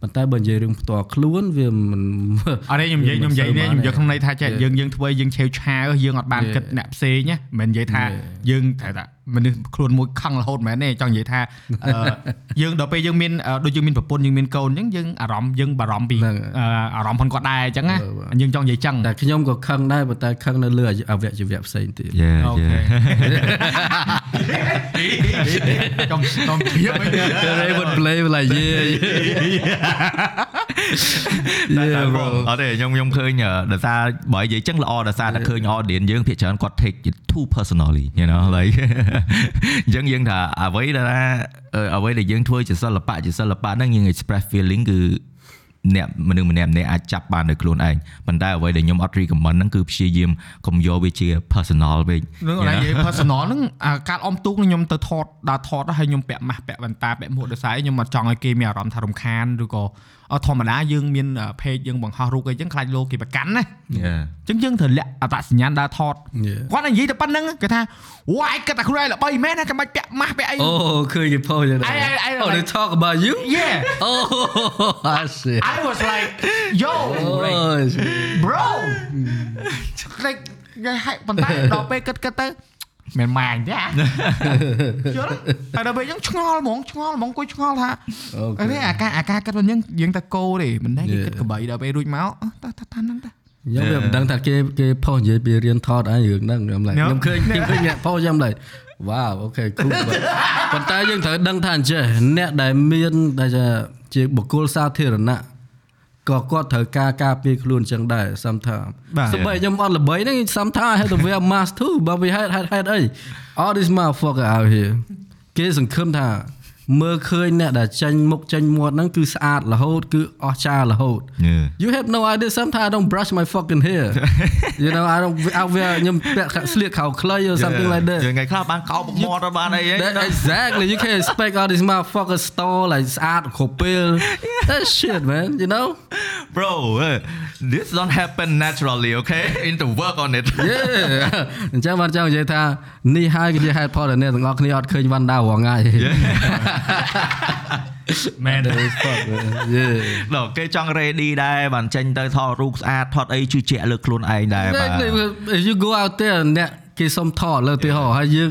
ប៉ុន្តែបើនិយាយរឿងផ្ទាល់ខ្លួនវាមិនអត់ទេខ្ញុំនិយាយខ្ញុំនិយាយនេះខ្ញុំយកក្នុងន័យថាចេះ Yeah. យើងយើងធ្វើយើងឆេវឆាវយើងអត់បាន Yeah. គិតអ្នកផ្សេងណាមិនមែននិយាយថា Yeah. យើងត្រូវថា មនុស្សខ្លួនមួយខឹងរហូតមែនទេចង់និយាយថាអឺយើងដល់ពេលយើងមានអឺដូចយើងមានប្រពន្ធយើងមានកូនអញ្ចឹងយើងអារម្មណ៍យើងបារម្ភពីហ្នឹងអឺអារម្មណ៍ផងគាត់ដែរអញ្ចឹងណាបាទបាទយើងចង់និយាយចឹងតែខ្ញុំក៏ខឹងដែរប៉ុន្តែខឹងនៅលើអវយវៈផ្សេងទៀតយេអូយេខេខ្ញុំខ្ញុំធៀបវិញ They would play like yeah yeah bro អត់ទេខ្ញុំខ្ញុំឃើញអឺដោយសារបើនិយាយចឹងល្អដោយសារតែឃើញ audience យើងភាគច្រើនគាត់ take it too personally you know like អញ្ចឹងយើងថាអ្វីដែលថាអឺអ្វីដែលយើងធ្វើជាសិល្បៈជាសិល្បៈហ្នឹងយើង express feeling គឺអ្នកមនុស្សម្នាក់ម្នាក់អាចចាប់បានដោយខ្លួនឯងប៉ុន្តែអ្វីដែលខ្ញុំអត់ recommend ហ្នឹងគឺព្យាយាមកុំយកវាជា personal ពេកនឹងអនឡាញនិយាយ personal ហ្នឹងអាការអមទូកខ្ញុំទៅថតដើរថតហើយខ្ញុំពាក់ម៉ាស់ពាក់វ៉ែនតាពាក់មួកដោយសារអីខ្ញុំអត់ចង់ឲ្យគេមានអារម្មណ៍ថារំខានឬក៏អត់ ធម្មតាយើងមាន page យើងបង្ហោះរូបអីចឹងខ្លាចលោកគេប្រកាន់ណា Yeah អញ្ចឹងយើងត្រូវលាក់អត្តសញ្ញាណដើរថត Yeah. គាត់និយាយតែប៉ុណ្្នឹងគេថាវ៉ាយគិតតែខ្លួនឯងល្បីមែនណាចាំបាច់ពាក់ម៉ាស់ពាក់អីអូឃើញគេ post យ៉ាងណា I- I- I- Oh they like- talk about you Yeah Oh I see I was like yo like, Oh bro like និយាយឲ្យប៉ុន្តែដល់ពេលគិតគិតទៅ មិនម៉ាញទេអាយល់តែដល់ពេលយើងឆ្ងល់ហ្មងឆ្ងល់ហ្មងគួយឆ្ងល់ថាអូខេអីអាការអាការគិតរបស់យើងយើងតែគោទេមិនដែលគេ Yeah. គិតកបីដល់ពេលរួចមកអឺតើតើតាមហ្នឹងតាខ្ញុំវាមិនដឹងថាគេគេ post និយាយពីរៀនថតអីរឿងហ្នឹងខ្ញុំឡៃ No. ខ្ញុំឃើញខ្ញុំឃើញអ្នក post ខ្ញុំឡៃវ៉ាវអូខេ cool ប៉ុន្តែយើងត្រូវដឹងថាអញ្ចេះអ្នកដែលមានដែលជាជាបុគ្គលសាធារណៈ ក៏គាត់ត្រូវការការពារខ្លួនចឹងដែរ sometimes បាទសូម្បីខ្ញុំអត់ល្បីហ្នឹង sometimes I have to wear mask too but we had had had អី all this motherfucker out here គេសង្ឃឹមថា មើលឃើញអ្នកដែលចាញ់មុខចាញ់មាត់ហ្នឹងគឺស្អាតរហូតគឺអស្ចារ្យរហូត Yeah You have no idea sometimes I don't brush my fucking hair you know I don't I wear ខ្ញុំពាក់ស្លៀកខោខ្លី or something like that យើងថ្ងៃខ្លះបានកោបមាត់បានអី That, exactly you can't expect all these motherfuckers store like ស្អាតគ្រប់ពេល that shit man you know bro uh, this don't happen naturally okay in the work on it yeah អញ្ចឹងបានចង់និយាយថានេះហើយគឺជាហេតុផលដែលអ្នកទាំងអស់គ្នាអត់ឃើញវ៉ាន់ដារងថ្ងៃមែន That is fuck man yeah ដល់គេចង់ ready ដែរបានចេញទៅថតរូបស្អាតថតអីជឿជាក់លើខ្លួនឯងដែរបាទ Exactly. If you go out there អ្នកគេសុំថតលើទីហោហើយយើង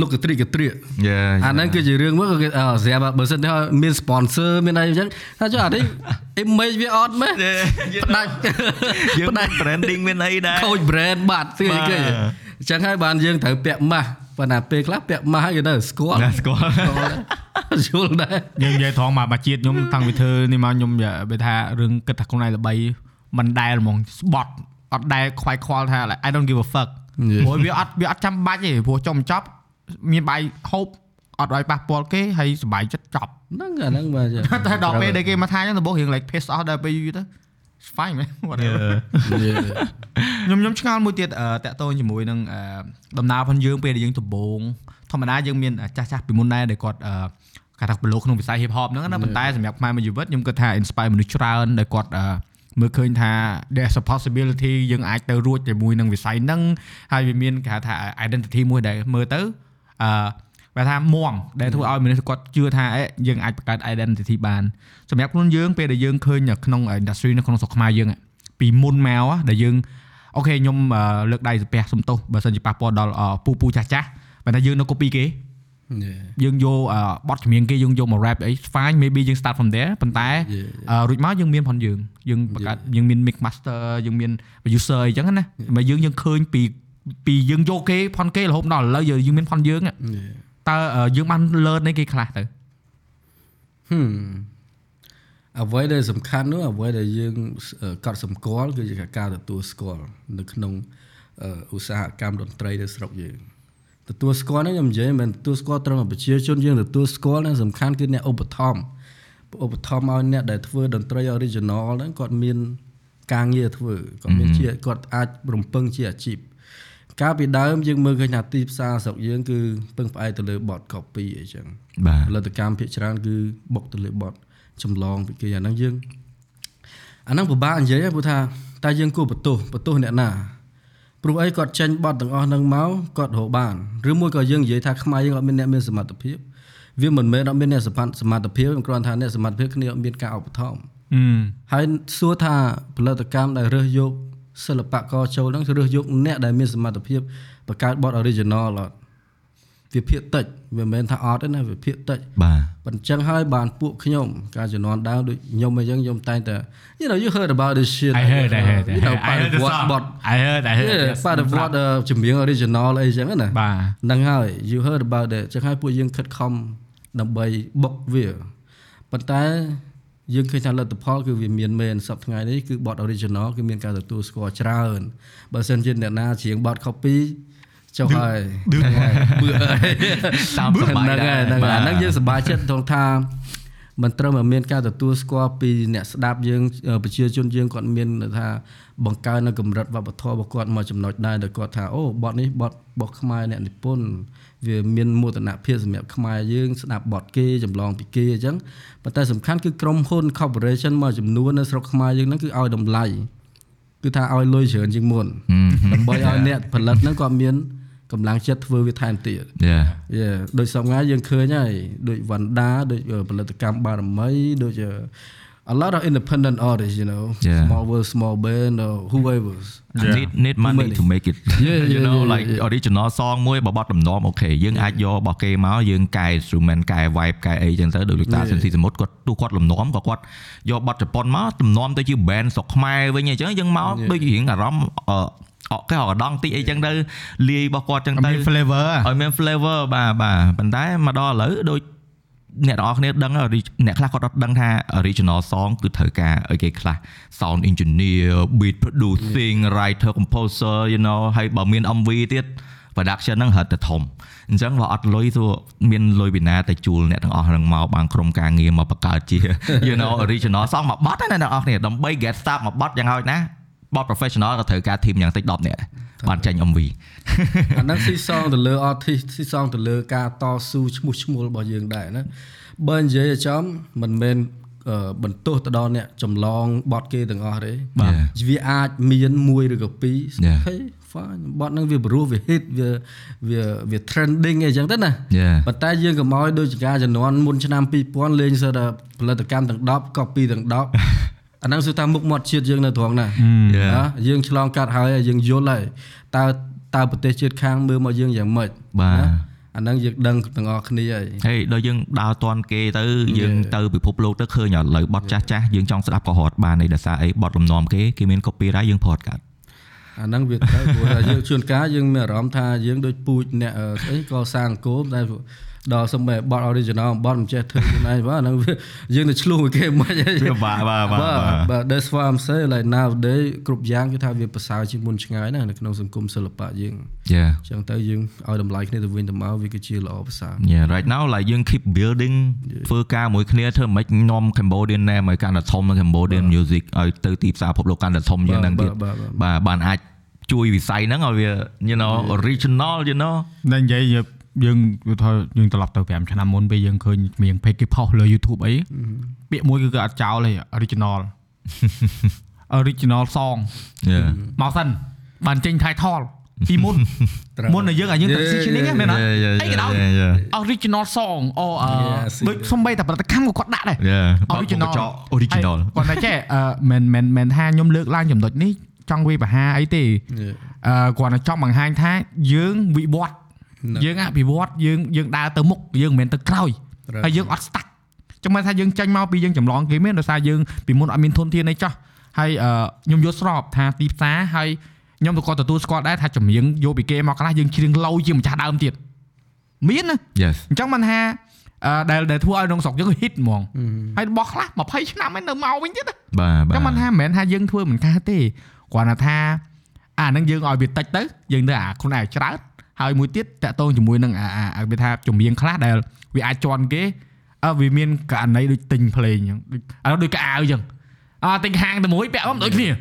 លុកកត្រិកកត្រៀក Yeah អាហ្នឹងគឺជារឿងមួយក៏គេអឺស្រាប់បើសិនទៅមាន sponsor មានអីអញ្ចឹងថាចុះអានេះ image វាអត់មែនផ្ដាច់យើងផ្ដាច់ branding មានអីដែរខូច brand បាត់ស្អីគេបាទអញ្ចឹងហើយបានយើងត្រូវពាក់ម៉ាស់ ប៉ុន្តែពេលខ្លះពាក់ម៉ាស់ហើយគេនៅស្គាល់ណាស្គាល់យល់ដែរយើងនិយាយត្រង់មកមកជាតិខ្ញុំតាំងពីធ្វើនេះមកខ្ញុំនិយាយបើថារឿងគិតថាខ្លួនឯងល្បីមិនដែលហ្មងស្បត់អត់ដែលខ្វាយខ្វល់ថា like, I don't give a fuck ព្រោះវាអត់វាអត់ចាំបាច់ទេព្រោះចុះបញ្ចប់មានបាយហូបអត់ឲ្យប៉ះពាល់គេហើយសុបាយចិត្តចប់ហ្នឹងអាហ្នឹងបាទតែដល់ពេលដែលគេមកថាអញ្ចឹងដំបូងរឿង like piss off ដល់ពេលយូរទៅ it's fine man whatever ខ្ញុំខ្ញុំឆ្ងល់មួយទៀតអឺតាក់ទងជាមួយនឹងអឺដំណើរផងយើងពេលដែលយើងដំបូងធម្មតាយើងមានចាស់ចាស់ពីមុនដែរដែលគាត់អឺគាត់ថាប្រឡូកក្នុងវិស័យ hip hop ហ្នឹងណាប៉ុន្តែសម្រាប់ខ្មែរមួយជីវិតខ្ញុំគិតថា inspire មនុស្សច្រើនដែលគាត់អឺមើលឃើញថា there's a possibility យើងអាចទៅរួចជាមួយនឹងវិស័យហ្នឹងហើយវាមានគេហៅថា identity មួយដែលមើលទៅអឺ បើថាមួមដែលធ្វើឲ្យមនុស្សគាត់ជឿថាអេយើងអាចបង្កើត identity បានសម្រាប់ខ្លួនយើងពេលដែលយើងឃើញក្នុង industry នៅក្នុងស្រុកខ្មែរយើងពីមុនមកដែលយើងអូខេខ្ញុំលើកដៃសំពះសំទោសបើសិនជាប៉ះពាល់ដល់ពូពូចាស់ចាស់បើថាយើងនៅ copy គេយើងយកបទចម្រៀងគេយើងយកមក rap អី fine maybe យើង start from there ប៉ុន្តែរួចមកយើងមានផងយើងយើងបង្កើតយើងមាន mix master យើងមាន producer អីចឹងណាមកយើងយើងឃើញពីពីយើងយកគេផនគេរហូតដល់ឥឡូវយើងមានផនយើង តើអឺយើងបាន learn នៃគេខ្លះទៅ Hmm អ្វីដែលសំខាន់នោះអ្វីដែលយើងអឺកត់សម្គាល់គឺជាការទទួលស្គាល់នៅក្នុងអឺឧស្សាហកម្មតន្ត្រីនៅស្រុកយើងទទួលស្គាល់ហ្នឹងខ្ញុំនិយាយមិនមែនទទួលស្គាល់ត្រឹមតែប្រជាជនយើងទទួលស្គាល់ហ្នឹងសំខាន់គឺអ្នកឧបត្ថម្ភឧបត្ថម្ភឲ្យអ្នកដែលធ្វើតន្ត្រី original ហ្នឹងគាត់មានការងារធ្វើគាត់មានជាគាត់អាចរំពឹងជាអាជីព កាលពីដើមយើងមើលឃើញថាទីផ្សារស្រុកយើងគឺពឹងផ្អែកទៅលើបទ copy អីចឹងបាទផលិតកម្មភាគច្រើនគឺបុកទៅលើបត់ចម្លងពីគេអាហ្នឹងយើងអាហ្នឹងពិបាកនិយាយហ្នឹងព្រោះថាតែយើងគួរបន្ទោសបន្ទោសអ្នកណាព្រោះអីគាត់ចេញបត់ទាំងអស់ហ្នឹងមកគាត់រកបានឬមួយក៏យើងនិយាយថាខ្មែរយើងអត់មានអ្នកមានសមត្ថភាពវាមិនមែនអត់មានអ្នកសមត្ថសមត្ថភាពគ្រាន់តែថាអ្នកសមត្ថភាពគ្នាអត់មានការឧបត្ថម្ភអឺហើយសួរថាផលិតកម្មដែលរើសយក សិល្បករចូលហ្នឹងរើសយកអ្នកដែលមានសមត្ថភាពបង្កើតបទ original អត់វាភាគតិចវាមិនមែនថាអត់ទេណាវាភាគតិចបាទប៉ុន្តែចឹងហើយបានពួកខ្ញុំការជំនាន់ដើមដូចខ្ញុំអីចឹងខ្ញុំតែងតែ you know you heard about this shit I heard I heard you know I heard the វត្ត song បត់ I heard I heard yeah yes បាត់វត្តចម្រៀង original អីចឹងណាបាទហ្នឹងហើយ you heard about that ចឹងហើយពួកយើងខិតខំដើម្បីបុកវាប៉ុន្តែ យើងឃើញថាលទ្ធផលគឺវាមានមែនសប្តាហ៍ថ្ងៃនេះគឺបទ original គឺមានការទទួលស្គាល់ច្រើនបើសិនជាអ្នកណាច្រៀងបទ copy ចុះហើយបឿហើយតាមសប្បាយហ្នឹងដែរហើយហ្នឹងហើយបាទអាហ្នឹងយើងសប្បាយចិត្តត្រង់ថាមិនត្រូវមកមានការទទួលស្គាល់ពីអ្នកស្ដាប់យើងអឺប្រជាជនយើងគាត់មានថាបង្កើននៅកម្រិតវប្បធម៌របស់គាត់មកចំណុចដែរដែលគាត់ថាអូបទនេះបទរបស់ខ្មែរអ្នកនិពន្ធ វាមានមោទនភាពសម្រាប់ខ្មែរយើងស្ដាប់បទគេចម្លងពីគេអញ្ចឹងប៉ុន្តែសំខាន់គឺក្រុមហ៊ុន corporation មួយចំនួននៅស្រុកខ្មែរយើងហ្នឹងគឺឲ្យតម្លៃគឺថាឲ្យលុយច្រើនជាងមុនដើម្បីឲ្យអ្នកផលិតហ្នឹងគាត់មានកម្លាំងចិត្តធ្វើវាថែមទៀត Yeah យេដូចសពថ្ងៃយើងឃើញហើយដូចវណ្ដាដូចផលិតកម្មបារមីដូច a lot of independent artists you know Yeah. small world small band or whoever need need money to make it Yeah, you yeah, know yeah, like yeah. original song មួយបើបត់ដំណំអូខេយើងអាចយករបស់គេមកយើងកែ instrument កែ vibe កែអីចឹងទៅដូចលោកតា Yeah. សិនស៊ីសមុទ្រគាត់ទោះគាត់លំនាំក៏គាត់យកបត់ជប៉ុនមកលំនាំទៅជា band ស្រុកខ្មែរវិញអញ្ចឹងយើងមក Yeah. ដូចរៀងអារម្មណ៍អឺអកគេអកដងតិចអីចឹងទៅលាយរបស់គាត់ចឹងទៅមាន flavor ឲ្យមាន flavor បាទបាទប៉ុន្តែមកដល់ឥឡូវដូច អ្នកទាំងអស់គ្នាដឹងហើយអ្នកខ្លះគាត់អត់ដឹងថា original song គឺត្រូវការអីគេខ្លះ sound engineer beat producing writer composer you know ហើយបើមាន MV ទៀត production ហ្នឹងរត់តែធំអញ្ចឹងបើអត់លុយទៅមានលុយពីណាទៅជួលអ្នកទាំងអស់ហ្នឹងមកបានក្រុមការងារមកបង្កើតជា you know original song មួយបទណាអ្នកទាំងអស់គ្នាដើម្បី get start មួយបទយ៉ាងហោចណាស់ បទ professional ក៏ត្រូវការ team យ៉ាងតិច10នាក់ដែរបានចេញ MV អាហ្នឹងស៊ីសងទៅលើ artist ស៊ីសងទៅលើការតស៊ូឈ្មោះឈ្មោះរបស់យើងដែរណាបើនិយាយឲ្យចំមិនមែនអឺបន្ទោសទៅដល់អ្នកចម្លងបត់គេទាំងអស់ទេបាទវាអាចមានមួយឬក៏ពីរ Yeah. ហេ fine បត់ហ្នឹងវាព្រោះវា hit វាវាវា trending អីចឹងទៅណា Yeah. ប៉ុន្តែយើងកុំឲ្យដូចជាការជំនាន់មុនឆ្នាំ2000លេងសើតែផលិតកម្មទាំង10 copy ទាំង10 អាហ្នឹងគឺថាមុខមាត់ជាតិយើងនៅត្រង់ណា Yeah. ណាយើងឆ្លងកាត់ហើយហើយយើងយល់ហើយតើតើប្រទេសជាតិខាងមើលមកយើងយ៉ាងម៉េចបាទណាអាហ្នឹងយើងដឹងទាំងអស់គ្នាហើយហេដល់យើងដើរតន់គេទៅយើងទៅពិភពលោកទៅឃើញឥឡូវបត់ចាស់ចាស់យើងចង់ស្ដាប់ក៏រត់បានឯដោយសារអីបត់លំនាំគេគេមាន copyright យើងប្រត់កាត់អាហ្នឹងវាត្រូវព្រោះថាយើងជួនកាលយើងមានអារម្មណ៍ថាយើងដូចពូជអ្នកអឺស្អីក៏សាងអង្គមតែ ដល់សំបីបត់ original បត់មិនចេះធ្វើខ្លួនឯងបាទអាហ្នឹងវាយើងទៅឆ្លុះមួយគេមិនអីវាបាទបាទបាទបាទ that's why I'm say like nowadays គ្រប់យ៉ាងគឺថាវាប្រសើរជាងមុនឆ្ងាយណាស់នៅក្នុងសង្គមសិល្បៈយើង Yeah អញ្ចឹងទៅយើងឲ្យតម្លៃគ្នាទៅវិញទៅមកវាគឺជាល្អប្រសើរ Yeah right now like យើង keep building ធ្វើការមួយគ្នាធ្វើមិននាំ Cambodian name ឲ្យកាន់តែធំនៅ Cambodian music ឲ្យទៅទីផ្សារពិភពលោកកាន់តែធំជាងហ្នឹងទៀតបាទបាទបាទបានអាចជួយវិស័យហ្នឹងឲ្យវា you know original you know តែនិយាយ យើងយើងវាថាយើងត្រឡប់ទៅ5ឆ្នាំមុនពេលយើងឃើញមាន page គេផុសលើ YouTube អីពាក្យមួយគឺគេអត់ចោលទេ original original song Yeah មកសិនបានចេញ title ពីមុនត្រូវមុនដែលយើងឲ្យយើងទៅ positioning ហ្នឹងមែនអត់ Yeah, yeah, អីក៏ដោយ yeah, yeah. original song អូអឺ Yeah, ដូចសំបីតែផលិតកម្មក៏គាត់ដាក់ដែរ Yeah original បកកញ្ចក់ original គាត់តែចេះអឺមិនមិនមិនថាខ្ញុំលើកឡើងចំណុចនេះចង់វាបហាអីទេ Yeah. អឺគាត់តែចង់បង្ហាញថាយើងវិវត្តណា យើងអភិវឌ្ឍយើងយើងដើរទៅមុខយើងមិនមែនទៅក្រោយត្រូវហើយយើងអត់ stuck ចាំមិនថាយើងចាញ់មកពីយើងចម្លងគេមានដោយសារយើងពីមុនអត់មានធនធានអីចោះហើយអឺខ្ញុំយល់ស្របថាទីផ្សារហើយខ្ញុំក៏ទទួលស្គាល់ដែរថាចម្រៀងយកពីគេមកខ្លះយើងច្រៀងឡូជាម្ចាស់ដើមទៀតមានណា Yes អញ្ចឹងមិនថាអឺដែលដែលធ្វើឲ្យក្នុងស្រុកយើង hit ហ្មងហើយរបស់ខ្លះ20ឆ្នាំហើយនៅមកវិញទៀតណាបាទបាទចាំមិនថាមិនមែនថាយើងធ្វើមិនកើតទេគ្រាន់តែថាអាហ្នឹងយើងឲ្យវាតិចទៅយើងទៅអាខ្លួនឯងច្រើន ហើយមួយទៀតតាក់ទងជាមួយនឹងអាអាអាវាថាចម្រៀងខ្លះដែលវាអាចជន់គេអើវាមានករណីដូចទិញភ្លេងអញ្ចឹងដូចឥឡូវដូចកៅអៅអញ្ចឹងអើទិញហាងតែមួយពាក់មកដូចគ្នា Yeah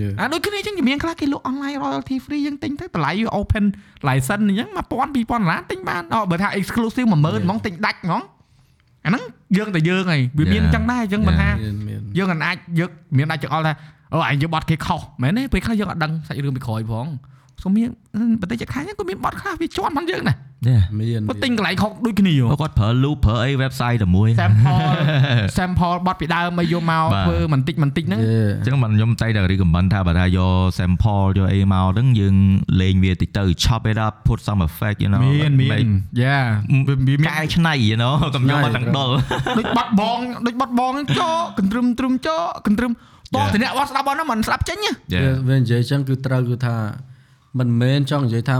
Yeah. អាដូចគ្នាអញ្ចឹងចម្រៀងខ្លះគេលក់ online royalty free យើងទិញទៅតម្លៃវា open license អញ្ចឹង1000 2000ដុល្លារទិញបានអបើថា exclusive 10000ហ្មងទិញដាច់ហ្មងអាហ្នឹងយើងតែយើងហីវាមានអញ្ចឹងដែរអញ្ចឹងមិនថាមានមានយើងមិនអាចយកមានអាចចង្អល់ថាអូឯងយកបត់គេខុសមែនទេពេលខ្លះយើងអត់ដឹងសាច់រឿងពីក្រោយផង សូមមានប្រទេសជិតខាងហ្នឹងក៏មានបត់ខ្លះវាជាប់មិនយើងដែរ Yeah មានគាត់ទិញកន្លែងខុសដូចគ្នាគាត់ប្រើ loop ប្រើអី website តែមួយ sample sample បត់ពីដើមមកយកមកបាទធ្វើបន្តិចបន្តិចហ្នឹងយេអញ្ចឹងមិនខ្ញុំតែតែ recommend ថាបើថាយក sample យកអីមកហ្នឹងយើងលេងវាតិចទៅ chop it up put some effect you know មានមាន make យ៉ាវាមាកែច្នៃ you know កុំយកមកទាំងដុលដូចបត់បងដូចបត់បងហ្នឹងចោកន្ទ្រឹមទ្រឹមចោកន្ទ្រឹមតោះ Yeah. តែអ្នកបត់ស្ដាប់បត់ហ្នឹងមិនស្ដាប់ចេញណា Yeah វានិយាយអញ្ចឹងគឺត្រូវគឺថា មិនមែនចង់និយាយថា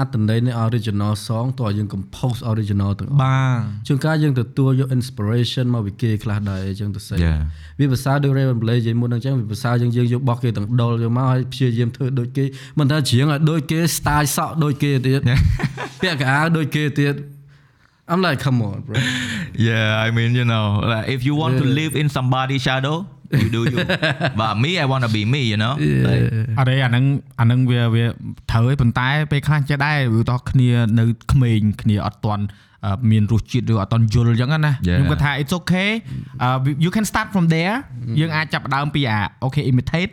អត្តន័យនៃ original song តើយើង compose original ទាំងអស់បាទជួនកាលយើងទទួលយក inspiration មកពីគេខ្លះដែរអញ្ចឹងទៅសេ Yeah វាភាសាដូច Raven Play និយាយមុនហ្នឹងអញ្ចឹងវាភាសាយើងយើងយកបោះគេទាំងដុលយកមកហើយព្យាយាមធ្វើដូចគេមិនថាច្រៀងឲ្យដូចគេ style សក់ដូចគេទៀតពាក់កៅអៅដូចគេទៀត I'm like come on bro Yeah, I mean, you know, like if you want to Yeah. live in somebody's shadow, you do you. But me, I want to be me, you know. Like, អត់ទេអាហ្នឹងអាហ្នឹងវាវាត្រូវឯងប៉ុន្តែពេលខ្លះចេះដែរវាតោះគ្នានៅក្មេងគ្នាអត់តន់អឺមានរសជាតិឬអត់តន់យល់អញ្ចឹងណា Yeah. ខ្ញុំគាត់ថា it's okay uh, you can start from there យើងអាចចាប់ផ្ដើមពីអា okay imitate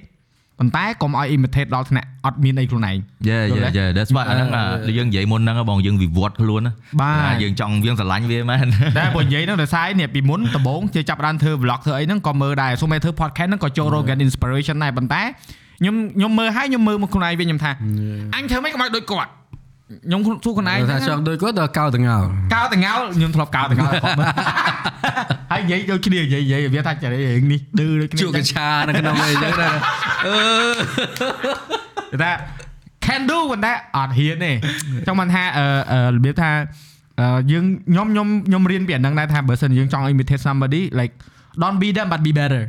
ប៉ុន្តែកុំឲ្យ imitate ដល់ថ្នាក់អត់មានអីខ្លួនឯង yeah, Đúng yeah, đấy. yeah. That's why អាហ្នឹងអាយើងនិយាយមុនហ្នឹងបងយើងវិវត្តខ្លួនណាបាទអាយើងចង់យើងស្រឡាញ់វាមែនតែបើនិយាយហ្នឹងដោយសារនេះពីមុនដំបូងជាចាប់ផ្ដើមធ្វើ vlog ធ្វើអីហ្នឹងក៏មើលដែរសូម្បីធ្វើ podcast ហ្នឹងក៏ចូល Rogan inspiration ដែរប៉ុន្តែខ្ញុំខ្ញុំមើលហើយខ្ញុំមើលមកខ្លួនឯងវិញខ្ញុំថាអញធ្វើម៉េចកុំឲ្យដូចគាត់ ខ្ញុំសួរខ្លួនឯងថាហ្នឹងចង់ដូចគាត់ដល់កៅតងោលកោតងោលខ្ញុំធ្លាប់កោតងោលគាត់មើលហើយនិយាយដូចគ្នានិយាយនិយាយវាថាចរិយារឿងនេះឌឺដូចគ្នាជក់កញ្ឆានៅក្នុងអីចឹងដែរអឺថា can do ប៉ុន្តែអត់ហ៊ានទេចង់បានថាអឺអឺរបៀបថាអឺយើងខ្ញុំខ្ញុំខ្ញុំរៀនពីអាហ្នឹងដែរថាបើសិនយើងចង់ imitate somebody like don't be them but be better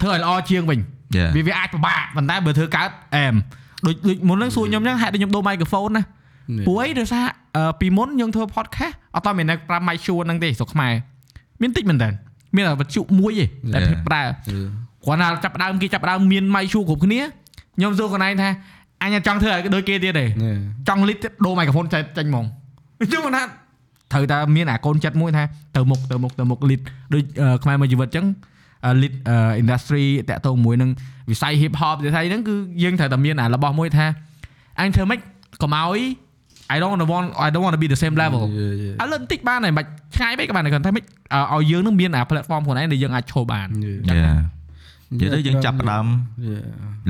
ធ្វើឲ្យល្អជាងវិញ Yeah. វាវាអាចពិបាកប៉ុន្តែបើធ្វើកើតអែមដូចដូចមុនហ្នឹងសួរខ្ញុំអញ្ចឹងហេតុតែខ្ញុំដូរ microphone ណា ព្រោះអីដោយសារអឺពីមុនយើងធ្វើ podcast អត់តមានតែប្រើ mic ជួហ្នឹងទេស្រុកខ្មែរមានតិចមែនតើមានតែវត្ថុមួយទេតែ Yeah. ប្រើគាត់ណាចាប់ផ្ដើមគេចាប់ផ្ដើមមាន mic ជួគ្រប់គ្នាខ្ញុំសួរខ្លួនឯងថាអញអត់ចង់ធ្វើឲ្យដូចគេទៀតទេនេះចង់លីតទៀតដូរ microphone ចេញចេញហ្មងខ្ញុំគាត់ថាត្រូវតែមានអាកូនចិត្តមួយថាទៅមុខទៅមុខទៅមុខលីតដូចអឺខ្មែរមួយជីវិតអញ្ចឹងលីត industry តាក់ទងមួយនឹងវិស័យ hip hop វិស័យហ្នឹងគឺយើងត្រូវតែមានអារបស់មួយថាអញធ្វើម៉េចកុំឲ្យ I don't want to want I don't want to be the same level ឥឡូវបន្តិចបានហើយមិនឆ្ងាយពេកក៏បានតែគាត់ថាម៉េចអឺឲ្យយើងនឹងមានអា platform ខ្លួនឯងដែលយើងអាចឈរបាន Yeah និយាយទៅយើងចាប់ផ្ដើម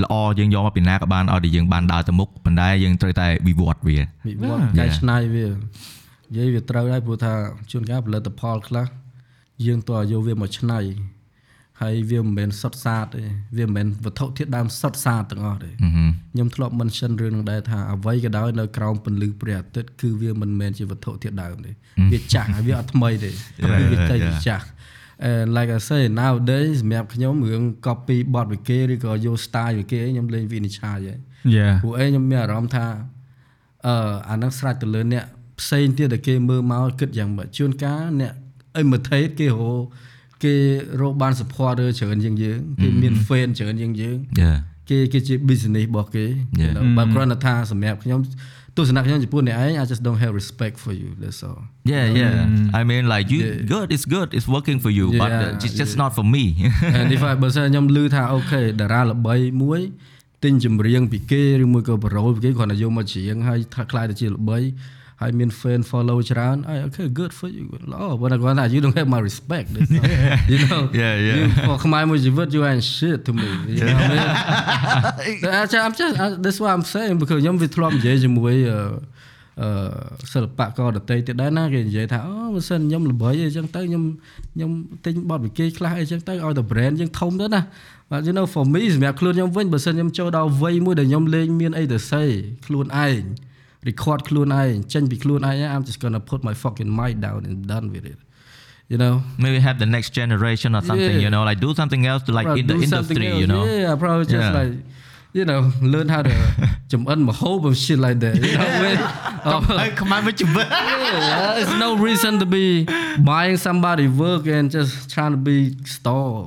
ល្អយើងយកមកពីណាក៏បានឲ្យតែយើងបានដើរទៅមុខប៉ុន្តែយើងត្រូវតែវិវត្តវាវិវត្តកែច្នៃវានិយាយវាត្រូវដែរព្រោះថាជួនកាលផលិតផលខ្លះយើងតើយកវាមកច្នៃ ហើយវាមិនមែនសុទ្ធសាធទេវាមិនមែនវត្ថុធាតុដើមសុទ្ធសាធទាំងអស់ទេអឺហឹមខ្ញុំធ្លាប់ mention រឿងនឹងដែរថាអ្វីក៏ដោយនៅក្រោមពន្លឺព្រះអាទិត្យគឺវាមិនមែនជាវត្ថុធាតុដើមទេវាចាស់ហើយវាអត់ថ្មីទេគឺវាតែវាចាស់ and like i say nowadays សម្រាប់ខ្ញុំរឿង copy បទវិគេឬក៏យក style វិគេខ្ញុំលេងវិនិច្ឆ័យហើយ Yeah ពួកឯងខ្ញុំមានអារម្មណ៍ថាអឺអាហ្នឹងស្រេចទៅលើអ្នកផ្សេងទៀតដែលគេមើលមកគិតយ៉ាងម៉េចជួនកាលអ្នក imitate គេរកគេ រកបាន supporter ច្រើនជាងយើងគេមាន fan ច្រើនជាងយើង Yeah គេគេជា business របស់គេ Yeah. you know បើគ្រាន់តែថាសម្រាប់ខ្ញុំទស្សនៈខ្ញុំចំពោះអ្នកឯង I just don't have respect for you that's all Yeah yeah I mean like you Yeah. good it's good it's working for you but Yeah, uh, it's just yeah. not for me and if I បើសិនខ្ញុំឮថាអូខេតារាល្បីមួយទិញចម្រៀងពីគេឬមួយក៏ប្រូលពីគេគ្រាន់តែយកមកច្រៀងហើយថាខ្លាយទៅជាល្បី ហើយមាន fan follow ច្រើនអី okay good for you ល្អបើតែគ្រាន់តែ you don't have my respect that's all. you know Yeah, yeah. you for ខ្មែរមួយជីវិត you ain't shit to me you know what I mean I'm just, I'm just I, that's what I'm saying because ខ្ញុំវាធ្លាប់និយាយជាមួយអឺអឺសិល្បករដតីទៀតដែរណាគេនិយាយថាអូបើសិនខ្ញុំល្បីអីចឹងទៅខ្ញុំខ្ញុំទិញបទវិគេខ្លះអីចឹងទៅឲ្យតែ brand យើងធំទៅណា but you know for me សម្រាប់ខ្លួនខ្ញុំវិញបើសិនខ្ញុំចូលដល់វ័យមួយដែលខ្ញុំលេងមានអីទៅសេខ្លួនឯង record ខ្លួនឯងចេញពីខ្លួនឯង I'm just gonna put my fucking mic down and done with it you know maybe have the next generation or something Yeah. you know like do something else to like Bro, in the do something industry else. you know Yeah, probably just Yeah. like you know learn how to ចំអិនម្ហូប and shit like that. You know what I mean? ហើយខ្មែរមួយជីវិត yeah, there's no reason to be buying somebody work and just trying to be store.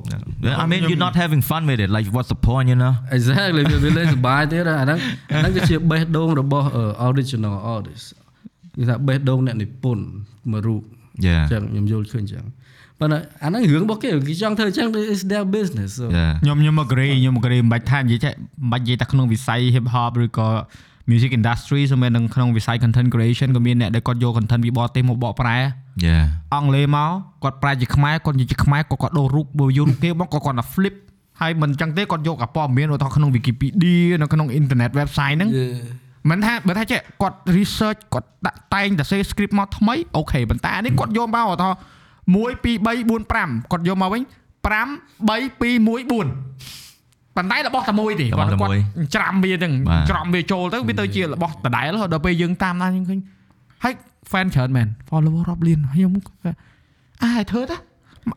Yeah, I mean you're not having fun with it like what's the point you know Exactly វាវាលេងសប្បាយទៀតអាហ្នឹងអាហ្នឹងគឺជាបេះដូងរបស់អឺ original artist គេថាបេះដូងអ្នកនិពន្ធមួយរូប yeah អញ្ចឹងខ្ញុំយល់ឃើញអញ្ចឹង ប៉ុន្តែអាហ្នឹងរឿងរបស់គេគេចង់ធ្វើអញ្ចឹង is their business so yeah ខ្ញុំខ្ញុំ agree ខ្ញុំ agree មិនបាច់ថានិយាយចេះមិនបាច់និយាយតែក្នុងវិស័យ hip hop ឬក៏ music industry សូម្បីនឹងក្នុងវិស័យ content creation ក៏មានអ្នកដែលគាត់យក content ពីបរទេសមកបកប្រែ yeah អង់គ្លេសមកគាត់ប្រែជាខ្មែរគាត់និយាយជាខ្មែរគាត់គាត់ដូររូបបើយករូបគេមកគាត់គាត់ថា flip ហើយមិនអញ្ចឹងទេគាត់យកអាព័ត៌មានឧទាហរណ៍ក្នុង Wikipedia នៅក្នុង internet website ហ្នឹង Yeah. មិនថាបើថាចេះគាត់ research គាត់ដាក់តែងតែសេ script មកថ្មីអូខេប៉ុន្តែអានេះគាត់យកមកឧទាហរណ៍ 1 2 3 4 5គាត់យកមកវិញ5 3 2 1 4ប៉ុន្តែរបស់តែមួយទេរបស់តែមួយច្រាំវាចឹងបាទច្រាំវាចូលទៅវាទៅជារបស់ដដែលហើយដល់ពេលយើងតាមដានយើងឃើញហើយ fan ច្រើនមែន follower រាប់លានហើយខ្ញុំក៏អាយធ្វើទៅ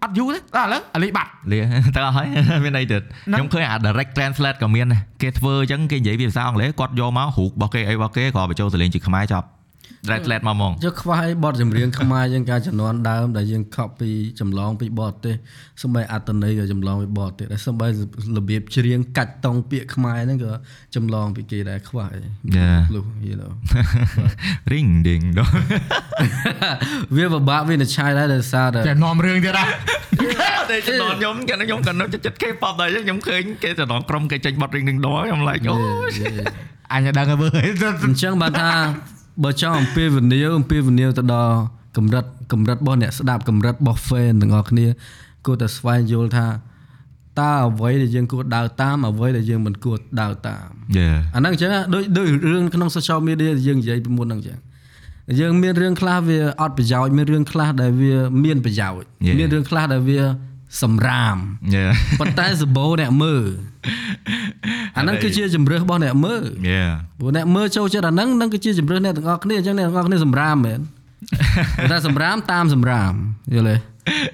អត់យូរទេដល់ឥឡូវអាលីបាត់លាទៅអស់ហើយមានអីទៀតណាខ្ញុំឃើញអា direct translate ក៏មានដែរគេធ្វើអញ្ចឹងគេនិយាយវាភាសាអង់គ្លេសគាត់យកមករូបរបស់គេអីរបស់គេក៏បញ្ចូលសលេងជាខ្មែរចប់ Red Flag មកហ្មងយកខ្វះអីបទចម្រៀងខ្មែរយើងការជំនាន់ដើមដែលយើង copy ចម្លងពីបរទេសសម្បីអត្តន័យក៏ចម្លងពីបរទេសដែរសម្បីរបៀបច្រៀងកាច់តង់ពាក្យខ្មែរហ្នឹងក៏ចម្លងពីគេដែរខ្វះអី Yeah. លុះ you know Ring ding dong វាពិបាកវានឹងឆាយដែរដោយសារតែតែនាំរឿងទៀតណាតែចំណងខ្ញុំកាលខ្ញុំក៏នៅចិត្ត K-pop ដែរខ្ញុំឃើញគេចំណងក្រុមគេចេញបត់ Ring ding dong ខ្ញុំ like អូអញដឹងហើយមើលអញ្ចឹងបានថា បើចង់អំពីវិនិយោអំពីវិនិយោទៅដល់កម្រិតកម្រិតរបស់អ្នកស្ដាប់កម្រិតរបស់ fan ទាំងអស់គ្នាគួរតែស្វែងយល់ថាតើអ្វីដែលយើងគួរដើរតាមអ្វីដែលយើងមិនគួរដើរតាម Yeah អាហ្នឹងអញ្ចឹងដូចដូចរឿងក្នុង social media ដែលយើងនិយាយពីមុនហ្នឹងអញ្ចឹងយើងមានរឿងខ្លះវាអត់ប្រយោជន៍មានរឿងខ្លះដែលវាមានប្រយោជន៍ Yeah. មានរឿងខ្លះដែលវា សម្រាម Yeah ប៉ុន្តែសម្បូរអ្នកមើលអាហ្នឹងគឺជាជំរឿសរបស់អ្នកមើល Yeah ព្រោះអ្នកមើលចូលចិត្តអាហ្នឹងហ្នឹងគឺជាជំរឿសអ្នកទាំងអស់គ្នាអញ្ចឹងអ្នកទាំងអស់គ្នាសម្រាមមែនតែសម្រាមតាមសម្រាមយល់ទេ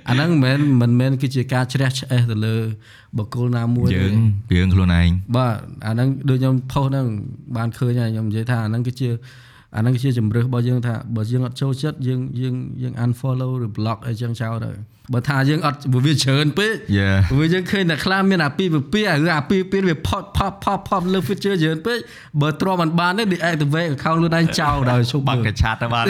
អាហ្នឹងមិនមែនមិនមែនគឺជាការជ្រះឆ្អេះទៅលើបុគ្គលណាមួយទេយើងយើងខ្លួនឯងបាទអាហ្នឹងដូចខ្ញុំផុសហ្នឹងបានឃើញហើយខ្ញុំនិយាយថាអាហ្នឹងគឺជាអាហ្នឹងគឺជាជំរឿសរបស់យើងថាបើយើងអត់ចូលចិត្តយើងយើងយើង unfollow ឬ block អីចឹងចោលទៅ បើថាយើងអត់ព្រោះវាច្រើនពេក Yeah ព្រោះយើងឃើញតែខ្លះមានអាពីពីពីឬអាពីពីវាផុតផុតផុតផុតលើ feature ច្រើនពេកបើទ្រាំមិនបានទេ deactivate account ខ្លួនឯងចោលដល់ឈប់បាមើត់លកឆាតទៅបាទ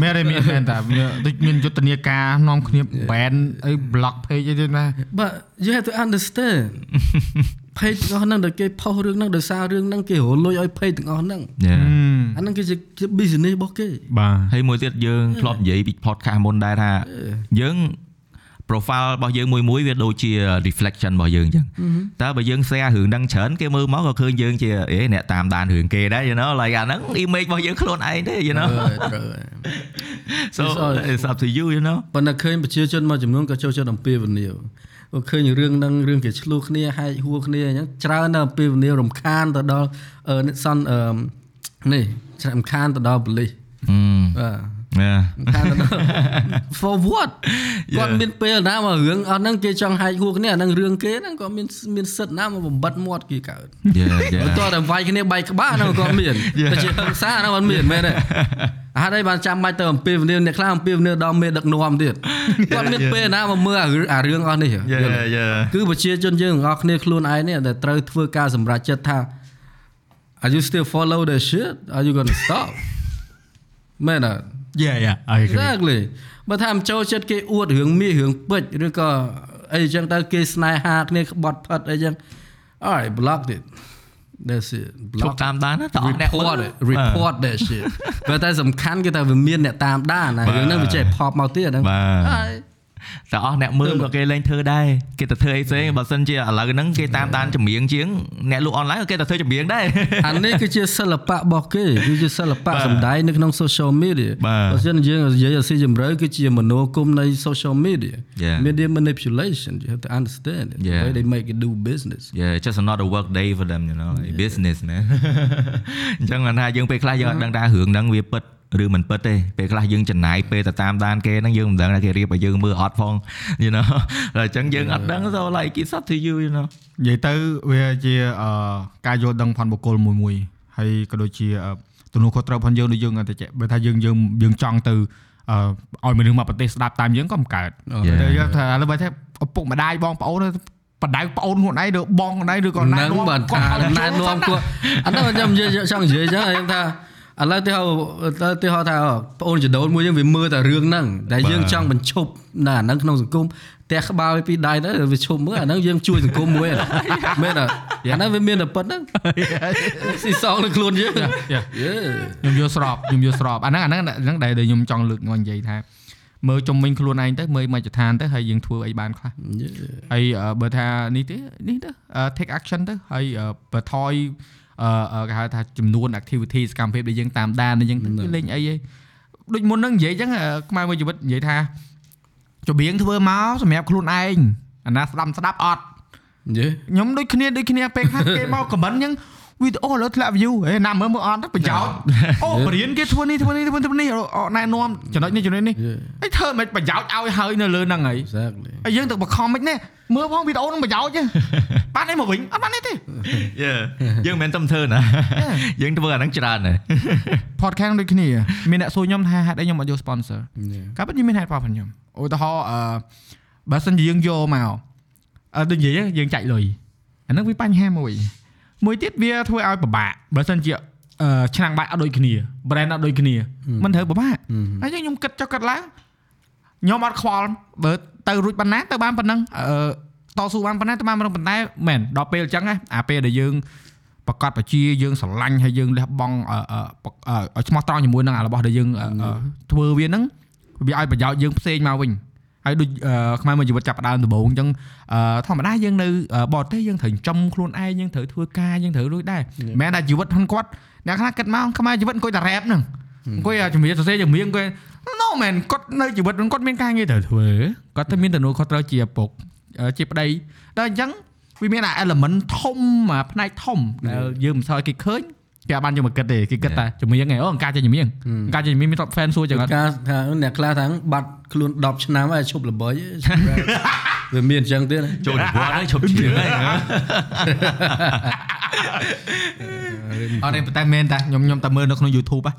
មែនទេមានមែនតាវាដូចមានយុទ្ធនាការនាំគ្នា ban អី block page អីទៀតណា but you have to understand page ទាំងអស់ហ្នឹងដែលគេផុសរឿងហ្នឹងដោយសាររឿងហ្នឹងគេរលួយឲ្យ page ទាំងអស់ហ្នឹង Yeah អាហ្នឹងគឺជាជា business របស់គេបាទហើយមួយទៀតយើងធ្លាប់និយាយពី podcast មុនដែរថាយើង profile របស់យើងមួយមួយវាដូចជា reflection របស់យើងអញ្ចឹងតើបើយើង share រឿងហ្នឹងច្រើនគេមើលមកក៏ឃើញយើងជាអេអ្នកតាមដានរឿងគេដែរ you know like អាហ្នឹង image របស់យើងខ្លួនឯងទេ you know ត្រូវហើយ so it's up to you you know ប៉ុន្តែឃើញប្រជាជនមួយចំនួនក៏ចូលចិត្តអំពាវនាវ ក៏ឃើញរឿងហ្នឹងរឿងគេឆ្លោះគ្នាហែកហួរគ្នាអញ្ចឹងច្រើនណាស់អំពាវនាវរំខានទៅដល់អឺសនអឺនេះរំខានទៅដល់ប៉ូលីសអឺបាទ Yeah ខានទៅដល់ for what គាត់មានពេលណាមករឿងអត់ហ្នឹងគេចង់ហែកហួរគ្នាអាហ្នឹងរឿងគេហ្នឹងក៏មានមានសិទ្ធណាមកបំបត្តិមាត់គេកើត yeah បើ yeah តើតែវាយគ្នាបែកក្បាលហ្នឹងក៏មានតែជាហិង្សាហ្នឹងអត់មានមែនទេហេតុអីបានចាំបាច់ទៅអំពាវនាវអ្នកខ្លះអំពាវនាវដល់មេដឹកនាំទៀតគាត់មានពេលណាមកមើលអារឿងអារឿងអស់នេះយល់ទេ yeah yeah គឺប្រជាជនយើងទាំងអស់គ្នាខ្លួនឯងនេះដែលត្រូវធ្វើការសម្រេចចិត្តថា Are you still follow the shit are you going to stop មែន អត់ Yeah yeah I agree Exactly បើថាមិនចូលចិត្តគេអួតរឿងមាសរឿងពេជ្រឬក៏អីចឹងទៅគេស្នេហាគ្នាក្បត់ផិតអីចឹង Alright block it That's it ជួប block តាមដានណាតើអស់អ្នក report it report that shit បើតែសំខាន់គឺថាវាមានអ្នកតាមដានណារឿងហ្នឹងវាចេះ pop មកទៀតហ្នឹងបាទហើយ តែអស់អ្នកមើលក៏គេលែងធ្វើដែរគេទៅធ្វើអីផ្សេងបើសិនជាឥឡូវហ្នឹងគេតាមដានចម្រៀងជាងអ្នកលក់អនឡាញក៏គេទៅធ្វើចម្រៀងដែរអានេះគឺជាសិល្បៈរបស់គេគឺជាសិល្បៈបាទសម្ដែងនៅក្នុង social media បាទបើមិនយើងនិយាយឲ្យស៊ីជម្រៅគឺជាមនោគមនៃ social media Yeah. media manipulation you have to understand it the Yeah. way they make it do business Yeah it's just another work day for them you know like business man អញ្ចឹងគាត់ថាយើងពេលខ្លះយើងអត់ដឹងថារឿងហ្នឹងវាពិត ឬមិនពិតទេពេលខ្លះយើងចំណាយពេលទៅតាមដានគេហ្នឹងយើងមិនដឹងថាគេរៀបឲ្យយើងមើលអត់ផង you know ហើយអញ្ចឹងយើងអត់ដឹង so like it's up to you you know និយាយទៅវាជាអឺការយល់ដឹងផនបុគ្គលមួយមួយហើយក៏ដូចជាអឺទំនួលខុសត្រូវផងយើងដូចយើងអត់តែបើថាយើងយើងយើងចង់ទៅអឺឲ្យមនុស្សមកប្រទេសស្ដាប់តាមយើងក៏មិនកើត Yeah. តែយើងថាឥឡូវបើថាឪពុកម្ដាយបងប្អូនបដៅប្អូនខ្លួនឯងឬបងខ្លួនឯងឬក៏ហ្នឹងបានថាណែនាំគាត់អានោះខ្ញុំនិយាយចង់និយាយចឹងខ្ញុំថា ឥឡូវទៅហៅទៅទៅហៅថាបងអូនចដូនមួយយើងវាមើលតែរឿងហ្នឹងដែលយើងចង់បញ្ឈប់នៅអាហ្នឹងក្នុងសង្គមផ្ទះក្បាលពីដៃទៅវាឈប់មើលអាហ្នឹងយើងជួយសង្គមមួយមែនអត់អាហ្នឹងវាមានតែប៉ុណ្្នឹងស៊ីសងនឹងខ្លួនយើងយេខ្ញុំយល់ស្របខ្ញុំយល់ស្របអាហ្នឹងអាហ្នឹងអាហ្នឹងដែលដែលខ្ញុំចង់លើកមកនិយាយថាមើលជំនាញខ្លួនឯងទៅមើលមកចឋានទៅហើយយើងធ្វើអីបានខ្លះហើយអឺបើថានេះទេនេះទៅអឺ take action ទៅហើយអឺបន្ថយអឺអឺ គេហៅថាចំនួន activity សកម្មភាពដែលយើងតាមដានអញ្ចឹងទៅវាលេងអីហីដូចមុនហ្នឹងនិយាយអញ្ចឹងអឺខ្មែរមួយជីវិតនិយាយថាចម្រៀងធ្វើមកសម្រាប់ខ្លួនឯងអាណាស្ដាប់ស្ដាប់អត់យេខ្ញុំដូចគ្នាដូចគ្នាពេលខ្លះគេមក comment អញ្ចឹង វីដេអូលើធ្លាក់ view ហេណាមើលមើលអត់ប្រយោជន៍អូបរៀនគេធ្វើនេះធ្វើនេះធ្វើនេះអូណែនាំចំណុចនេះចំណុចនេះ Yeah. អីធ្វើមិនប្រយោជន៍ឲ្យហើយនៅលើហ្នឹងហើយ exactly ហើយយើងទៅបខំមិននេះមើលផងវីដេអូនឹងប្រយោជន៍ទេបានអីមកវិញអត់បានអីទេយេយើងមិនមែនទំធ្វើណាយើងធ្វើអាហ្នឹងច្រើនណាស់ podcast ដូចគ្នាមានអ្នកសួរខ្ញុំថាហេតុអីខ្ញុំអត់យក sponsor yeah កាពិតខ្ញុំមានហេតុផលផងខ្ញុំឧទាហរណ៍អឺបើសិនជាយើងយកមកអឺដូចនិយាយយើងចាច់លុយអាហ្នឹងវាបញ្ហាមួយ មួយទៀតវាធ្វើឲ្យពិបាកបើសិនជាអឺឆ្នាំងបាយអត់ដូចគ្នា brand អត់ដូចគ្នាมันត្រូវពិបាកហើយខ្ញុំគិតចុះគិតឡើងខ្ញុំអត់ខ្វល់បើទៅរួចប៉ុណ្ណាទៅបានប៉ុណ្ណឹងអឺតស៊ូបានប៉ុណ្ណាទៅបានប៉ុណ្ណឹងប៉ុន្តែមែនដល់ពេលអញ្ចឹងណាអាពេលដែលយើងប្រកាសបជាយើងស្រឡាញ់ហើយយើងលះបង់អឺអឺអឺឲ្យស្មោះត្រង់ជាមួយនឹងអារបស់ដែលយើងអឺអឺធ្វើវាហ្នឹងវាឲ្យប្រយោជន៍យើងផ្សេងមកវិញ ហើយដូចអឺខ្មែរមួយជីវិតចាប់ផ្ដើមដំបូងអញ្ចឹងអឺធម្មតាយើងនៅអឺបរទេសយើងត្រូវចំខ្លួនឯងយើងត្រូវធ្វើការយើងត្រូវរួចដែរមិនមែនថាជីវិតហ្នឹងគាត់អ្នកខ្លះគិតមកខ្មែរជីវិតអង្គុយតែរ៉េបហ្នឹងអង្គុយតែជំនាញសរសេរជំនាញអង្គុយ no man គាត់នៅជីវិតហ្នឹងគាត់មានការងារត្រូវធ្វើគាត់ទៅមានទំនួលខុសត្រូវជាឪពុកអឺជាប្តីដល់អញ្ចឹងវាមានអា element ធំអាផ្នែកធំដែលយើងមិនសូវឲ្យគេឃើញ គេអាចបានយកមកគិតទេគេគិតតែជំនាញឯងអូអង្ការចេញជំនាញអង្ការចេញជំនាញមាន top fan សួរចឹងអត់ការថាអ្នកខ្លះថាបាត់ខ្លួន10ឆ្នាំហើយឈប់ល្បីវាមានអញ្ចឹងទៀតចូលនិវត្តន៍ហើយឈប់ជឿហើយ អត់ទេប៉ុន្តែមែនតាខ្ញុំខ្ញុំតែមើលនៅក្នុង YouTube ហ៎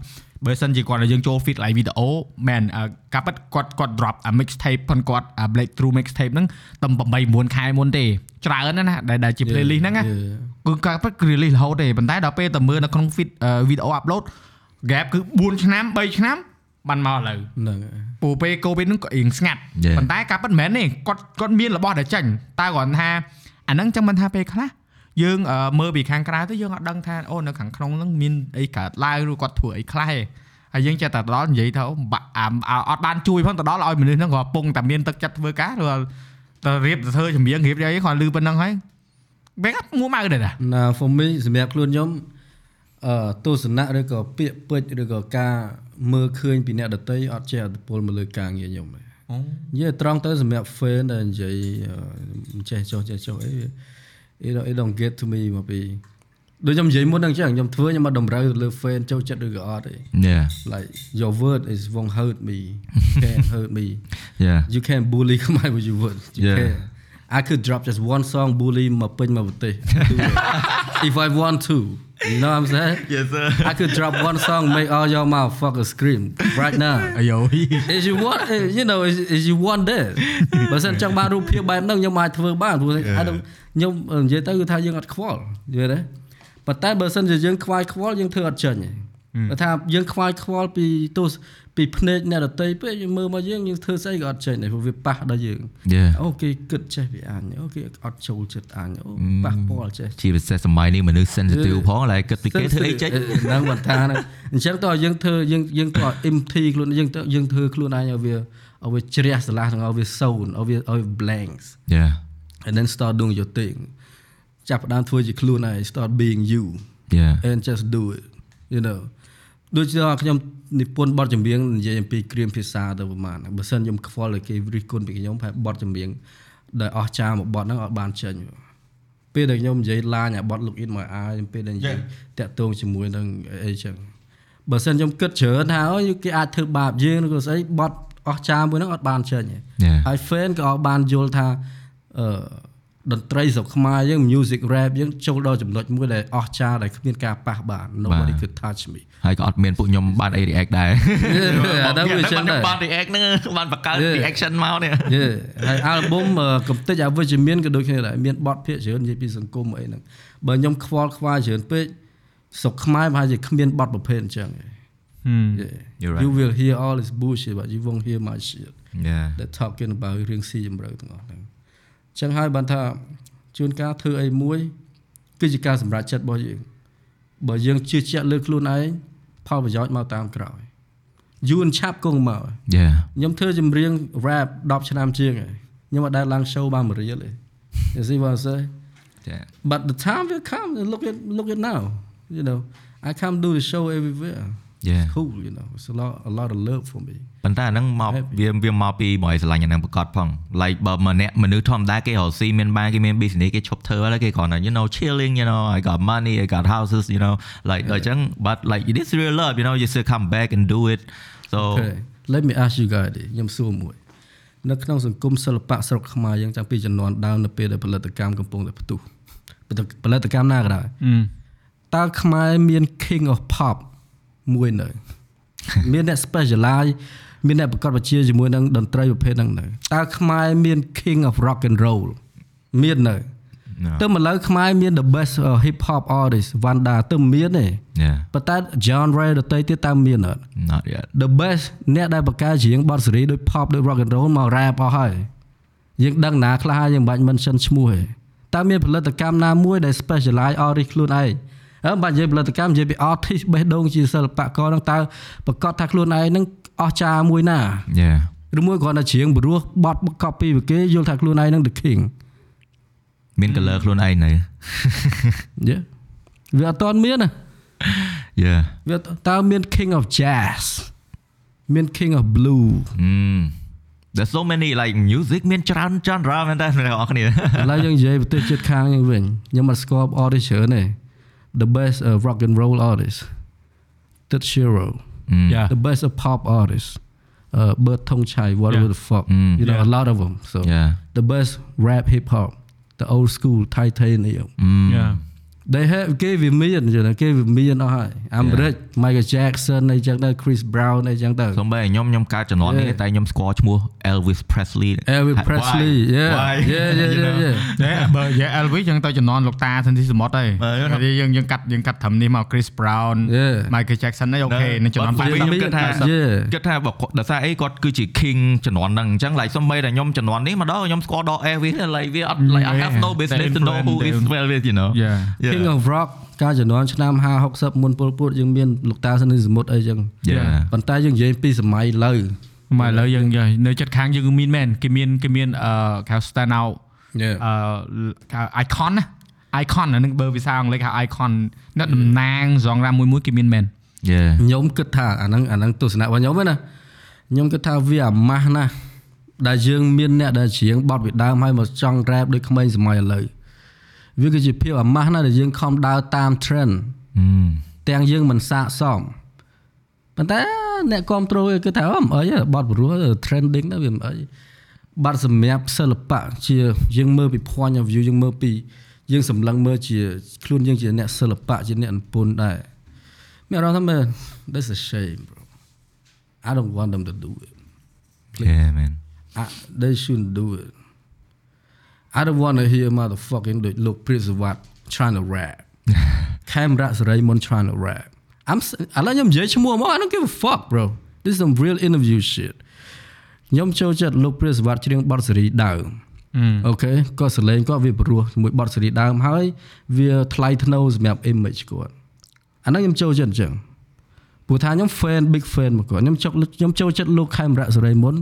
បើសិនជាគាត់ឲ្យយើងចូល feed ឡើងវីដេអូមែនអឺកាពិតគាត់គាត់ drop អា mixtape ផងគាត់អា breakthrough mixtape ហ្នឹងតែ8 9ខែមុនទេច្រើនណាស់ណាដែលដែលជា playlist ហ្នឹងណាគឺកាពិតគឺ release រហូតទេប៉ុន្តែដល់ពេលទៅមើលនៅក្នុង feed វីដេអូ upload gap គឺ4ឆ្នាំ3ឆ្នាំបានមកឥឡូវហ្នឹងពូពេល covid ហ្នឹងក៏រៀងស្ងាត់ Yeah. ប៉ុន្តែការពិតមិនមែនទេគាត់គាត់មានរបស់ដែលចាញ់តែគ្រាន់ថាអាហ្នឹងចឹងមិនថាពេលខ្លះ យើងអឺមើលពីខាងក្រៅទៅយើងអត់ដឹងថាអូនៅខាងក្នុងហ្នឹងមានអីកើតឡើងឬគាត់ធ្វើអីខ្លះទេហើយយើងចេះតែទៅដល់និយាយថាអូបាក់អាអាអត់បានជួយផងទៅដល់ឲ្យមនុស្សហ្នឹងក៏កំពុងតែមានទឹកចិត្តធ្វើការឬទៅរៀបទៅធ្វើចម្រៀងរៀបអីគាត់លឺប៉ុណ្ណឹងហើយបែកមួម៉ៅដែរតាណា for me សម្រាប់ខ្លួនខ្ញុំអឺទស្សនៈឬក៏ពាក្យពេចន៍ឬក៏ការមើលឃើញពីអ្នកដតីអត់ចេះអត្តពលមកលើការងារខ្ញុំទេនិយាយត្រង់ទៅសម្រាប់ fan ដែលនិយាយអឺមិនចេះចុះចេះចុះអី it don't, it don't get to me មកពីដូចខ្ញុំនិយាយមុនហ្នឹងចឹងខ្ញុំធ្វើខ្ញុំអត់តម្រូវលើ fan ចូលចិត្តឬក៏អត់ទេ Yeah like your word is won't hurt me can hurt me yeah you can bully ខ្មែរ with your word you Yeah. can I could drop just one song bully មកពេញមកប្រទេស Do it. if I want to you know what I'm saying Yes sir I could drop one song make all your motherfuckers scream right now អាយ is you want eh, you know is, is you want that បើសិនចង់បានរូបភាពបែបហ្នឹងខ្ញុំអាចធ្វើបានព្រោះ I don't ខ្ញុំនិយាយទៅគឺថាយើងអត់ខ្វល់យល់ទេប៉ុន្តែបើសិនជាយើងខ្វាយខ្វល់យើងធ្វើអត់ចេញទេបើថាយើងខ្វាយខ្វល់ពីទស្ស ពីភ្នែកអ្នកដតីពេកយើងមើលមកយើងយើងធ្វើស្អីក៏អត់ចេញដែរព្រោះវាប៉ះដល់យើង Yeah អូគេគិតចេះពីអញអូគេអត់ចូលចិត្តអញអូប៉ះពាល់ចេះជាពិសេសសម័យនេះមនុស្ស sensitive ផងឡើយគិតពីគេធ្វើអីចេញហ្នឹងគាត់ថាហ្នឹងអញ្ចឹងតើយើងធ្វើយើងយើងទៅ empty ខ្លួនយើងទៅយើងធ្វើខ្លួនឯងឲ្យវាឲ្យវាជ្រះស្រឡះទាំងឲ្យវា zone ឲ្យវាឲ្យ blanks Yeah and then start doing your thing ចាប់ផ្ដើមធ្វើជាខ្លួនឯង start being you Yeah and just do it you know ដូចជាខ្ញុំនិពន្ធបទចម្រៀងនិយាយអំពីគ្រាមភាសាទៅប្រហែលបើសិនខ្ញុំខ្វល់ឲ្យគេរិះគន់ពីខ្ញុំប្រហែលបទចម្រៀងដែលអស់ចាមួយបទហ្នឹងអត់បានចេញពេលដែលខ្ញុំនិយាយឡាញអាបទ look in my eye ពេលដែលនិយាយតាក់ទងជាមួយនឹងអីចឹងបើសិនខ្ញុំគិតច្រើនថាអូយគេអាចធ្វើបាបយើងឬក៏ស្អីបទអស់ចាមួយហ្នឹងអត់បានចេញទេ Yeah ហើយ fan ក៏អត់បានយល់ថាអឺ តន្ត្រីស្រុកខ្មែរយើង music rap យើងចូលដល់ចំណុចមួយដែលអស្ចារ្យដែលគ្មានការប៉ះបាន nobody could touch me ហើយក៏អត់មានពួកខ្ញុំបានអី react ដែរអាហ្នឹងវាចឹងដែរបាន react ហ្នឹងបានបង្កើត Yeah. reaction មកនេះយេហើយ album អឺកំតិចអវិជ្ជមានក៏ដូចគ្នាដែរមានបទភាគច្រើននិយាយពីសង្គមអីហ្នឹងបើខ្ញុំខ្វល់ខ្វាយច្រើនពេកស្រុកខ្មែរប្រហែលជាគ្មានបទប្រភេទអញ្ចឹងទេ Yeah. You're right. you will hear all this bullshit but you won't hear my shit Yeah that talking about រឿងស៊ីជម្រៅទាំងអស់ហ្នឹងអញ្ចឹងហើយបានថាជួនកាលធ្វើអីមួយ គឺជាការសម្រេចចិត្តរបស់យើងបើយើងជឿជាក់លើខ្លួនឯងផលប្រយោជន៍មកតាមក្រោយយូរឆាប់គង់មក Yeah ខ្ញុំធ្វើចម្រៀង rap 10ឆ្នាំជាងហើយខ្ញុំអត់ដែលឡើង show បានមួយរៀលទេ You see what I say Yeah but the time will come look at look at now you know I come do the show everywhere Yeah cool you know it's a lot a lot of love for me ប៉ុន្តែអាហ្នឹងមក Happy. វាវាមកពីមកឲ្យស្រឡាញ់អាហ្នឹងប្រកបផង like បើម្នាក់មនុស្សធម្មតាគេរកស៊ីមានបានគេមាន business គេឈប់ធ្វើហើយគេគ្រាន់តែ you know chilling you know I got money I got houses you know like ដល់អញ្ចឹង but like it is real love you know you still come back and do it so Okay let me ask you guys ខ្ញុំសួរមួយនៅក្នុងសង្គមសិល្បៈស្រុកខ្មែរយើងតាំងពីជំនាន់ដើមនៅពេលដែលផលិតកម្មកំពុងតែផ្ទុះផលិតកម្មណាក៏ដោយអឺតើខ្មែរមាន king of pop មួយនៅមានអ្នក specialize មានអ្នកប្រកបវិជ្ជាជាមួយនឹងតន្ត្រីប្រភេទហ្នឹងនៅតើខ្មែរមាន king of rock and roll មាននៅ No. ទៅមកលើខ្មែរមាន the best uh, hip hop artist Vanda ទៅមានទេ yeah ប៉ុន្តែ genre ដទៃទៀតតើមានអត់ not yet the best អ្នកដែលបកកែច្រៀងបទសេរីដូច pop ដូច rock and roll មក rap អស់ហើយយើងដឹងណាខ្លះហើយយើងមិនបាច់ mention ឈ្មោះទេតើមានផលិតកម្មណាមួយដែល specialize artist ខ្លួនឯងអើមិន បាច់និយាយផលិតកម្មនិយាយពី artist បេះដូងជាសិល្បករហ្នឹងតើប្រកាសថាខ្លួនឯងហ្នឹងអស្ចារ្យមួយណា yeah ឬមួយគ្រាន់តែច្រៀងព្រោះបទ copy ពីគេយល់ថាខ្លួនឯងហ្នឹង the king មាន color ខ្លួនឯងនៅយេវាអត់ទាន់មានណា yeah វាតើមាន king of jazz មាន king of blue mm there's so many like music មានច្រើនច្រើនរ៉ាមែនតើអ្នកនរគ្នាឥឡូវយើងនិយាយប្រទេសជិតខាងយើងវិញខ្ញុំអត់ស្គាល់ artist ច្រើនទេ the best uh, rock and roll artist Ted Shiro Mm. Yeah. the best of pop artist uh Bert Thong Chai whatever Yeah. the fuck Mm. you know Yeah. a lot of them so yeah the best rap hip hop the old school titanium mm. Yeah. They have គេវាមានចឹងណាគេវាមានអស់ហើយអាមេរិក Michael Jackson អីចឹងទៅ Chris Brown អីចឹងទៅសំបីខ្ញុំខ្ញុំកើតជំនាន់នេះ Yeah. តែខ្ញុំស្គាល់ឈ្មោះ Elvis Presley Elvis Why? Presley yeah Why? yeah yeah You yeah know? yeah តែបើនិយាយ LV ចឹងទៅចំនួនលោកតាសិនទីសមុទ្រហើយបើយើងហើយយើងយើងកាត់យើងកាត់ត្រឹមនេះមក Chris Brown Yeah. Michael Jackson អីអូខេនឹងចំនួនបាត់80ខ្ញុំគិតថា Yeah. គិតថាបើគាត់ដោយសារអីគាត់គឺជា king ជំនាន់ហ្នឹងអញ្ចឹង like សំបីតែខ្ញុំជំនាន់នេះមកដល់ខ្ញុំស្គាល់ដល់ Elvis like វាអត់ like I have no Yeah. business to know who is Influence, Elvis you know Yeah. Yeah. King of Rock កាលជំនាន់ឆ្នាំ50 60មុនពលពតយើងមានលោកតាសិនសមុទ្រអីចឹង Yeah. ប៉ុន្តែយើងនិយាយពីសម័យលើមកឥឡូវយើងយើងនៅចិត្តខាងយើងមានមែនគេមានគេមានអឺហៅ stand out អឺហៅ icon ណា icon អានឹងបើភាសាអង់គ្លេសហៅ icon អ្នកតំណាងសងរ៉ាមួយមួយគេមានមែន Yeah ខ្ញុំគិតថាអាហ្នឹងអាហ្នឹងទស្សនៈរបស់ខ្ញុំឯណាខ្ញុំគិតថាវាអាម៉ាស់ណាស់ដែលយើងមានអ្នកដែលច្រៀងបទពីដើមហើយមកចង់ rap ដូចក្មេងសម័យឥឡូវ វាគឺជាភាពអាម៉ាស់ណាស់ដែលយើងខំដើរតាម trend mm. ទាំងយើងមិនសាកសមប៉ុន្តែអ្នកគ្រប់គ្រងគឺថាអូមិនអីទេបទព្រោះ trending ទៅវាមិនអីបាត់សម្រាប់សិល្បៈជា យើងមើលពី point of view យើងមើលពី យើងសម្លឹងមើលជាខ្លួនយើងជាអ្នកសិល្បៈជាអ្នកនិពន្ធដែរមានអារម្មណ៍ថាមែន that's a shame bro I don't want them to do it yeah man I, they shouldn't do it I don't want to hear motherfucking ដូចលោក Prince Watt trying to rap ខេមរៈសេរីមុន trying to rap I'm s- ឥឡូវខ្ញុំនិយាយឈ្មោះមក I don't give a fuck bro this is some real interview shit ខ្ញុំចូលចិត្តលោក Prince Watt ច្រៀងបទសេរីដើមអូខេគាត់សលេងគាត់វាព្រោះជាមួយបទសេរីដើមហើយវាថ្លៃថ្នូរសម្រាប់ image គាត់អាហ្នឹងខ្ញុំចូលចិត្តអញ្ចឹង ព្រោះថាខ្ញុំ fan big fan មកគាត់ខ្ញុំចុកខ្ញុំចូលចិត្តលោកខេមរៈសេរីមុន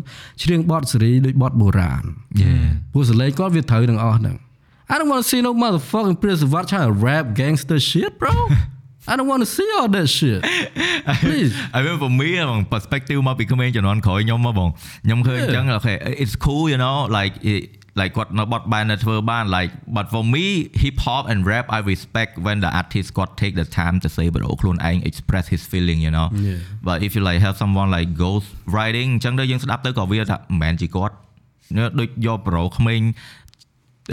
ច្រៀងបទសេរីដូចបទបុរាណ yeah ព្រោះសលេងគាត់វាត្រូវទាំងអស់ហ្នឹង I don't want to see no motherfucking Prince of What trying to rap gangster shit bro I don't want to see all that shit please I mean for me បង perspective មកពីក្មេងជំនាន់ក្រោយខ្ញុំមកបងខ្ញុំឃើញអញ្ចឹង okay it's cool you know like it, like គាត់នៅបត់បែននៅធ្វើបាន like but for me hip hop and rap I respect when the artist គាត់ take the time to say បដូរខ្លួនឯង express his feeling you know Yeah. but if you like have someone like ghost writing អញ្ចឹងទៅយើងស្ដាប់ទៅក៏វាថាមិនមែនជាគាត់ដូចយកប្រូក្មេង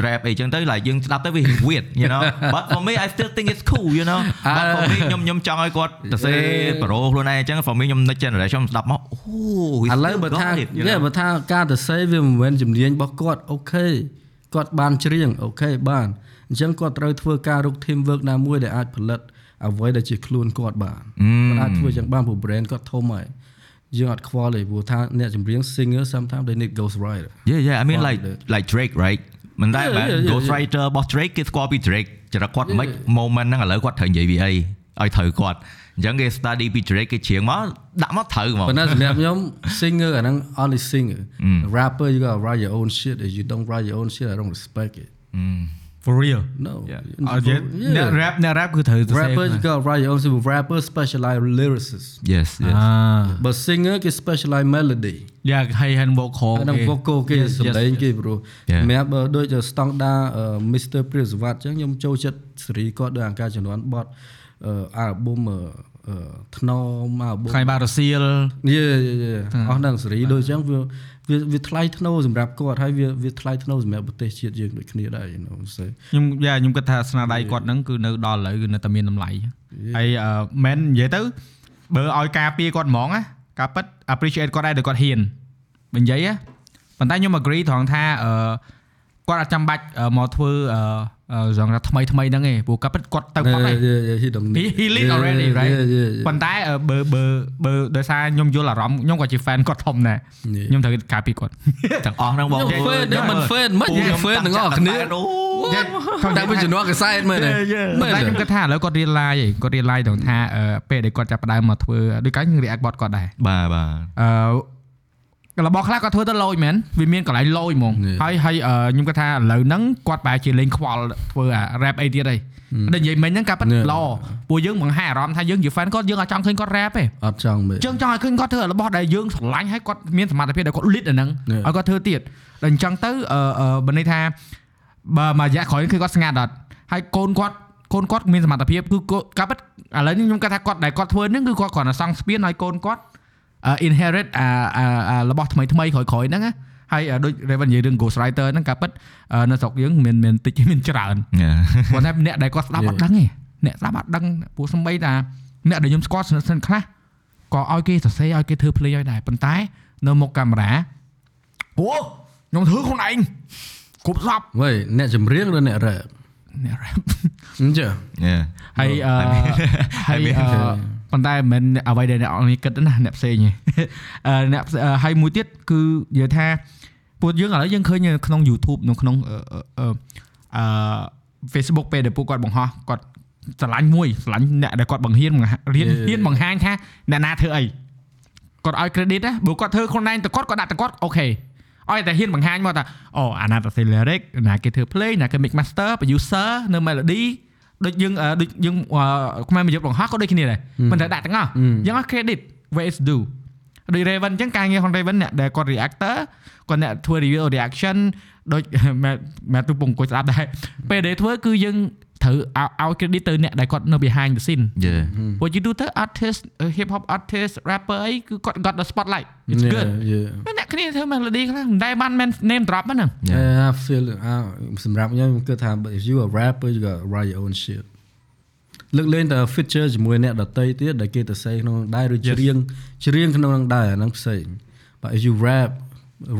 rap អីចឹងទៅ like យើងស្ដាប់ទៅវា weird you know but for me I still think it's cool you know but for me ខ្ញុំខ្ញុំចង់ឲ្យគាត់ទៅសេប្រូខ្លួនឯងអញ្ចឹង for me ខ្ញុំ next generation ខ្ញុំស្ដាប់មកអូ he ឥឡូវ still បើថា got it, you យេ know? បើថាការទៅសេវាមិនមែនជំនាញរបស់គាត់អូខេគាត់បានច្រៀងអូខេបានអញ្ចឹងគាត់ត្រូវធ្វើការរុក team work ណាមួយដែលអាចផលិតអ្វីដែលជាខ្លួនគាត់បានគាត់អាចធ្វើយ៉ាងបានព្រោះ brand គាត់ធំហើយយើងអត់ខ្វល់ទេព្រោះថាអ្នកចម្រៀង singer sometimes they need ghost writer Yeah yeah I mean like like Drake right មិនដែរ Yeah, បែប yeah, yeah, Ghost yeah. Writer របស់ Drake គេស្គាល់ពី Drake ចរិតគាត់មិន Yeah. moment ហ្នឹងឥឡូវគាត់ត្រូវនិយាយពីអីឲ្យត្រូវគាត់អញ្ចឹងគេ study ពី Drake គេច្រៀងមកដាក់មកត្រូវហ្មងប៉ុន្តែសម្រាប់ខ្ញុំ singer អាហ្នឹង only singer rapper you got to write your own shit if you don't write your own shit I don't respect it for real no អត់និយាយអ្នក rap អ្នក rap គឺត្រូវទៅ rapper you got write your own shit rapper specialize lyricist yes yes អា but singer គេ specialize melody យ៉ាហើយ hand vocal អានឹង vocal គេ Yes, សម្ដែង yes, គេប្រូ Yeah. សម្រាប់បើដូច standard អឺ Mr. Priyaswat អញ្ចឹងខ្ញុំចូលចិត្តសេរីគាត់ដោយអង្ការជំនាន់បត់អឺ album អឺអឺថ្នម album ថ្ងៃបារសៀលយេយេយេអស់ហ្នឹងសេរីដូចអញ្ចឹងវា វាវាថ្លៃថ្នូរសម្រាប់គាត់ហើយវាវាថ្លៃថ្នូរសម្រាប់ប្រទេសជាតិយើងដូចគ្នាដែរ you know so ខ្ញុំយ៉ាខ្ញុំគិតថាស្នាដៃគាត់ហ្នឹងគឺនៅដល់ឥឡូវគឺនៅតែមានតម្លៃហើយអឺមិននិយាយទៅបើឲ្យការពារគាត់ហ្មងណាការពិត appreciate គាត់ដែរដែលគាត់ហ៊ានបើនិយាយណាប៉ុន្តែខ្ញុំ agree ត្រង់ថាអឺគាត់អត់ចាំបាច់អឺមកធ្វើ អឺអឺ genre ថ្មីថ្មីហ្នឹងឯងព្រោះការពិតគាត់ទៅគាត់ហើយ yeah yeah he don't he he lit already right yeah yeah yeah ប៉ុន្តែអឺបើបើបើដោយសារខ្ញុំយល់អារម្មណ៍ខ្ញុំក៏ជា fan គាត់ធំដែរ Yeah. ខ្ញុំត្រូវការពារគាត់ទាំងអស់ហ្នឹងបងខ្ញុំ fan ខ្ញុំមិន fan មិនខ្ញុំ fan ទាំងអស់គ្នាតែវាជំនាន់កសែតមែនទេមែមែននតែទេខ្ញុំគិតថាឥឡូវគាត់រៀន live ឯងគាត់រៀន live ត្រង់ថាអឺពេលដែលគាត់ចាប់ផ្ដើមមកធ្វើដូចកាលខ្ញុំ react bot គាត់ដែរបាទបាទអឺ របស់ខ្លះគាត់ធ្វើទៅលយមែនវាមានកន្លែងលយហ្មង Yeah. ហើយហើយអឺខ្ញុំគិតថាឥឡូវហ្នឹងគាត់បែរជាលេងខ្វល់ធ្វើអា rap អីទៀតឯងដូចនិយាយមិញហ្នឹងការប៉ັດ Yeah. ល្អពួកយើងបង្ហាញអារម្មណ៍ថាយើងជា fan គាត់យើងអត់ចង់ឃើញគាត់ rap ទេអត់ចង់មែនយើងចង់ឲ្យឃើញគាត់ធ្វើរបស់ដែលយើងស្រឡាញ់ហើយគាត់មានសមត្ថភាពដែលគាត់ lead អាហ្នឹង Yeah. ឲ្យគាត់ធ្វើទៀតដល់អញ្ចឹងទៅអឺអឺបើន័យថាបើមករយៈក្រោយគឺគាត់ស្ងាត់អត់ហើយកូនគាត់កូនគាត់មានសមត្ថភាពគឺគាត់ការពិតឥឡូវនេះខ្ញុំគាត់ថាគាត់ដែលគាត់ធ្វើហ្នឹងគឺគាត់គ្រាន់តែសង់ស្ពានឲ្យកូនគាត់អឺ inherit អាអាអារបស់ថ្មីថ្មីក្រោយក្រោយហ្នឹងណាហើយអឺដូច Raven និយាយរឿង Ghost Rider ហ្នឹងការពិតអឺនៅស្រុកយើងមានមានតិចមានច្រើនគាត់ថាអ្នកដែលគាត់ស្ដាប់អត់ដឹងទេអ្នកស្ដាប់អត់ដឹងពួកសំបីតាអ្នកដែលខ្ញុំស្គាល់ស្និទ្ធស្និទ្ធខ្លះក៏ឲ្យគេសរសេរឲ្យគេធ្វើ play ឲ្យដែរប៉ុន្តែ នៅមុខកាមេរ៉ាអូខ្ញុំធ្វើខ្លួនឯងគ្រប់សពវ៉េអ្នកចម្រៀងឬអ្នក rap អ្នក rap អញ្ចឹងហើយអឺហើយអឺ ប៉ុន្តែមិនមែនអ្វីដែលអ្នកអង្គនេះគិតទេណាអ្នកផ្សេងទេអឺអ្នកផ្សេងអឺហើយមួយទៀតគឺនិយាយថាពួកយើងឥឡូវយើងឃើញនៅក្នុង YouTube នៅក្នុងអឺអឺអឺអឺ Facebook ពេលដែលពួកគាត់បង្ហោះគាត់ស្រឡាញ់មួយស្រឡាញ់អ្នកដែលគាត់បង្ហាញបង្ហាញរៀន Yeah. រៀនបង្ហាញថាអ្នកណាធ្វើអីគាត់ឲ្យ credit ណាបើគាត់ធ្វើខ្លួនឯងទៅគាត់គាត់ដាក់ទៅគាត់អូខេឲ្យតែហ៊ានបង្ហាញមកថាអូអាណាទៅ lyric ណាគេធ្វើ play ណាគេ mix master producer នៅ melody ដូចយើងដូចយើងខ្មែរមួយយប់បង្ហោះក៏ដូចគ្នាដែរមិនត្រូវដាក់ទាំងអស់យើងអស់ credit where is due ដូច Raven អញ្ចឹងការងាររបស់ Raven អ្នកដែលគាត់ reactor គាត់អ្នកធ្វើ review reaction ដូចមែនទូពងអង្គុយស្ដាប់ដែរពេលដែលធ្វើគឺយើង ត្រូវឲ្យឲ្យ credit ទៅអ្នកដែលគាត់នៅ behind the scene យេពួក you do ទៅ artist hip hop artist rapper អីគឺគាត់ got the spotlight it's good yeah តែអ្នកគ្នាធ្វើ melody ខ្លះមិនដែលបាន name drop ហ្នឹង yeah I feel it អាសម្រាប់ខ្ញុំខ្ញុំគិតថា if you a rapper you got to write your own shit លើកលែងតែ feature ជាមួយអ្នកដតីទៀតដែលគេទៅសេក្នុងដែរឬច្រៀងច្រៀងក្នុងនឹងដែរអាហ្នឹងផ្សេង but if you rap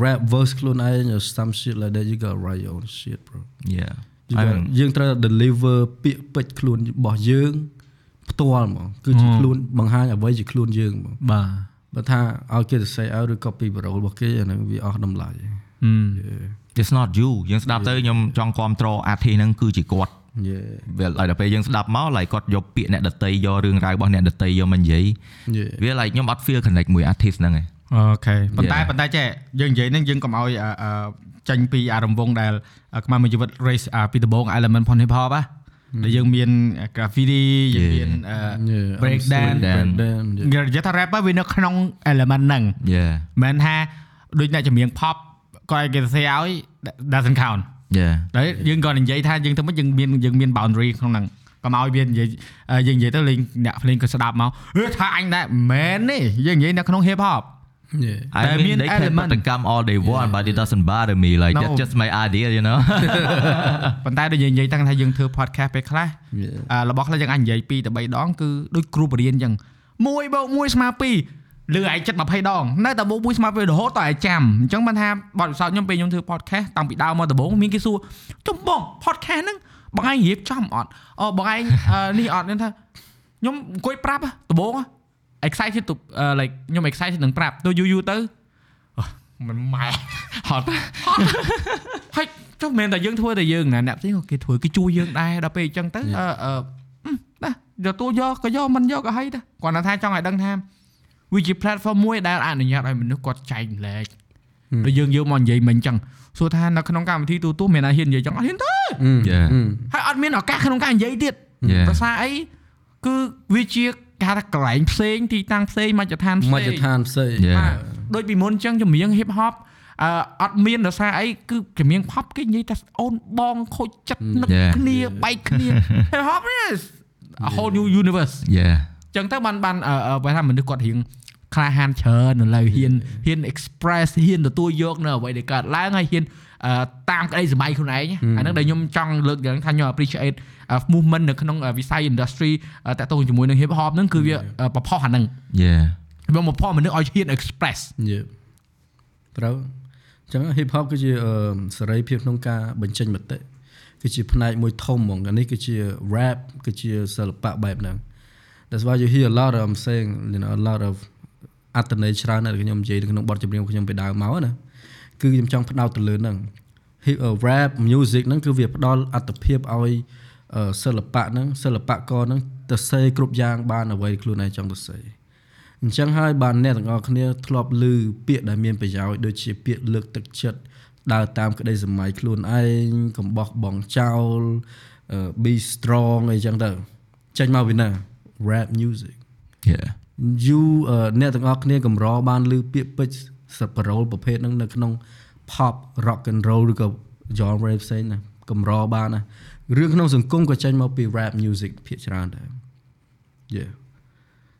rap verse ខ្លួនឯង or some shit like that you got to write your own shit bro យេ You got- យើងត្រូវ deliver ពាក្យពេចន៍ខ្លួនរបស់យើង ផ្ទាល់ហ្មងគឺជាខ្លួនបង្ហាញអ្វីជាខ្លួនយើងហ្មងបាទបើថាឲ្យគេសរសេរឲ្យឬ copy parole របស់គេអាហ្នឹងវាអស់តម្លៃ It's not you យើងស្ដាប់ទៅខ្ញុំចង់គ្រប់គ្រង artist ហ្នឹងគឺជាគាត់យេវាឲ្យដល់ពេលយើងស្ដាប់មក like គាត់យកពាក្យអ្នកដតីយករឿងរ៉ាវរបស់អ្នកដតីយកមកនិយាយយេវា like ខ្ញុំអត់ feel connect មួយ artist ហ្នឹងឯងអូខេប៉ុន្តែ Yeah. ប៉ុន្តែចេះយើងនិយាយហ្នឹងយើងកុំឲ្យអឺអឺ ចាញ់ពីអារង្វង់ដែលខ្មែរមួយជីវិត race អាពីដំបូង element ផន hip hop ហ៎ដែលយើងមាន graffiti យើងមានអឺ break dance break dance និយាយថា rapper វានៅក្នុង element ហ្នឹងយេមិនថាដូចអ្នកចម្រៀង pop ក៏ឲ្យគេសរសេរឲ្យ doesn't count យេហើយយើងក៏និយាយថាយើងទៅមកយើងមានយើងមាន boundary ក្នុងហ្នឹងកុំឲ្យវានិយាយអឺយើងនិយាយទៅលេងអ្នកភ្លេងក៏ស្ដាប់មកអឺថាអញដែរមែនទេយើងនិយាយនៅក្នុង hip hop យេ I តែ mean មាន they can element put the gum all they want but it doesn't bother me like No. that's just my idea you know ប៉ុន្តែដូចយើងនិយាយតាំងថាយើងធ្វើ podcast ពេលខ្លះយេអឺរបស់ខ្លះយើងអាចនិយាយ2ទៅ3ដងគឺដូចគ្រូបរៀនអញ្ចឹង1បូក1ស្មើ2លឺឯងចិត្ត20ដងនៅតែបូក1ស្មើ2រហូតតឯងចាំអញ្ចឹងបានថាបទពិសោធន៍ខ្ញុំពេលខ្ញុំធ្វើ podcast តាំងពីដើមមកដំបូងមានគេសួរចំបង podcast ហ្នឹងបងឯងរៀបចំអត់អូបងឯងអឺនេះអត់ហ្នឹងថាខ្ញុំអង្គុយប្រាប់ហ៎ដំបូងហ៎ excited to អឺ like ខ្ញុំ excited នឹងប្រាប់ទៅយូរយូរទៅអូមិនម៉ែហត់ហើយចុះមិនមែនតែយើងធ្វើតែយើងណាអ្នកផ្សេងក៏គេធ្វើគេជួយយើងដែរដល់ពេលអញ្ចឹងទៅអឺអឺណាយកតួយកក៏យកមិនយកក៏ហើយដែរគាត់ថាចង់ឲ្យដឹងថាវាជា platform មួយដែលអនុញ្ញាតឲ្យមនុស្សគាត់ចែកលែកដូចយើងយកមកនិយាយមិញអញ្ចឹងសួរថានៅក្នុងកម្មវិធីទូទស្សន៍មានអ្នកហ៊ាននិយាយអញ្ចឹងអត់ហ៊ានទេ Yeah ហើយអត់មានឱកាសក្នុងការនិយាយទៀត Yeah ភាសាអីគឺវាជា គេហៅថាកន្លែងផ្សេងទីតាំងផ្សេងមជ្ឈដ្ឋានផ្សេងមជ្ឈដ្ឋានផ្សេង Yeah បាទដូចពីមុនអញ្ចឹងចម្រៀង hip hop អឺអត់មានដោយសារអីគឺចម្រៀង pop គេនិយាយថាអូនបងខូចចិត្តនឹក Yeah. គ្នាបែកគ្នា hip hop is a whole new universe Yeah អញ្ចឹងទៅបានបានអឺអឺបើថាមនុស្សគាត់រៀងក្លាហានច្រើននៅលើហ៊ានហ៊ាន express ហ៊ានទទួលយកនៅអ្វីដែលកើតឡើងហើយហ៊ានអឺ តាមក្តីសម័យខ្លួនឯងអាហ្នឹងដែលខ្ញុំចង់លើកយ៉ាងថាខ្ញុំ appreciate អឺ movement នៅក្នុងអឺវិស័យ industry អឺតាក់ទងជាមួយនឹង hip hop ហ្នឹងគឺវាអឺប្រផុសអាហ្នឹង Yeah វាមកផុសមនុស្សឲ្យហ៊ាន express យេត្រូវអញ្ចឹង hip hop គឺជាអឺសេរីភាពក្នុងការបញ្ចេញមតិគឺជាផ្នែកមួយធំហ្មងអានេះគឺជា rap គឺជាសិល្បៈបែបហ្នឹង That's why you hear a lot of I'm saying you know a lot of អត្តន័យច្រើនដែលខ្ញុំនិយាយនៅក្នុងបទចម្រៀងខ្ញុំពីដើមមកណា គឺខ្ញុំចង់ផ្ដោតទៅលើហ្នឹង hip uh, rap music ហ្នឹងគឺវាផ្ដល់អត្តភាពឲ្យអឺសិល្បៈហ្នឹងសិល្បករហ្នឹងទៅសេគ្រប់យ៉ាងបានអ្វីខ្លួនឯងចង់ទៅសេអញ្ចឹងហើយបានអ្នកទាំងអស់គ្នាធ្លាប់ឮពាក្យដែលមានប្រយោជន៍ដូចជាពាក្យលើកទឹកចិត្តដើរតាមក្តីសម័យខ្លួនឯងកំបោះបងចោលអឺ be strong អីចឹងទៅចេញមកពីណា rap music Yeah you អឺអ្នកទាំងអស់គ្នាកម្របានឮពាក្យពេចន៍ សប្បុរលប្រភេទហ្នឹងនៅក្នុង pop rock and roll ឬក៏ genre ផ្សេងណាកម្របានណារឿងក្នុងសង្គមក៏ចេញមកពី rap music ភាគច្រើនដែរ Yeah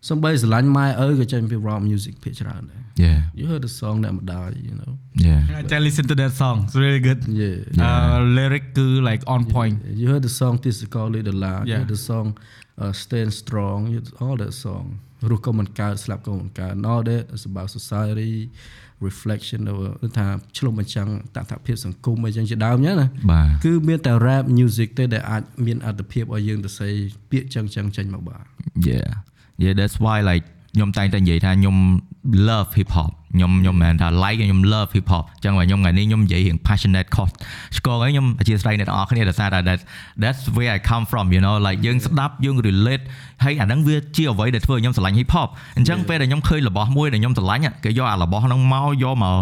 សំបីស្រឡាញ់ម៉ែឪក៏ចេញពី rap music ភាគច្រើនដែរ Yeah You heard the song អ្នកម្ដាយ you know Yeah I listen to that song it's really good Yeah uh lyric គឺ like on point You heard the song ទេសកលលេដុល្លារ You Yeah. heard the song uh, Stand Strong you heard all that song រស់ក៏មិនកើតស្លាប់ក៏មិនកើត and all that is about society reflection ទៅថាឆ្លុះបញ្ចាំងតថភាពសង្គមអីចឹងជាដើមចឹងណាបាទគឺមានតែ rap music ទេដែលអាចមានអត្ថភាពឲ្យយើងទៅសេពាក្យចឹងចឹងចេញមកបាទ Yeah yeah that's why like ខ្ញុំតែងតែនិយាយថាខ្ញុំ love hip hop ខ្ញុំខ្ញុំមិនមែនថា like ទេខ្ញុំ love hip hop អញ្ចឹងបើខ្ញុំថ្ងៃនេះខ្ញុំនិយាយរៀង passionate cost ឆ្កងហើយខ្ញុំអធិស្ឋានអ្នកទាំងអស់គ្នាដោយសារតែ that that's where I come from you know like យើងស្ដាប់យើង relate ហើយអាហ្នឹងវាជាអ្វីដែលធ្វើឲ្យខ្ញុំស្រឡាញ់ hip hop អញ្ចឹងពេលដែលខ្ញុំឃើញរបស់មួយដែលខ្ញុំស្រឡាញ់គេយកអារបស់ហ្នឹងមកយកមក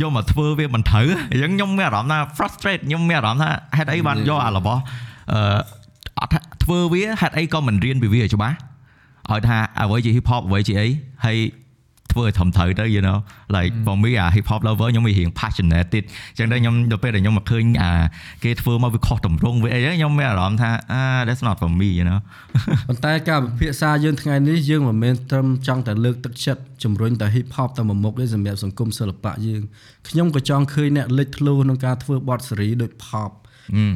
យកមកធ្វើវាមិនត្រូវអញ្ចឹងខ្ញុំមានអារម្មណ៍ថា frustrate ខ្ញុំមានអារម្មណ៍ថាហេតុអីបានយកអារបស់អឺអត់ថាធ្វើវាហេតុអីក៏មិនរៀនពីវាឲ្យច្បាស់ ឲ្យថាអ្វីជា hip hop អ្វីជាអីហើយធ្វើឲ្យត្រឹមត្រូវទៅ you know like for me អា hip hop lover ខ្ញុំវារៀង passionate ទៀតអញ្ចឹងដល់ខ្ញុំដល់ពេលដែលខ្ញុំមកឃើញអាគេធ្វើមកវាខុសតម្រង់វាអីហ្នឹងខ្ញុំមានអារម្មណ៍ថាអា that's not for me you know ប៉ុន្តែការពិភាក្សាយើងថ្ងៃនេះយើងមិនមែនត្រឹមចង់តែលើកទឹកចិត្តជំរុញតែ hip hop តែមួយមុខទេសម្រាប់សង្គមសិល្បៈយើងខ្ញុំក៏ចង់ឃើញអ្នកលេចធ្លោក្នុងការធ្វើបទសេរីដូច pop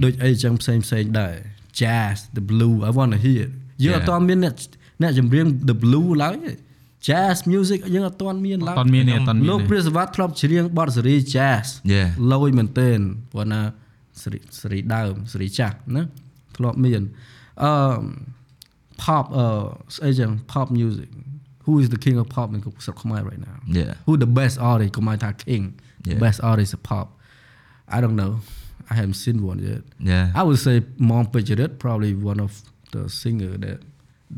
ដូចអីចឹងផ្សេងផ្សេងដែរ jazz the blue i want to hear it យើងអ Yeah. ត់ទាន់មានអ្នក អ្នកចម្រៀង the blue ឡើយទេ jazz music យើងអត់ទាន់មានឡើ អ យ ត់មានទេអត់មាន លោក ទេ ព្រាសវត្តធ្លាប់ច្រៀងបទសេរី jazz Yeah. លយមែនទែនព្រោះណាសេរីសេរីដើមសេរីចាស់ណាធ្លាប់មានអឺ pop អឺស្អីចឹង pop music who is the king of pop នៅស្រុកខ្មែរ right now yeah who the best artist កុំឲ្យថា king Yeah. best artist of pop I don't know I haven't seen one yet yeah I would say Mom Pejarit probably one of the singer that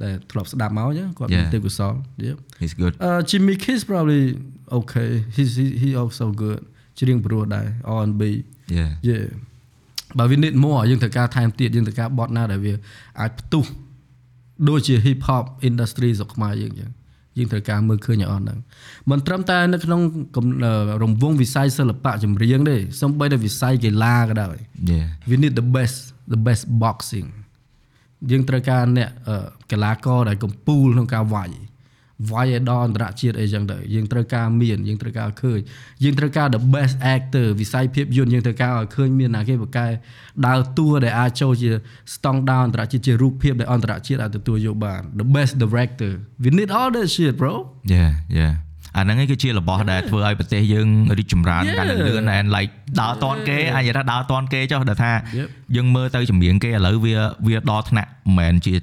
ដែលធ្លាប់ស្ដាប់មកចឹងគាត់មាន Yeah. ទេពកោសល yeah he's good Uh, Jimmy Kiss probably okay. He's he, he also good. ច្រៀងព្រោះដែរ R&B yeah yeah បើ we need more យើងត្រូវការថែមទៀតយើងត្រូវការបត់ណាដែលវាអាចផ្ទុះដូចជា hip hop industry ស្រុកខ្មែរយើងចឹងយើងត្រូវការមើលឃើញឲ្យអស់ហ្នឹងមិនត្រឹមតែនៅក្នុងកំអឺរង្វង់វិស័យសិល្បៈចម្រៀងទេសូម្បីតែវិស័យកីឡាក៏ដោយ yeah we need the best the best boxing យើងត្រូវការអ្នកអឺ កីឡាករដែលកំពូលក្នុងការវាយវាយឲ្យដល់អន្តរជាតិអីចឹងទៅយើងត្រូវការមានយើងត្រូវការឃើញយើងត្រូវការ the best actor វិស័យភាពយន្តយើងត្រូវការឲ្យឃើញមានណាគេបកកែដើរតួដែលអាចចូលជាស្តង់ដារអន្តរជាតិជារូបភាពដែលអន្តរជាតិអាចទទួលយកបាន the best director we need all that shit bro yeah yeah អាហ្នឹងឯងគឺជារបស់ដែលធ្វើឲ្យប្រទេសយើងរីកចម្រើន Yeah. កាន់តែលឿន and like ដើរតនគេអាចនិយាយថាដើរតនគេចុះដែលថា Yep. យើងមើលទៅចម្រៀងគេឥឡូវវាវាដល់ថ្នាក់មិនមែនជា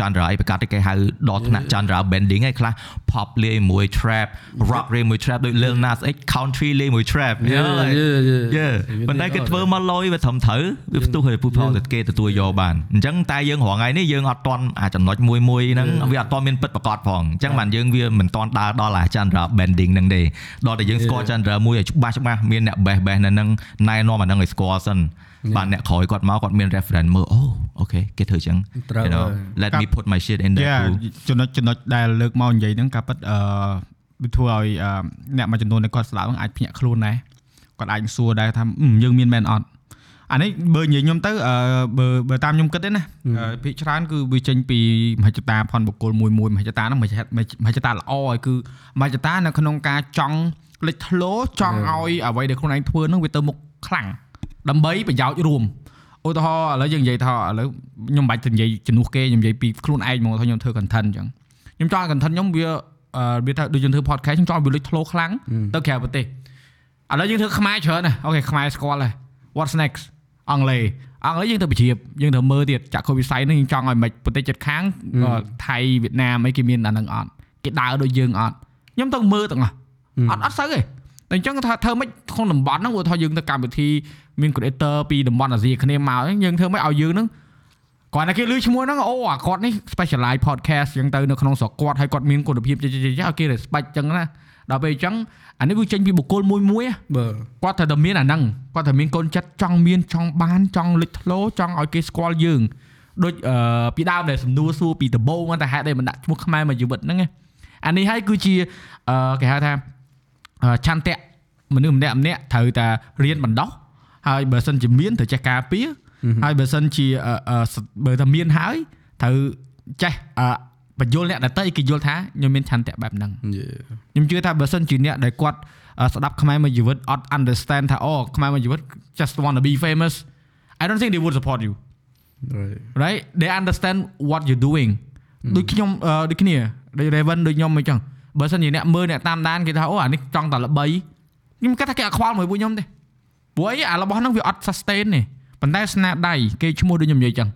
genre អីប្រកាសតែគេហៅដល់ថ្នាក់ genre bending ឯខ្លះ pop លេងមួយ trap rock លេងមួយ trap ដូច Lil Nas X country លេងមួយ trap យេយេយេយេប៉ុន្តែគេធ្វើមកលយវាត្រឹមត្រូវវាផ្ទុះឲ្យពូផលទៅគេទទួលយកបានអញ្ចឹងតែយើងរងថ្ងៃនេះយើងអត់តន់អាចំណុចមួយមួយហ្នឹងវាអត់តន់មានពិតប្រកបផងអញ្ចឹងបានយើងវាមិនតន់ដើរដល់អា genre bending ហ្នឹងទេដល់តែយើងស្គាល់ genre មួយឲ្យច្បាស់ច្បាស់មានអ្នក bass bass នៅហ្នឹងណែនាំអាហ្នឹងឲ្យស្គាល់សិនបានអ្នកក្រោយគាត់មកគាត់មាន reference មើលអូអូខេគេធ្វើអញ្ចឹងត្រូវ you know ហើយ let me put my shit in there Yeah too ចំណុចចំណុចដែលលើកមកនិយាយហ្នឹងការពិតអឺវាធ្វើឲ្យអឺអ្នកមួយចំនួនដែលគាត់ស្ដាប់ហ្នឹងអាចភ្ញាក់ខ្លួនដែរគាត់អាចសួរដែរថាអឺយើងមានមែនអត់អានេះបើនិយាយខ្ញុំទៅអឺបើបើតាមខ្ញុំគិតទេណាអឺភាគច្រើនគឺវាចេញពីមហិច្ឆតាផនបុគ្គលមួយមួយមហិច្ឆតាហ្នឹងមហិច្ឆតាមហិច្ឆតាល្អហើយគឺមហិច្ឆតានៅក្នុងការចង់លេចធ្លោចង់ឲ្យអ្វីដែលខ្លួនឯងធ្វើហ្នឹងវាទៅមុខខ្លាំង ដើម្បីប្រយោជន៍រួមឧទាហរណ៍ឥឡូវយើងនិយាយថាឥឡូវខ្ញុំមិនបាច់ទៅនិយាយជំនួសគេខ្ញុំនិយាយពីខ្លួនឯងហ្មងថាខ្ញុំធ្វើ content អញ្ចឹងខ្ញុំចង់ឲ្យ content ខ្ញុំវាអឺវាថាដូចយើងធ្វើ podcast ខ្ញុំចង់ឲ្យវាលេចធ្លោខ្លាំងទៅក្រៅប្រទេសឥឡូវយើងធ្វើខ្មែរច្រើនណាស់អូខេខ្មែរស្គាល់ហើយ what's next អង់គ្លេសអង់គ្លេសយើងទៅបញ្ជ្រាបយើងទៅមើលទៀតចាក់ខូវិស័យហ្នឹងយើងចង់ឲ្យមិនប្រទេសជិតខាងថៃវៀតណាមអីគេមានអាហ្នឹងអត់គេដើរដូចយើងអត់ខ្ញុំទៅមើលទាំងអស់អត់អត់សូវទេតែអញ្ចឹងថាធ្វើម៉េចក្នុងតំបន់ហ្នឹងឧទាហរណ៍យើងទៅកម្មវិធី មាន creator ពីតំបន់អាស៊ីគ្នាមកហ្នឹងយើងធ្វើម៉េចឲ្យយើងហ្នឹងគាត់តែគេលឺឈ្មោះហ្នឹងអូអាគាត់នេះ specialize podcast អញ្ចឹងទៅនៅក្នុងស្រុកគាត់ហើយគាត់មានគុណភាពចេះចេះឲ្យគេ respect អញ្ចឹងណាដល់ពេលអញ្ចឹងអានេះវាចេញពីបុគ្គលមួយមួយៗបើគាត់ត្រូវតែមានអាហ្នឹងគាត់ត្រូវមានកូនចិត្តចង់មានចង់បានចង់លេចធ្លោចង់ឲ្យគេស្គាល់យើងដូចអឺពីដើមដែលសំណួរសួរពីដំបូងហ្នឹងតែហេតុអីមិនដាក់ឈ្មោះខ្មែរមកជីវិតហ្នឹងណាអានេះហើយគឺជាអឺគេហៅថាអឺឆន្ទៈមនុស្សម្នាក់ម្នាក់ត្រូវតែរៀនបណ្ដោះ ហើយបើសិនជាមានត្រូវចេះការពារហើយបើសិនជាអឺអឺបើថាមានហើយត្រូវចេះអឺបញ្យល់អ្នកដទៃគេយល់ថាខ្ញុំមានឆន្ទៈបែបហ្នឹងយេខ្ញុំជឿថាបើសិនជាអ្នកដែលគាត់អឺស្ដាប់ខ្មែរមួយជីវិតអត់ understand ថាអូខ្មែរមួយជីវិត just want to be famous I don't think they would support you right right they understand what you doing ដូចខ្ញុំអឺដូចគ្នាដូច Raven ដូចខ្ញុំអញ្ចឹងបើសិនជាអ្នកមើលអ្នកតាមដានគេថាអូអានេះចង់តែល្បីខ្ញុំគិតថាគេអត់ខ្វល់មួយពួកខ្ញុំទេ ព្រោះអីអារបស់ហ្នឹងវាអត់ sustain ទេប៉ុន្តែស្នាដៃគេឈ្មោះដូចខ្ញុំនិយាយអញ្ចឹង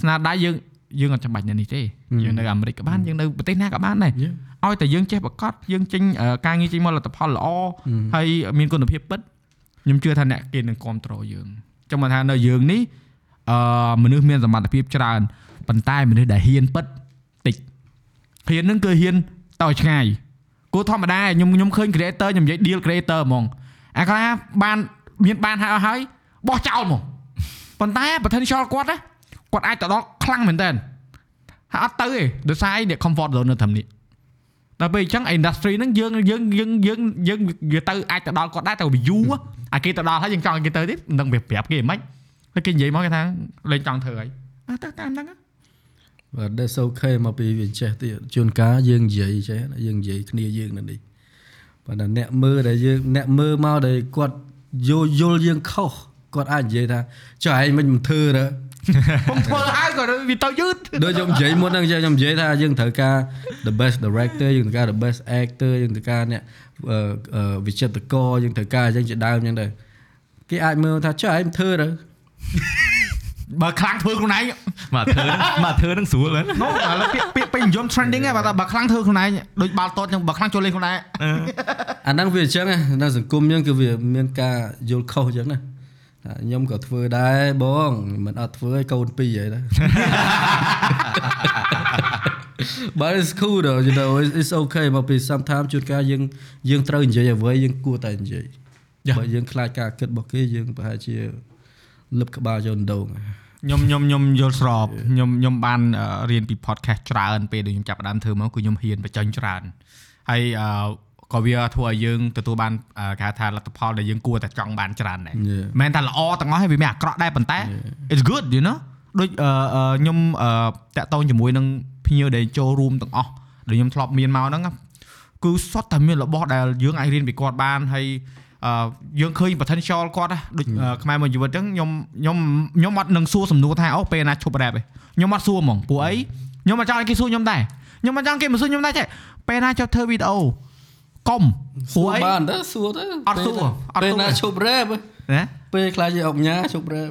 ស្នាដៃយើងយើងអត់ចាំបាច់នៅនេះទេយើងនៅអាមេរិកក៏បានយើងនៅប្រទេសណាក៏បានដែរ Yeah. ឲ្យតែយើងចេះប្រកាសយើងចេញអឺការងារចេញមកលទ្ធផលល្អហើយមានគុណភាពពិតខ្ញុំជឿថាអ្នកគេនឹងគ្រប់គ្រងយើងចាំមកថានៅយើងនេះអឺមនុស្សមានសមត្ថភាពច្រើនប៉ុន្តែមនុស្សដែលហ៊ានពិតតិចហ៊ាននឹងគឺហ៊ានទៅឲ្យឆ្ងាយគួរធម្មតាខ្ញុំខ្ញុំឃើញ creator ខ្ញុំនិយាយ deal creator ហ្មងអាខ្លះបាន មានបានហើយហើយបោះចោលហ្មងប៉ុន្តែ potential គាត់ណាគាត់អាចទៅដល់ខ្លាំងមែនតើហើយអត់ទៅទេដោយសារអីអ្នក comfort zone នៅត្រឹមនេះដល់ពេលអញ្ចឹង industry ហ្នឹងយើងយើងយើងយើងយើងវាទៅអាចទៅដល់គាត់ដែរទៅ view ហ៎អាគេទៅដល់ហើយយើងចង់ឲ្យគេទៅទៀតមិនដឹងវាប្រាប់គេមិនតែគេនិយាយមកគេថាលេងចង់ធ្វើហើយអើទៅតាមហ្នឹងហ៎បាទ that's okay មកពីវាចេះទៀតជួនកាលយើងនិយាយចេះណាយើងនិយាយគ្នាយើងនៅនេះប៉ុន្តែអ្នកមើលដែលយើងអ្នកមើលមកដែលគាត់ យល់យល់យើងខុសគាត់អាចនិយាយថាចុះឯងមិនមិនធ្វើទៅខ្ញុំធ្វើហើយក៏វាទៅយឺតដូចខ្ញុំនិយាយមុនហ្នឹងខ្ញុំនិយាយថាយើងត្រូវការ the best director យើងត្រូវការ the best actor យើងត្រូវការអ្នកអឺអឺវិចិត្រករយើងត្រូវការអញ្ចឹងជាដើមអញ្ចឹងទៅគេអាចមើលថាចុះឯងធ្វើទៅ បើខ្លាំងធ្វើខ្លួនឯងមកធ្វើហ្នឹងមកធ្វើហ្នឹងស្រួលហ្នឹងនោះឥឡូវពាក្យពាក្យពេញនិយម trending ហ៎បើថាបើខ្លាំងធ្វើខ្លួនឯងដូចបាល់តតចឹងបើខ្លាំងចូលលេងខ្លួនឯងអាហ្នឹងវាអញ្ចឹងណានៅសង្គមអញ្ចឹងគឺវាមានការយល់ខុសអញ្ចឹងណាថាខ្ញុំក៏ធ្វើដែរបងមិនអត់ធ្វើឲ្យកូនពីរហើយណា But it's cool though you know it's, it's okay មកពី sometimes ជួនកាលយើងយើងត្រូវនិយាយអ្វីយើងគួរតែនិយាយបើយើងខ្លាចការគិតរបស់គេយើងប្រហែលជាលឹបក្បាលចូលដង ខ្ញុំខ្ញុំខ្ញុំយល់ស្របខ្ញុំខ្ញុំបានអឺរៀនពី podcast ច្រើនពេលដែលខ្ញុំចាប់ផ្ដើមធ្វើមកគឺខ្ញុំហ៊ានបញ្ចេញច្រើនហើយអឺក៏វាធ្វើឲ្យយើងទទួលបានអឺគេហៅថាលទ្ធផលដែលយើងគួរតែចង់បានច្រើនដែរ Yeah. មិនមែនថាល្អទាំងអស់ហើយវាមានអាក្រក់ដែរប៉ុន្តែ it's good you know ដូចអឺអឺខ្ញុំអឺតាក់ទងជាមួយនឹងភ្ញៀវដែលចូលរួមទាំងអស់ដែលខ្ញុំធ្លាប់មានមកហ្នឹងណាគឺសុទ្ធតែមានរបស់ដែលយើងអាចរៀនពីគាត់បានហើយអឺ យើងឃើញ potential គាត់ណាដូចអឺខ្មែរមួយជីវិតអញ្ចឹងខ្ញុំខ្ញុំខ្ញុំអត់នឹងសួរសំណួរថាអូពេលណាឈប់ rap ទេខ្ញុំអត់សួរហ្មងព្រោះអីខ្ញុំអត់ចង់ឲ្យគេសួរខ្ញុំដែរខ្ញុំអត់ចង់គេមកសួរខ្ញុំដែរចេះពេលណាចប់ធ្វើវីដេអូកុំសួរអីបានទៅសួរទៅអត់សួរអត់ពេលសួរណាឈប់ rap ណាពេលខ្លាចជាអុកញ៉ាឈប់ rap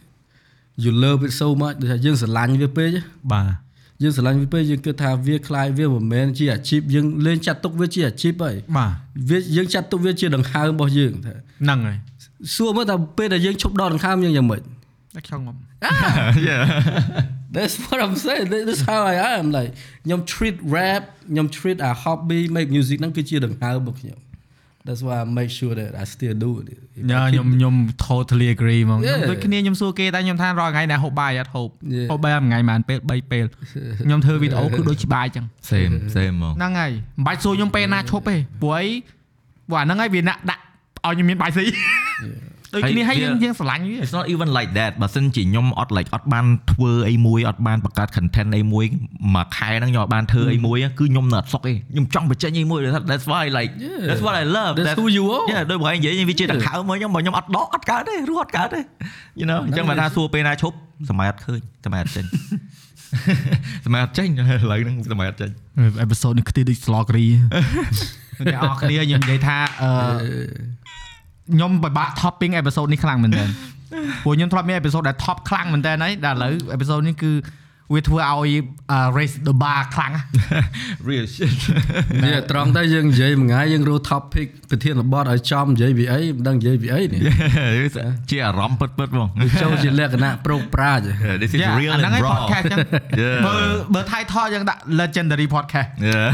you love it so much ដូចថាយើងស្រឡាញ់វាពេកបាទយើងស្រឡាញ់វាពេកយើងគិតថាវាខ្លាយវាមិនមែនជាអាជីពយើងលេងចាត់ទុកវាជាអាជីពហើយបាទវាយើងចាត់ទុកវាជាដង្ហើមរបស់យើងថាហ្នឹងហើយសួរមើលថាពេលដែលយើងឈប់ដកដង្ហើមយើងយ៉ាងម៉េចតែខ្ញុំ yeah That's what I'm saying. That- That's how I am. Like ខ្ញុំ treat rap ខ្ញុំ treat a hobby make music ហ្នឹងគឺជាដង្ហើមរបស់ខ្ញុំ That's why I make sure that I still do it. If ញ៉ា I keep- ខ្ញុំខ្ញុំ totally agree ហ្មង Yeah. ដូចគ្នាខ្ញុំសួរគេតែខ្ញុំថារាល់ថ្ងៃណាហូបបាយអត់ហូប Yeah. ហូបបាយមួយថ្ងៃប៉ុន្មានពេល3ពេលខ្ញុំធ្វើវីដេអូគឺដូចច្បាយចឹង same same ហ្មងហ្នឹងហើយមិនបាច់សួរខ្ញុំពេលណាឈប់ទេព្រោះអីព្រោះអាហ្នឹងហើយវាណាក់ដាក់ឲ្យខ្ញុំមានបាយស៊ី ដូចគ្នាហើយយើងយើងស្រឡាញ់វា It's not even like that បើសិនជាខ្ញុំអត់ like អត់បានធ្វើអីមួយអត់បានបង្កើត content អីមួយមួយខែហ្នឹងខ្ញុំអត់បានធ្វើអីមួយគឺខ្ញុំនៅអត់សុខទេខ្ញុំចង់បញ្ចេញអីមួយ that's why like Yeah. that's what I love That's who you are. yeah ដូចបងឯងនិយាយវាជាដង្ហើមមកខ្ញុំបើខ្ញុំអត់ដកអត់កើតទេរស់អត់កើតទេ you know អញ្ចឹងបើថាសួរពេលណាឈប់សម័យអត់ឃើញសម័យអត់ចេញសម័យអត់ចេញឥឡូវហ្នឹងសម័យអត់ចេញអេពីសូតនេះខ្ទិះដូច sloggery តែអរគ្នាខ្ញុំនិយាយថាអឺ ខ្ញុំពិបាក topping អេពីសូតនេះខ្លាំងមែនតើព្រោះខ្ញុំធ្លាប់មានអេពីសូតដែល top ខ្លាំងមែនតើហើយតែឥឡូវអេពីសូតនេះគឺ វាធ្វើឲ្យ race the bar ខ្លាំងណាស់ real shit នេះត្រង់ទៅយើងនិយាយមួយថ្ងៃយើងរក topic ប្រធានបទឲ្យចំនិយាយពីអីមិនដឹងនិយាយពីអីនេះជាអារម្មណ៍ពិតពិតៗហ្មងចូលជាលក្ខណៈប្រុងប្រាជ្ញ Yeah, this is Yeah, real អាហ្នឹង and ហើយ raw podcast ចឹង Yeah. បើបើ title យើងដាក់ legendary podcast yeah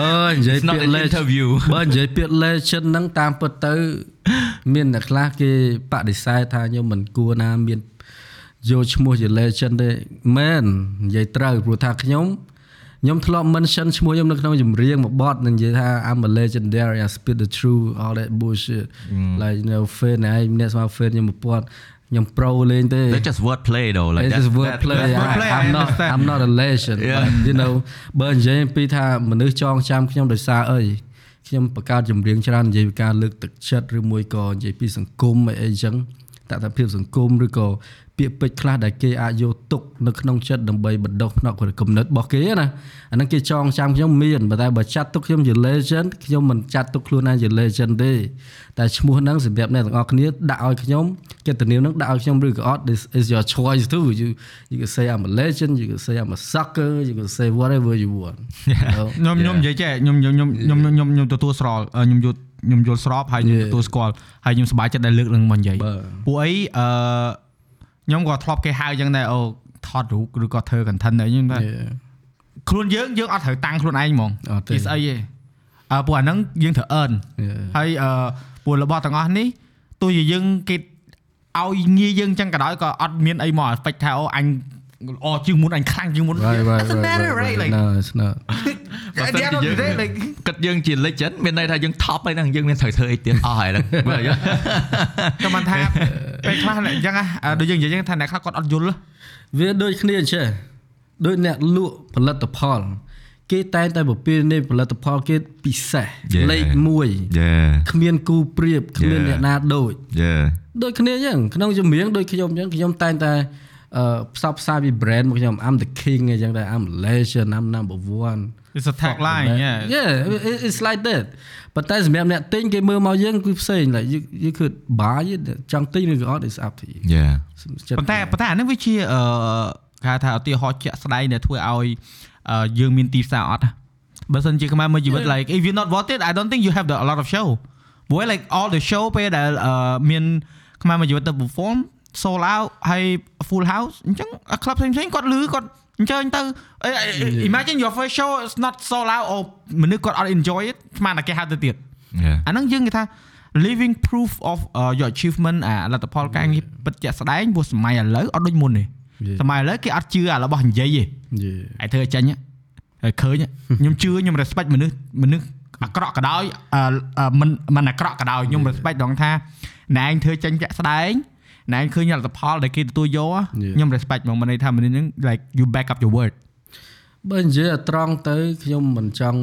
អើយនិយាយ It's not ពាក្យ an legend interview បើនិយាយពាក្យ legend ហ្នឹងតាមពិតទៅ មានអ្នកខ្លះគេបដិសេធថាខ្ញុំមិនគួរណាមាន យកឈ្មោះជា legend ទេមែននិយាយត្រូវព្រោះថាខ្ញុំខ្ញុំធ្លាប់ mention ឈ្មោះខ្ញុំនៅក្នុងចម្រៀងមួយបទនឹងនិយាយថា I'm a legendary I spit the truth all that bullshit like you know fan ឯងអ្នកស្មា fan ខ្ញុំមួយពាត់ខ្ញុំ pro លេងទេ That's just word play though like It's that's just wordplay. that- That's wordplay, I, I'm I not understand. I'm not a legend. Yeah. But, you know បើនិយាយអំពីថាមនុស្សចងចាំខ្ញុំដោយសារអីខ្ញុំបង្កើតចម្រៀងច្រើននិយាយពីការលើកទឹកចិត្តឬមួយក៏និយាយពីសង្គមអីអីចឹងតថភាពសង្គមឬក៏ ពាក្យពេចន៍ខ្លះដែលគេអាចយកទុកនៅក្នុងចិត្តដើម្បីបណ្ដុះផ្នែកគំនិតរបស់គេណាអាហ្នឹងគេចងចាំខ្ញុំមានប៉ុន្តែបើចាត់ទុកខ្ញុំជា legend ខ្ញុំមិនចាត់ទុកខ្លួនឯងជា legend ទេតែឈ្មោះហ្នឹងសម្រាប់អ្នកទាំងអស់គ្នាដាក់ឲ្យខ្ញុំកិត្តិនាមហ្នឹងដាក់ឲ្យខ្ញុំឬក៏អត់ this is your choice too you you can say I'm a legend you can say I'm a sucker you can say whatever you want you know? ខ្ញុំខ្ញុំនិយាយចេះខ្ញុំខ្ញុំខ្ញុំខ្ញុំខ្ញុំខ្ញុំទទួលស្របអឺខ្ញុំយល់ខ្ញុំយល់ស្របហើយខ្ញុំ Yeah. ទទួលស្គាល់ហើយខ្ញុំសប្បាយចិត្តដែលលើកនឹងមកនិយាយបាទពួកអីអឺ ខ្ញុំក៏ធ្លាប់គេហៅអញ្ចឹងដែរអូថតរូបឬក៏ធ្វើ content អីហ្នឹងតែ Yeah. ខ្លួនយើងយើងអត់ត្រូវតាំងខ្លួនឯងហ្មងអត់ទេគេស្អីទេអើពួកអាហ្នឹងយើងត្រូវ earn Yeah. ហើយអឺពួករបស់ទាំងអស់នេះទោះជាយើងគេឲ្យងារយើងអញ្ចឹងក៏ដោយក៏អត់មានអីមក affect ថាអូអញល្អជាងមុនអញខ្លាំងជាងមុន Right, right, Doesn't right, matter, right, right? right. Like, No, it's not. But at the end of the day, like គិត យើងជា legend មានន័យថាយើង top ហើយហ្នឹងយើងមានត្រូវធ្វើអីទៀតអស់ហើយហ្នឹងមើលយើងក៏មិនថាពេលខ្លះអញ្ចឹងណាអ่าដូចយើងនិយាយអញ្ចឹងថាអ្នកខ្លះគាត់អត់យល់វាដូចគ្នាអញ្ចេះដូចអ្នកលក់ផលិតផលគេតែងតែពពានៃផលិតផលគេពិសេស Yeah. លេខ1 Yeah គ្មានគូប្រៀបគ្មាន Yeah. អ្នកណាដូច yeah ដូចគ្នាអញ្ចឹងក្នុងចម្រៀងដូចខ្ញុំអញ្ចឹងខ្ញុំតែងតែអឺផ្សព្វផ្សាយពី brand របស់ខ្ញុំ I'm the king អញ្ចឹងតែ I'm legend I'm number 1 it's a tagline yeah yeah it- it's like that ប៉ុន្តែសម្រាប់អ្នកទិញគេមើលមកយើងគឺផ្សេង like you you could buy it ចង់ទិញឬក៏អត់ is up to you yeah ចិត្ត ប៉ុន្តែប៉ុន្តែអានេះវាជាអឺគេហៅថាឧទាហរណ៍ជាក់ស្ដែងដែលធ្វើឲ្យអឺយើងមានទីផ្សារអត់ណាបើសិនជាខ្មែរមើលជីវិត like if you not worth it I don't think you have the a lot of show ព្រោះ like all the show ពេលដែលអឺមានខ្មែរមើលជីវិតទៅ perform sold out ហើយ full house អញ្ចឹង club ផ្សេងៗគាត់លឺគាត់ អញ្ជើញទៅអេ imagine your first show is not sold out អូមនុស្សគាត់អត់ enjoy it ស្មានតែគេហៅទៅទៀត yeah អាហ្នឹងយើងគេថា living proof of uh, your achievement អាលទ្ធផលការងារពិតជាក់ស្ដែងព្រោះសម័យឥឡូវអត់ដូចមុនទេ Yeah. សម័យឥឡូវគេអត់ជឿអារបស់និយាយទេ Yeah. ហើយធ្វើឲ្យចាញ់ហ៎ហើយឃើញហ៎ខ្ញុំជឿខ្ញុំ respect មនុស្សមនុស្សអាក្រក់ក៏ដោយអឺអឺមិនមិនអាក្រក់ក៏ដោយខ្ញុំ respect ដងថាណែឯងធ្វើចាញ់ជាក់ស្ដែង ណែឯងឃើញលទ្ធផលដែលគេទទួលយកហ៎ Yeah. ខ្ញុំ respect ហ្មងមិនន័យថាមនុស្សហ្នឹង like you back up your word បើនិយាយឲ្យត្រង់ទៅខ្ញុំមិនចង់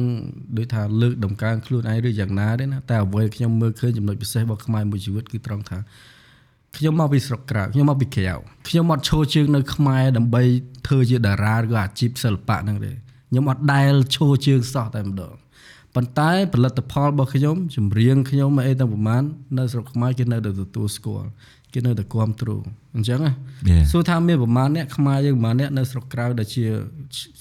ដូចថាលើកដំកើងខ្លួនឯងឬយ៉ាងណាទេណាតែអ្វីខ្ញុំមើលឃើញចំណុចពិសេសរបស់ខ្មែរមួយជីវិតគឺត្រង់ថាខ្ញុំមកពីស្រុកក្រៅខ្ញុំមកពីក្រៅខ្ញុំអត់ឈរជើងនៅខ្មែរដើម្បីធ្វើជាតារាឬក៏អាជីពសិល្បៈហ្នឹងទេខ្ញុំអត់ដែលឈរជើងសោះតែម្ដងប៉ុន្តែផលិតផលរបស់ខ្ញុំចម្រៀងខ្ញុំអីទាំងប្រមាណនៅស្រុកខ្មែរគេនៅតែទទួលស្គាល់ គេនៅតែគ្រប់គ្រងអញ្ចឹងណា Yeah. សួរថាមានប្រមាណអ្នកខ្មែរយើងប្រមាណអ្នកនៅស្រុកក្រៅដែលជា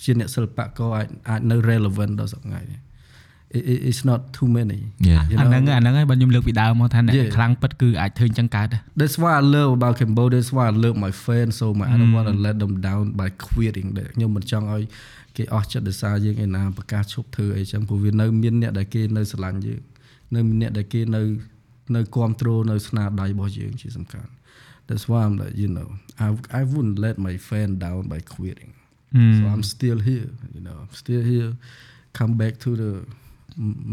ជាអ្នកសិល្បករអាចអាចនៅ relevant ដល់សប្តាហ៍នេះ It- it- it's not too many Yeah. You អា know? ហ្នឹងអាហ្នឹងហើយបើខ្ញុំលើកពីដើមមកថាអ្នក Yeah. ខ្លាំងពិតគឺអាចធ្វើអញ្ចឹងកើតដែរ That's why I love about Cambodia that's why I love my fans so much I don't want to let them down by quitting ដែលខ្ញុំមិនចង់ឲ្យគេអស់ចិត្តដោយសារយើងឯណាប្រកាសឈប់ធ្វើអីចឹងព្រោះវានៅមានអ្នកដែលគេនៅស្រឡាញ់យើងនៅមានអ្នកដែលគេនៅ នៅគ្រប់គ្រងនៅស្នាដៃរបស់យើងជាសំខាន់ That's why I'm like you know I I wouldn't let my fan down by quitting So I'm still here, you know. I'm still here. Come back to the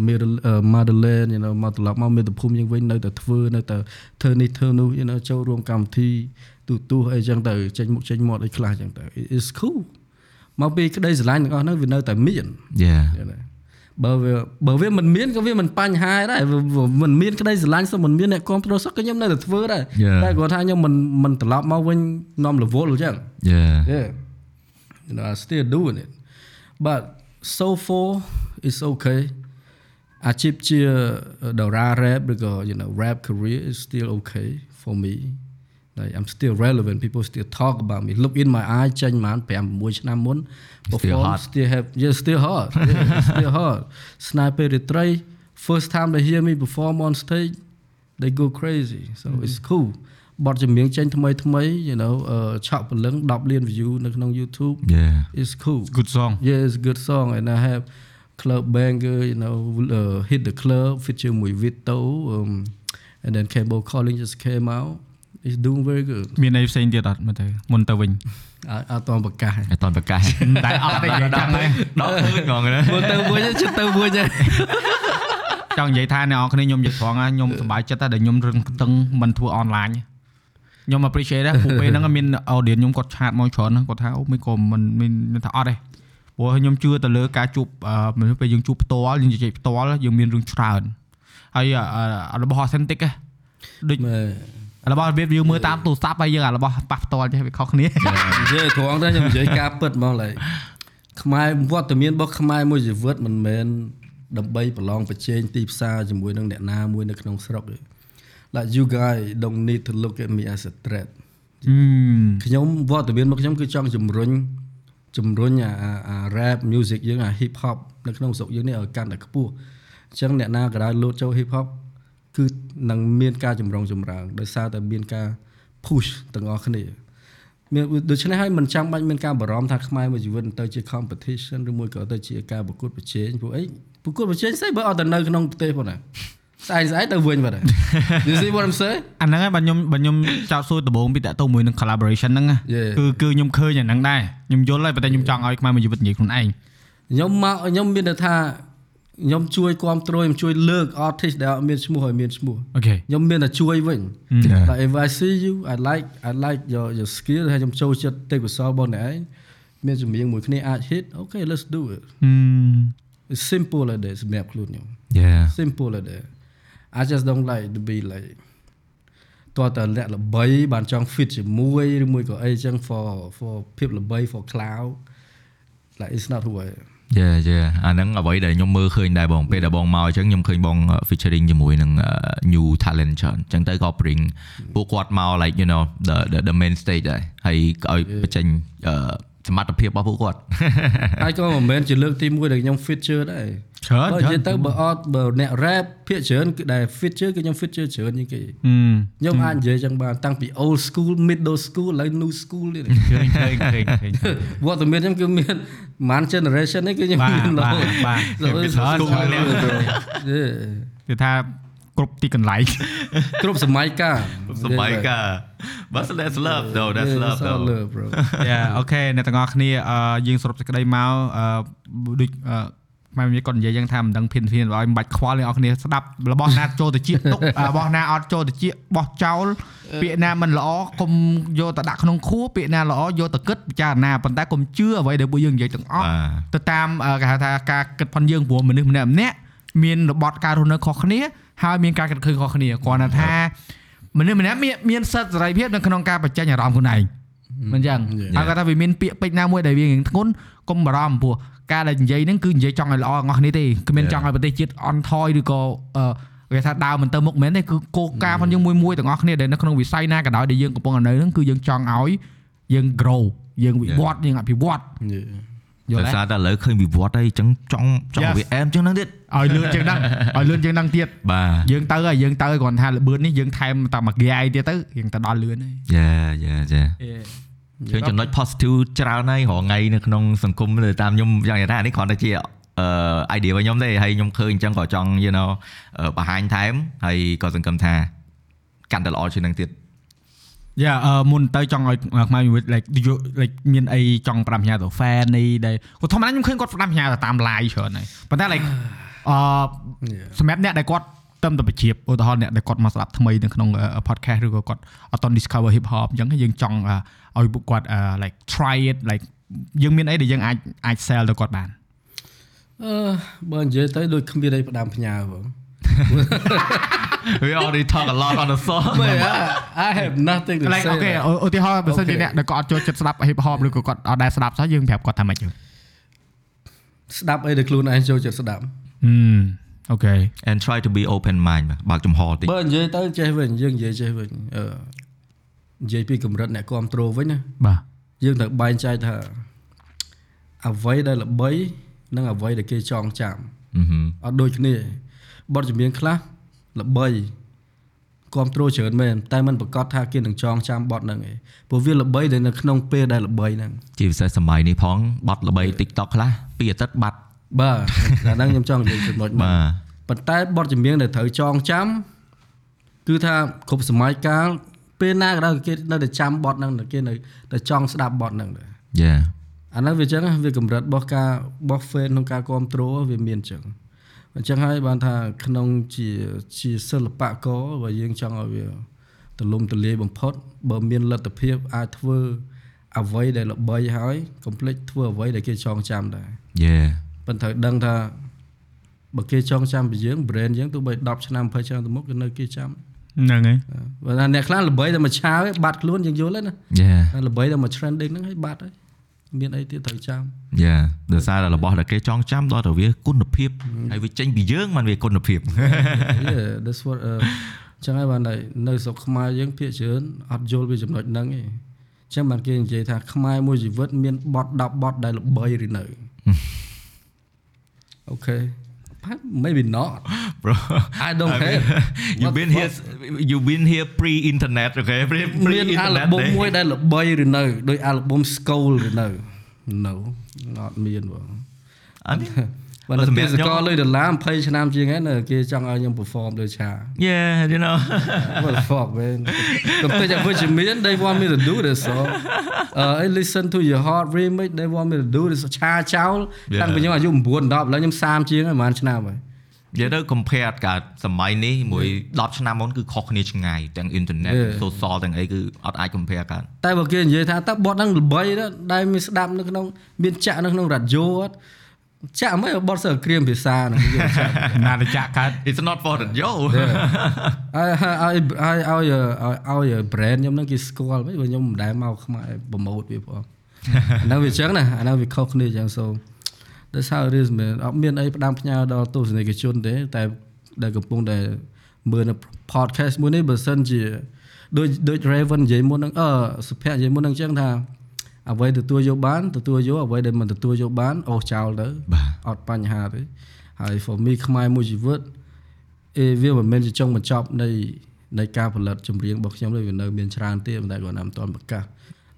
middle uh, motherland, you know មកត្រឡប់មកមាតុភូមិយើងវិញនៅតែធ្វើនៅតែធ្វើនេះធ្វើនោះ you know ចូលរួមកម្មវិធីទូទស្សន៍អីចឹងទៅចេញមុខចេញមាត់អីខ្លះចឹងទៅ It- It's cool មកពីក្តីស្រឡាញ់ទាំងអស់ហ្នឹងវានៅតែមាន Yeah. you know បើវាបើវាមិនមានក៏វាមិនបញ្ហាដែរវាវាមិនមានក្តីស្រឡាញ់សោះមិនមានអ្នកគ្រប់គ្រងសោះក៏ខ្ញុំនៅតែធ្វើដែរ Yeah. តែគាត់ថាខ្ញុំមិនមិនត្រឡប់មកវិញនាំរវល់ចឹង Yeah. Yeah. You know, I still doing it. But so far it's okay. អាជីពជាតារា rap ឬក៏ you know rap career is still okay for me. Like I'm still relevant. People still talk about me. Look in my eye ចេញមក5 6ឆ្នាំមុន Still hot. still have yeah still hot. Yeah, it's still hot. Sniper រាត្រី first time they hear me perform on stage they go crazy. So it's cool. បទចម្រៀងចេញថ្មីថ្មី you know អឺឆក់ពលឹង10លាន view នៅក្នុង YouTube Yeah. it's cool good song yeah it's a good song and I have club banger you know uh, hit the club feature មួយ Vito um, and then Cable Calling just came out It's doing very good មានអីផ្សេងទៀតអត់មើលទៅមុនទៅវិញអត់អត់តប្រកាសអត់តប្រកាសតែអត់ទេនិយាយចាំហើយដល់ឃើញងងណាមើលទៅមួយជិតទៅមួយហើយចង់និយាយថាអ្នកនរគ្នាខ្ញុំនិយាយត្រង់ណាខ្ញុំសប្បាយចិត្តតែខ្ញុំរឹងខ្ទឹងមិនធ្វើអនឡាញខ្ញុំ appreciate ដែរព្រោះពេលហ្នឹងមាន audience ខ្ញុំគាត់ឆាតមកច្រើនណាគាត់ថាអូមិនក៏មិនមានថាអត់ទេព្រោះខ្ញុំជឿទៅលើការជួបអឺមនុស្សពេលយើងជួបផ្ទាល់យើងជជែកផ្ទាល់យើងមានរឿងច្រើនហើយអឺរបស់ authentic ហ៎ដូចមើល របស់របៀបយើងមើលតាមទូរស័ព្ទហើយយើងអារបស់ប៉ះផ្ទាល់ចេះវាខុសគ្នានិយាយត្រង់ទៅខ្ញុំនិយាយការពិតហ្មងឡើយខ្មែរវត្តមានរបស់ខ្មែរមួយជីវិតមិនមែនដើម្បីប្រឡងប្រជែងទីផ្សារជាមួយនឹងអ្នកណាមួយនៅក្នុងស្រុកទេ like you guys don't need to look at me as a threat អឺខ្ញុំវត្តមានរបស់ខ្ញុំគឺចង់ជំរុញជំរុញអាអាអា rap music យើងអា hip hop នៅក្នុងស្រុកយើងនេះឲ្យកាន់តែខ្ពស់អញ្ចឹងអ្នកណាក៏ដោយលោតចូល hip hop គឺនឹងមានការចម្រុងចម្រើន ដោយសារតែមានការ push ទាំងអស់គ្នាមានដូច្នេះហើយមិនចាំបាច់មានការបារម្ភថាខ្មែរមួយជីវិតទៅជា competition ឬមួយក៏ទៅជាការប្រកួតប្រជែងព្រោះអីប្រកួតប្រជែងស្អីបើអត់ទៅនៅក្នុងប្រទេសផងណាស្អែកស្អែកទៅវិញបាត់ហើយ You see what I'm saying អាហ្នឹងហើយបើខ្ញុំបើខ្ញុំចោទសួរដំបូងពីតាក់ទងមួយនឹង collaboration ហ្នឹងណា Yeah. គឺគឺខ្ញុំឃើញអាហ្នឹងដែរខ្ញុំយល់ហើយប៉ុន្តែខ្ញុំចង់ឲ្យខ្មែរមួយជីវិតនិយាយខ្លួនឯងខ្ញុំមកខ្ញុំមានតែថា ខ្ញុំជួយគ្រប់គ្រងខ្ញុំជួយលើក artist ដែលអត់មានឈ្មោះឲ្យមានឈ្មោះអូខេខ្ញុំមានតែជួយវិញ Yeah. but if i see you i like i like your your skill ហើយខ្ញុំចូលចិត្តទេពកោសលរបស់អ្នកឯងមានចម្រៀងមួយគ្នាអាច hit okay let's do it អឺ it's simple like that សម្រាប់ខ្លួនខ្ញុំ Yeah. simple like that i just don't like to be like តើតើអ្នកល្បីបានចង់ fit ជាមួយឬមួយក៏អីចឹង for for ភាពល្បី for cloud like it's not who i am យេយេអាហ្នឹងអ្វីដែលខ្ញុំមើលឃើញដែរបងពេលដែលបងមកអញ្ចឹងខ្ញុំឃើញបង featuring ជាមួយនឹង new talent ច្រើនអញ្ចឹងទៅក៏ bring ពួកគាត់មក like you know the the, the main stage ដែរហើយឲ្យបញ្ចេញអឺ សមត្ថភាពរបស់ពួកគាត់ហើយក៏មិនមែនជាលើកទី1ដែលខ្ញុំ feature ដែរច្រើនបើច្រើនិយានយទៅបើអត់បើអ្នក rap ភាគច្រើនគឺដែល feature គឺខ្ញុំ feature ច្រើនជាងគេអឺខ្ញុំអាចនិយាយចឹងបានតាំងពី old school middle school ឥឡូវ new school នេះឃើញឃើញឃើញឃើញវត្តមានខ្ញុំគឺមានប្រហែល generation នេះគឺខ្ញុំបាទមានបាទរហូតបាទ So it's- ច្រើន it's- ច្រើន Yeah. គឺថា គ្រប់ទីកន្លែងគ្រប់សម័យកាលសម័យកាល but that's love though that's Yeah, love it's all though love bro យ៉ាអូខេអ្នកទាំងអស់គ្នាអឺយើងសរុបសេចក្តីមកអឺដូចអឺខ្មែរមានគាត់និយាយយ៉ាងថាមិនដឹងភិនភិនឲ្យមិនបាច់ខ្វល់អ្នកនរគ្នាស្ដាប់របស់ណាចូលទៅជាទុករបស់ណាអត់ចូលទៅជាបោះចោលពាក្យណាមិនល្អកុំយកទៅដាក់ក្នុងខួរពាក្យណាល្អយកទៅគិតពិចារណាប៉ុន្តែកុំជឿអ្វីដែលពួកយើងនិយាយទាំងអស់បាទទៅតាមអឺគេហៅថាការគិតផុនយើងព្រោះមនុស្សម្នាក់ម្នាក់មានរបត់ការរស់នៅខុសគ្នា ហើយមានការគិតឃើញខុសគ្នាគ្រាន់តែថាមនុស្សម្នាក់មានមានសិទ្ធិសេរីភាពនៅក្នុងការបញ្ចេញអារម្មណ៍ខ្លួនឯងមិនអញ្ចឹង Yeah. ហើយគាត់ថាវាមានពាក្យពេចន៍ណាមួយដែលវារៀងធ្ងន់កុំបារម្ភព្រោះការដែលនិយាយហ្នឹងគឺនិយាយចង់ឲ្យល្អទាំងអស់គ្នាទេគ្មាន Yeah. ចង់ឲ្យប្រទេសជាតិអន់ថយឬក៏អឺគេថាដើរមិនទៅមុខមែនទេគឺគោលការណ៍ផងយើងមួយមួយទាំងអស់គ្នាដែលនៅក្នុងវិស័យណាក៏ដោយដែលយើងកំពុងនៅហ្នឹងគឺយើងចង់ឲ្យយើង grow យើងវិវត្តយើងអភិវឌ្ឍ Yeah. យល់ដោយទេសារតែឥឡូវឃើញវិវត្តហើយអញ្ចឹងចង់ចង់ Yes. ឲ្យវាអែមអញ្ចឹងហ្នឹងទៀត ឲ្យលឿនជាងហ្នឹងឲ្យលឿនជាងហ្នឹងទៀតបាទយើងទៅហើយយើងទៅហើយគ្រាន់ថាលបឿននេះយើងថែមតែមួយហ្គាយទៀតទៅយើងទៅដល់លឿនហើយយ៉ាយ៉ាយ៉ាឃើញចំណុច positive ច្រើនហើយរាល់ថ្ងៃនៅក្នុងសង្គមលើតាមខ្ញុំយ៉ាងណានេះគ្រាន់តែជាអឺ idea របស់ខ្ញុំទេហើយខ្ញុំឃើញអញ្ចឹងក៏ចង់ you know អឺបង្ហាញថែមហើយក៏សង្ឃឹមថាកាន់តែល្អជាងនឹងទៀតយ៉ាអឺមុនទៅចង់ឲ្យខ្មែរមួយ like you- like មានអីចង់ប្រាំផ្ញើទៅ fan នេះដែលគាត់ធម្មតាខ្ញុំឃើញគាត់ប្រាំផ្ញើទៅតាម live ច្រើនហើយប៉ុន្តែ like អឺ Yeah. សម្រាប់អ្នកដែលគាត់ទៅទៅបញ្ជាបឧទាហរណ៍អ្នកដែលគាត់មកស្ដាប់ថ្មីនៅក្នុង uh, podcast ឬក៏គាត់អត់ត discover hip hop អញ្ចឹងយើងចង់ uh, ឲ្យពួកគាត់ uh, like try it like យើងមានអីដែលយើងអាចអាច sell ទៅគាត់បានអឺបើនិយាយទៅដូចគ្មានអីផ្ដាំផ្ញើបង We already talk a lot on the song មែន I have nothing to like say អូខេឧទាហរណ៍បើសិនជា Okay. អ្នកដែលគាត់អត់ចូលចិត្តស្ដាប់ hip hop ឬក៏គាត់អត់ដែលស្ដាប់សោះយើងប្រាប់គាត់ថាម៉េចទៅស្ដាប់អីដែលខ្លួនឯងចូលចិត្តស្ដាប់ហឹម អូខេ and try to be open mind បាទបើកចំហតិចបើនិយាយទៅចេះវិញយើងនិយាយចេះវិញអឺនិយាយពីកម្រិតអ្នកគ្រប់គ្រងវិញណាបាទយើងត្រូវបែងចែកថាអ្វីដែលល្បី និងអ្វីដែលគេចងចាំអឺហឹមអត់ដូចគ្នាបទចម្រៀងខ្លះល្បីគ្រប់គ្រងច្រើនមែនតែมันប្រកាសថាគេនឹងចងចាំបទហ្នឹងឯងព្រោះវាល្បីតែនៅក្នុងពេលដែលល្បីហ្នឹងជាពិសេសសម័យនេះផងបាត់ល្បី TikTok ខ្លះពីអាទិត្យបាត់ បាទអាហ្នឹងខ្ញុំចង់និយាយចំណុចហ្នឹងបាទប៉ុន្តែបទចម្រៀងដែលត្រូវចងចាំគឺថាគ្រប់សម័យកាលពេលណាក៏ដោយគេនៅតែចាំបទហ្នឹងគេនៅតែចង់ស្ដាប់បទហ្នឹងដែរយ៉ាអាហ្នឹងវាអញ្ចឹងណាវាកម្រិតរបស់ការរបស់ fan ក្នុងការគ្រប់គ្រងវាមានអញ្ចឹងអញ្ចឹងហើយបានថាក្នុងជាជាសិល្បករបើយើងចង់ឲ្យវាទលំទលាយបំផុតបើមានលទ្ធភាពអាចធ្វើអ្វីដែលល្បីហើយកុំភ្លេចធ្វើអ្វីដែលគេចងចាំដែរយ៉ា ប៉ុន្តែត្រូវដឹងថាបើគេចងចាំពីយើង brand យើងទោះបី10ឆ្នាំ20ឆ្នាំទៅមុខគឺនៅគេចាំហ្នឹងហើយបើថាអ្នកខ្លះល្បីតែមួយឆាវឯងបាត់ខ្លួនយើងយល់ហើយណាយ៉ាតែល្បីតែមួយ trending ហ្នឹងហើយបាត់ហើយមានអីទៀតត្រូវចាំយ៉ាដោយសារតែរបស់ដែលគេចងចាំដល់តែវាគុណភាពហើយវាចេញពីយើងมันវាគុណភាព yeah that's what អឺចឹងហើយបានតែនៅស្រុកខ្មែរយើងភាគច្រើនអត់យល់ពីចំណុចហ្នឹងឯងចឹងបានគេនិយាយថាខ្មែរមួយជីវិតមានបទ10បទដែលល្បីឬនៅ អូខេ but maybe not bro I don't care you What been the here you been here pre internet okay pre មានអាល់ internet ប៊ុមមួយដែលល្បីឬនៅដោយអាល់ប៊ុម Skull ឬនៅ no អត់មានបង អត់ បើនៅទេសកលលុយដុល្លារ20ឆ្នាំជាងហ្នឹងនៅគេចង់ឲ្យខ្ញុំ perform ដូចឆា yeah you know What the fuck man កំពេចអវិជ្ជមាន they want me to do this so uh I listen to your heart remix they want me to do this ឆាចោលតាំងពីខ្ញុំអាយុ9 10ឥឡូវខ្ញុំ30ជាងហើយប្រហែលឆ្នាំហើយនិយាយទៅ compare កើតសម័យនេះមួយ10ឆ្នាំមុនគឺខុសគ្នាឆ្ងាយទាំង internet Yeah. social ទាំងអីគឺអត់អាច compare កើតតែបើគេនិយាយថាតើបទហ្នឹងល្បីណាស់ដែលមានស្ដាប់នៅក្នុងមានចាក់នៅក្នុងរ៉ាឌីយ៉ូអត់ ចាក់មិនបទសើក្រៀមភាសាហ្នឹងគេចាក់ណាទៅចាក់កើត it's not for the yo ហើយហើយហើយឲ្យឲ្យឲ្យ brand ខ្ញុំហ្នឹងគេស្គាល់មិនបើខ្ញុំមិនដែលមកខ្មែរប្រម៉ូតវាផងអាហ្នឹងវាអញ្ចឹងណាអាហ្នឹងវាខុសគ្នាអញ្ចឹង so that's how it is man អត់មានអីផ្ដាំផ្ញើដល់ទស្សនិកជនទេតែដែលកំពុងតែមើលនៅ podcast មួយនេះបើសិនជាដូចដូច Raven និយាយមុនហ្នឹងអឺសុភ័ក្រនិយាយមុនហ្នឹងអញ្ចឹងថា អ្វីទទួលយកបានទទួលយកអ្វីដែលមិនទទួលយកបានអូសចោលទៅបាទអត់បញ្ហាទេហើយ for me ខ្មែរមួយជីវិតអេវាមិនមែនជាចុងបញ្ចប់នៃនៃការផលិតចម្រៀងរបស់ខ្ញុំទេវានៅមានច្រើនទៀតប៉ុន្តែគាត់ណាមិនទាន់ប្រកាស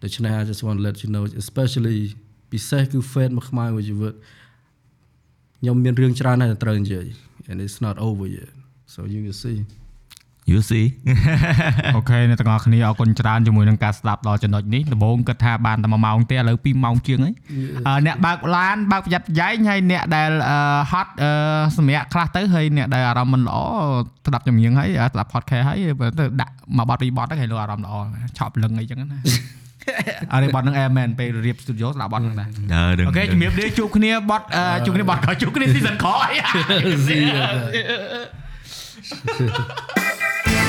ដូច្នេះ I just want to let you know especially ពិសេសគឺ fan មកខ្មែរមួយជីវិតខ្ញុំមានរឿងច្រើនណាស់ដែលត្រូវនិយាយ and it's not over yet so you will see you see អូខេអ្នកទាំងអស់គ្នាអរគុណច្រើនជាមួយនឹងការស្ដាប់ដល់ចំណុចនេះដំបូងគិតថាបានតែ1ម៉ោងទេឥឡូវ2ម៉ោងជាងហើយអឺអ្នកបើកឡានបើកប្រយ័ត្នប្រយែងហើយអ្នកដែលអឺហត់អឺសម្រាប់ខ្លះទៅហើយអ្នកដែលអារម្មណ៍មិនល្អស្ដាប់ចម្រៀងហើយស្ដាប់ podcast ហើយទៅដាក់មកបត់ពីបត់ទៅហើយលោកអារម្មណ៍ល្អឆប់លឹងអីចឹងណាអរិបត់នឹង Airman ពេលរៀប studio ស្ដាប់បត់ហ្នឹងដែរដើរដឹងអូខេជំរាបលាជួបគ្នាបត់អឺជួបគ្នាបត់ក្រោយជួបគ្នា season ក្រោយស៊ី 是